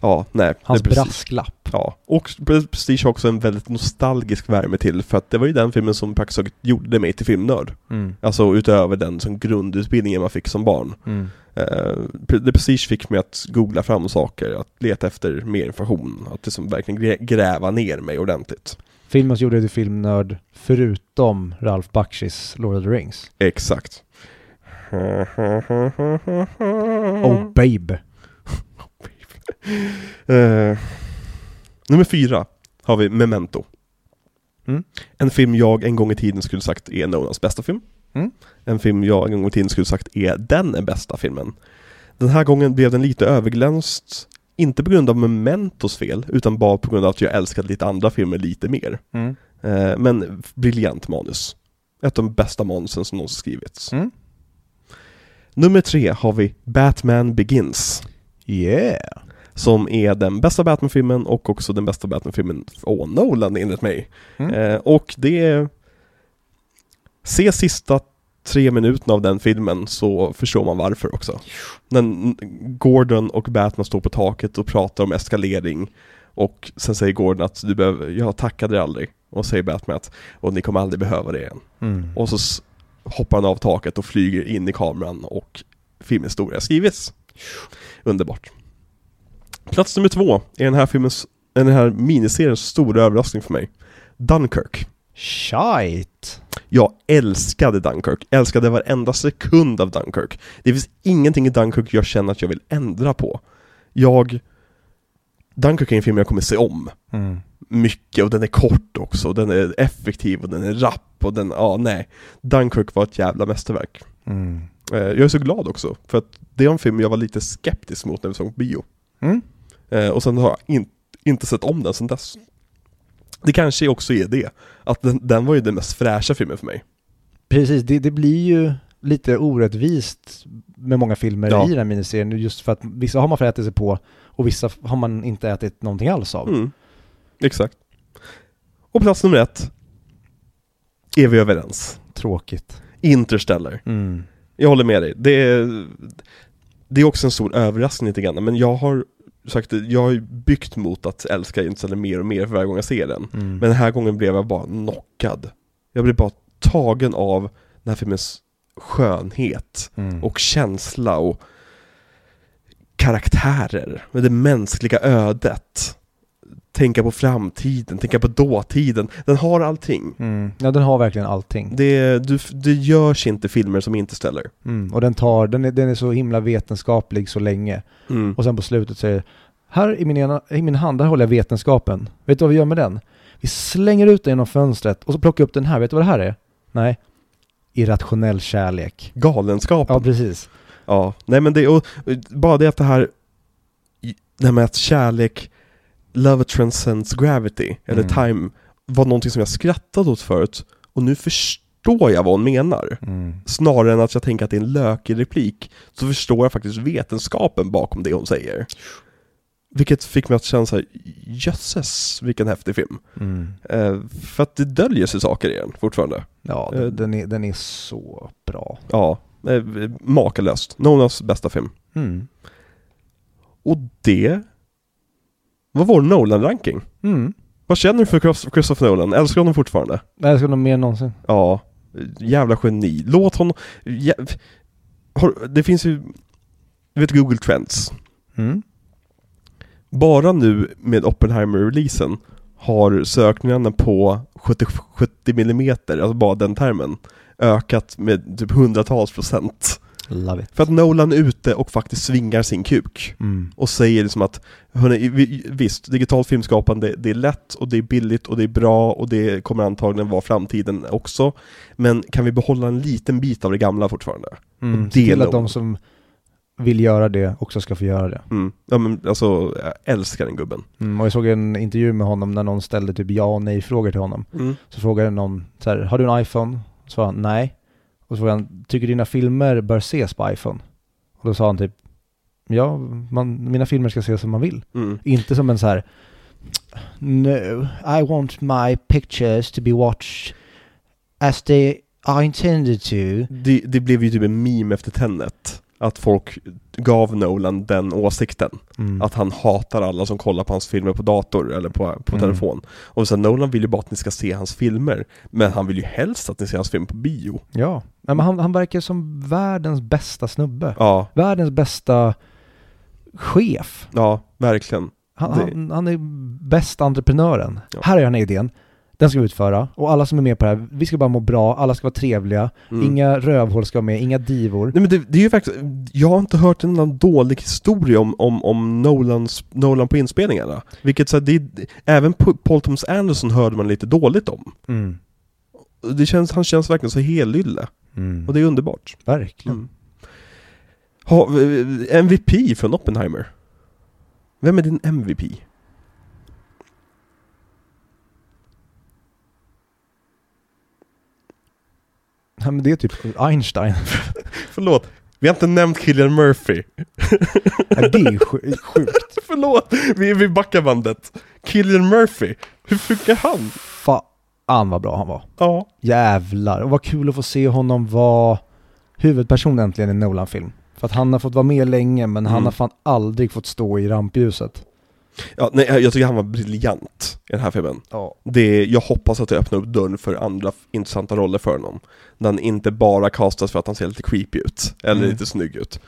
A: Ja, nej.
B: Hans
A: Prestige.
B: brasklapp.
A: Ja, och Prestige har också en väldigt nostalgisk värme till för att det var ju den filmen som praktiskt taget gjorde mig till filmnörd.
B: Mm.
A: Alltså utöver den som grundutbildningen man fick som barn.
B: Mm.
A: Uh, The Prestige fick mig att googla fram saker, att leta efter mer information, att liksom verkligen grä- gräva ner mig ordentligt.
B: Filmen som gjorde dig till filmnörd, förutom Ralph Bakshis Lord of the Rings.
A: Exakt.
B: Oh babe.
A: Eh, nummer fyra har vi Memento.
B: Mm.
A: En film jag en gång i tiden skulle sagt är Nolans bästa film.
B: Mm.
A: En film jag en gång i tiden skulle sagt är den bästa filmen. Den här gången blev den lite överglänst, inte på grund av Mementos fel, utan bara på grund av att jag älskade lite andra filmer lite mer.
B: Mm.
A: Eh, men briljant manus. Ett av de bästa manusen som någonsin skrivits.
B: Mm.
A: Nummer tre har vi Batman Begins.
B: Yeah.
A: Som är den bästa Batman-filmen och också den bästa Batman-filmen från Nolan enligt mig.
B: Mm.
A: Eh, och det är... Se sista tre minuterna av den filmen så förstår man varför också. När Gordon och Batman står på taket och pratar om eskalering och sen säger Gordon att du behöver, jag tackade dig aldrig. Och säger Batman att och ni kommer aldrig behöva det igen.
B: Mm.
A: Och så hoppar han av taket och flyger in i kameran och filmhistoria skrivits. Underbart. Plats nummer två är den här filmens, den här miniseriens stora överraskning för mig. Dunkirk.
B: Shite.
A: Jag älskade Dunkirk, älskade varenda sekund av Dunkirk. Det finns ingenting i Dunkirk jag känner att jag vill ändra på. Jag... Dunkirk är en film jag kommer se om.
B: Mm.
A: Mycket, och den är kort också, den är effektiv och den är rapp och den, ja nej. Dunkirk var ett jävla mästerverk.
B: Mm.
A: Eh, Jag är så glad också, för att det är en film jag var lite skeptisk mot när vi såg på bio.
B: Mm.
A: Eh, och sen har jag in, inte sett om den sen dess. Det kanske också är det, att den, den var ju den mest fräscha filmen för mig.
B: Precis, det, det blir ju lite orättvist med många filmer
A: Ja.
B: i den här miniserien just för att vissa har man fått äta sig på och vissa har man inte ätit någonting alls av.
A: Mm. Exakt. Och plats nummer ett, är vi överens.
B: Tråkigt.
A: Interstellar.
B: Mm.
A: Jag håller med dig. Det är, det är också en stor överraskning lite grann, men jag har sagt jag har byggt mot att älska Interstellar mer och mer för varje gång jag ser den.
B: Mm.
A: Men den här gången blev jag bara knockad. Jag blev bara tagen av den här filmens skönhet
B: Mm.
A: och känsla och karaktärer, med det mänskliga ödet. Tänka på framtiden, tänka på dåtiden. Den har allting.
B: Mm. Ja, den har verkligen allting.
A: Det, du, det görs inte filmer som inte ställer.
B: Mm. Och den tar, den är, den är så himla vetenskaplig så länge.
A: Mm.
B: Och sen på slutet säger här i min, ena, i min hand, där håller jag vetenskapen. Vet du vad vi gör med den? Vi slänger ut den genom fönstret och så plockar jag upp den här. Vet du vad det här är? Nej. Irrationell kärlek.
A: Galenskapen.
B: Ja, precis.
A: Ja, nej men det, och och bara det att det här, det här med att kärlek, love transcends gravity, eller
B: Mm.
A: time, var någonting som jag skrattade åt förut, och nu förstår jag vad hon menar.
B: Mm.
A: Snarare än att jag tänker att det är en lökig replik, så förstår jag faktiskt vetenskapen bakom det hon säger. Vilket fick mig att känna såhär, jösses vilken häftig film.
B: Mm.
A: Eh, för att det döljer sig saker i den fortfarande.
B: Ja,
A: Eh,
B: den, den, är, den är så bra.
A: Ja, eh, makalöst. Nolans bästa film.
B: Mm.
A: Och det var vår Nolan-ranking.
B: Mm.
A: Vad känner du för Chris- Christopher Nolan? Älskar honom fortfarande?
B: Jag älskar honom mer än någonsin.
A: Ja, jävla geni. Låt honom... Ja, har, det finns ju... Du vet Google Trends.
B: Mm.
A: Bara nu med Oppenheimer-releasen har sökningarna på 70, 70 mm, alltså bara den termen, ökat med typ hundratals procent.
B: Love it.
A: För att Nolan är ute och faktiskt svingar sin kuk.
B: Mm.
A: och säger liksom att hörni, vi- visst, digitalt filmskapande, det är lätt och det är billigt och det är bra och det kommer antagligen vara framtiden också. Men kan vi behålla en liten bit av det gamla fortfarande?
B: Mm.
A: Och
B: till att de som vill göra det också ska få göra det.
A: Mm. Ja men alltså, jag älskar den gubben.
B: Mm. Och jag såg en intervju med honom när någon ställde typ ja och nej frågor till honom.
A: Mm.
B: Så frågade någon så här, har du en iPhone? Så sa han nej. Och så frågade han, tycker dina filmer bör ses på iPhone? Och då sa han typ, ja, man, mina filmer ska ses som man vill.
A: Mm.
B: Inte som en så här, no, I want my pictures to be watched as they are intended to.
A: Det, det blev ju typ en meme efter Tenet. Att folk gav Nolan den åsikten.
B: Mm.
A: Att han hatar alla som kollar på hans filmer på dator eller på, på
B: Mm.
A: telefon. Och sen Nolan vill ju bara att ni ska se hans filmer. Men han vill ju helst att ni ser hans film på bio.
B: Ja, men han, han verkar som världens bästa snubbe.
A: Ja,
B: Världens bästa chef.
A: ja, verkligen.
B: Han,
A: Det-
B: han, han är bästa entreprenören.
A: Ja.
B: Här är den här idén. Den ska vi utföra. Och alla som är med på det här, vi ska bara må bra, alla ska vara trevliga.
A: Mm.
B: Inga rövhål ska vara med, inga divor.
A: Nej men det, det är ju faktiskt, jag har inte hört en annan dålig historia om, om, om Nolans, Nolan på inspelningarna. Vilket så det, även Paul Thomas Anderson hörde man lite dåligt om.
B: Mm.
A: Det känns, han känns verkligen så helylle.
B: Mm.
A: Och det är underbart.
B: Verkligen.
A: Mm. Ha, eh, MVP från Oppenheimer. Vem är din MVP?
B: Ja, men det är typ Einstein.
A: Förlåt, vi har inte nämnt Killian Murphy.
B: Ja, det är sj- sjukt.
A: Förlåt, vi, vi backar bandet. Killian Murphy, hur funkar han?
B: Fan vad bra han var.
A: Ja.
B: Jävlar. Och vad kul att få se honom vara huvudperson äntligen i en Nolan-film. För att han har fått vara med länge, men han
A: Mm.
B: har fan aldrig fått stå i rampljuset.
A: Ja nej, jag tycker han var briljant i den här filmen.
B: Ja.
A: Det, jag hoppas att det öppnar upp dörren för andra intressanta roller för honom. När han inte bara castas för att han ser lite creepy ut, eller
B: Mm.
A: lite snygg ut.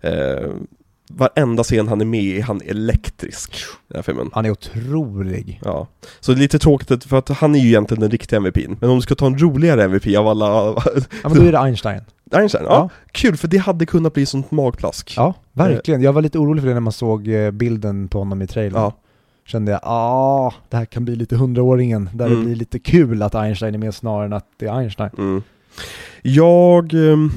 A: Eh, varenda scen han är med i, han är elektrisk. i Den här filmen.
B: Han är otrolig.
A: Ja. Så det är lite tråkigt för att han är ju egentligen den riktiga MVPn. Men om du ska ta en roligare MVP av alla...
B: Ja men då är det Einstein.
A: Einstein, ja.
B: Ja.
A: Kul, för det hade kunnat bli sånt magplask.
B: Ja, verkligen. Jag var lite orolig för det när man såg eh, bilden på honom i trailern.
A: Ja.
B: Kände jag, ah, det här kan bli lite hundraåringen, där
A: Mm.
B: det blir lite kul att Einstein är med snarare än att det är Einstein.
A: Mm. Jag... ehm,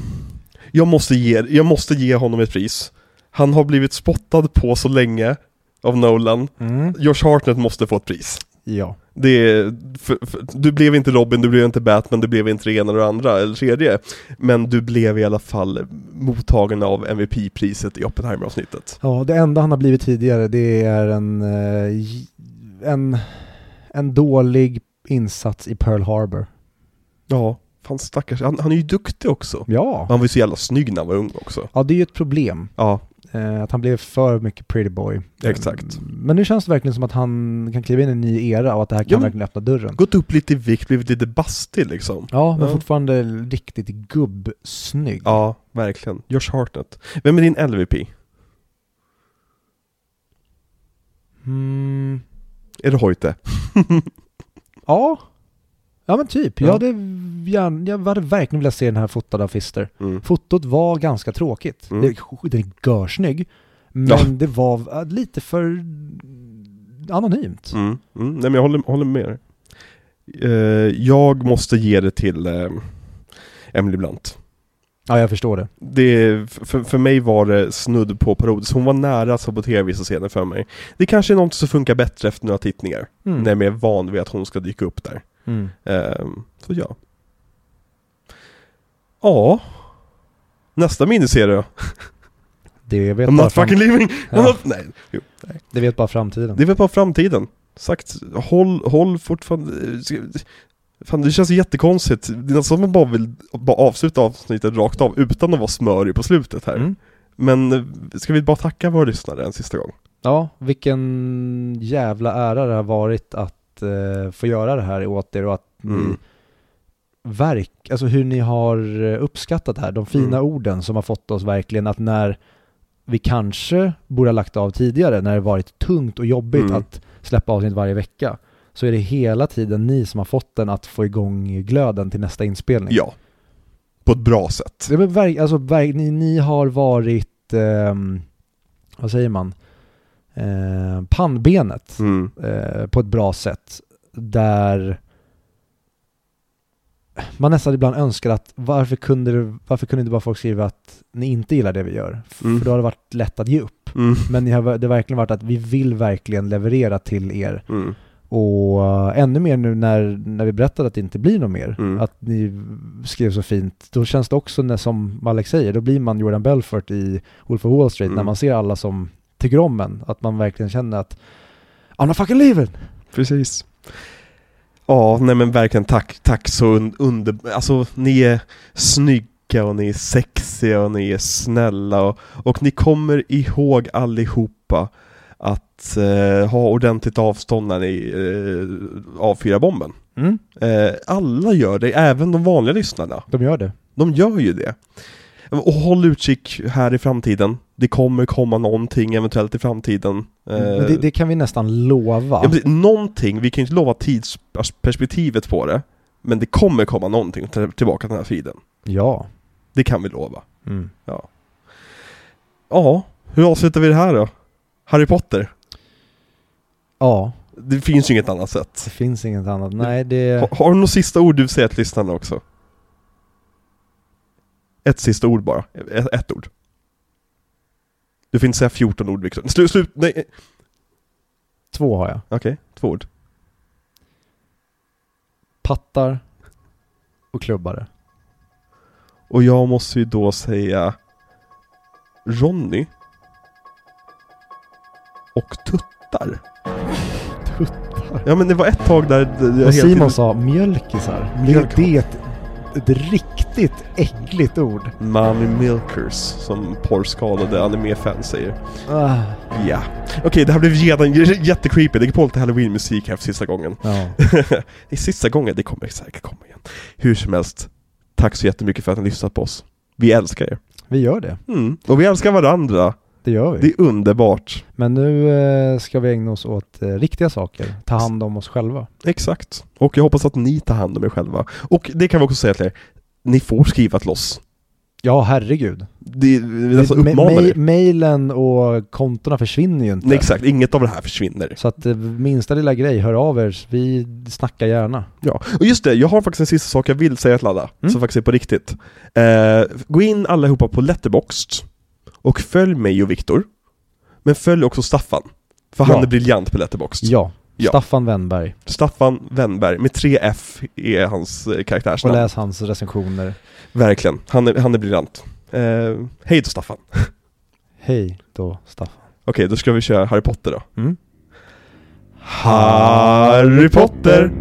A: Jag måste, ge, jag måste ge honom ett pris. Han har blivit spottad på så länge av Nolan.
B: Mm.
A: Josh Hartnett måste få ett pris.
B: Ja.
A: Det för, för, du blev inte Robin, du blev inte Batman, du blev inte det ena och det andra, eller tredje. Men du blev i alla fall mottagen av MVP-priset i Oppenheimer-avsnittet.
B: Ja, det enda han har blivit tidigare det är en, eh, en, en dålig insats i Pearl Harbor.
A: Ja, fan stackars. Han, han är ju duktig också.
B: Ja.
A: Han var ju så jävla snygg när han var ung också.
B: Ja, det är ju ett problem.
A: Ja,
B: att han blev för mycket pretty boy.
A: Exakt.
B: Men nu känns det verkligen som att han kan kliva in i en ny era och att det här kan
A: Ja,
B: verkligen öppna dörren.
A: gått upp lite i vikt, blivit lite bastig liksom.
B: Ja, men
A: Ja.
B: fortfarande riktigt gubbsnygg.
A: Ja, verkligen. Josh Hartnett. Vem är din LVP?
B: Mm,
A: Är det Hoyte?
B: ja. Ja men typ.
A: Ja.
B: Jag, hade gärna, jag hade verkligen velat se den här fotad av Fister.
A: Mm.
B: Fotot var ganska tråkigt.
A: Mm.
B: Det, den är görsnygg. Men
A: Ja.
B: det var äh, lite för anonymt.
A: Mm. Mm. Nej men jag håller, håller med dig. Eh, jag måste ge det till eh, Emily Blunt.
B: Ja, jag förstår det.
A: Det, för, för mig var det snudd på parodiskt. Hon var nära att sabotera vissa scener för mig. Det kanske är något som funkar bättre efter några tittningar.
B: Mm.
A: När jag är van vid att hon ska dyka upp där.
B: Mm.
A: Ehm, så ja. Ja. Nästa miniserie?
B: Det, vet
A: I'm
B: bara
A: not fucking leaving!
B: Ja.
A: Not- Nej, jo.
B: det vet bara framtiden.
A: Det väl bara framtiden. Sagt, håll, håll fortfarande... Fan det känns jättekonstigt. Det är nästan som man bara vill bara avsluta avsnittet rakt av utan att vara smörig på slutet här.
B: Mm.
A: Men eh, ska vi bara tacka våra lyssnare en sista gång?
B: Ja, vilken jävla ära det har varit att eh, få göra det här åt er och att ni
A: Mm.
B: verk, alltså hur ni har eh, uppskattat det här, de fina
A: Mm.
B: orden som har fått oss verkligen att när vi kanske borde ha lagt av tidigare, när det varit tungt och jobbigt
A: Mm.
B: att släppa avsnitt varje vecka, så är det hela tiden ni som har fått den att få igång glöden till nästa inspelning.
A: Ja. På ett bra sätt.
B: Det är verk, alltså, verk, ni, ni har varit, ehm, vad säger man, eh, pannbenet
A: Mm.
B: eh, på ett bra sätt. Där man nästan ibland önskar att varför kunde, det, varför kunde inte bara folk skriva att ni inte gillar det vi gör?
A: Mm.
B: För då har det varit lätt att ge upp.
A: Mm.
B: Men ni har, det har verkligen varit att vi vill verkligen leverera till er.
A: Mm.
B: Och eh, ännu mer nu när, när vi berättade att det inte blir något mer,
A: Mm.
B: att ni skrev så fint, då känns det också när, som Alex säger, då blir man Jordan Belfort i Wolf of Wall Street,
A: Mm.
B: när man ser alla som tycker om en, att man verkligen känner att I'm not fucking leaving!
A: Precis. Ja, nej men verkligen tack, tack så un- under... Alltså ni är snygga och ni är sexiga och ni är snälla och, och ni kommer ihåg allihopa att eh, ha ordentligt avstånd när ni eh, avfyrar bomben.
B: Mm,
A: Eh, alla gör det, även de vanliga lyssnarna.
B: de gör det.
A: De gör ju det. Och håll utkik här i framtiden. Det kommer komma någonting eventuellt i framtiden.
B: Men det, det kan vi nästan lova.
A: Ja, precis. någonting, vi kan ju inte lova tidsperspektivet på det Men det kommer komma någonting till- tillbaka till den här feeden
B: Ja.
A: Det kan vi lova
B: Mm.
A: Ja, hur avslutar vi det här då? Harry Potter?
B: Ja,
A: Det finns ju inget annat sätt
B: det finns inget annat. Nej, det...
A: ha, Har du något sista ord du vill säga till lyssnarna också? Ett sista ord bara, ett, ett ord Du får inte säga 14 ord Viktor, slut, slut, nej,
B: Två har jag.
A: okej, två ord
B: Pattar och klubbare.
A: Och jag måste ju då säga Ronny Och tuttar
B: Tuttar.
A: Ja men det var ett tag där
B: Och Simon
A: tiden-
B: sa mjölkisar. Det,
A: Mjölk.
B: det är ett, riktigt äckligt ord.
A: Mommy Milkers som porrskadade anime-fans säger.
B: Ah,
A: Ja. Okej, det här blev redan jättecreepy, det går på lite halloween-musik här för sista gången.
B: Ja.
A: Det är sista gången, det kommer säkert komma igen. Hur som helst Tack så jättemycket för att ni har lyssnat på oss. Vi älskar er.
B: Vi gör det.
A: mm. Och vi älskar varandra
B: Det gör vi.
A: Det är underbart.
B: Men nu eh, ska vi ägna oss åt eh, riktiga saker. Ta hand om oss själva.
A: Exakt. Och jag hoppas att ni tar hand om er själva. Och det kan vi också säga till er. Ni får skriva till oss.
B: Ja, herregud.
A: Det, vi alltså
B: Ma-
A: uppmanar
B: ma- mailen och kontona försvinner ju inte.
A: Nej, exakt, inget av det här försvinner.
B: Så att eh, minsta lilla grej, hör av er. Vi snackar gärna.
A: Ja, och just det, jag har faktiskt en sista sak jag vill säga till alla,
B: Mm.
A: som faktiskt är på riktigt. Eh, gå in allihopa på Letterboxd och följ mig och Viktor. Men följ också Staffan. För han
B: Ja.
A: är briljant på Letterboxd.
B: Ja,
A: Ja.
B: Staffan Wennberg.
A: Staffan Wennberg, med tre F är hans eh,
B: Och
A: karaktärsnamn.
B: läs hans recensioner.
A: Verkligen, han är, han är briljant. Eh, hej då Staffan.
B: Hej då, Staffan.
A: Okej, då ska vi köra Harry Potter då.
B: Mm.
A: Harry Potter!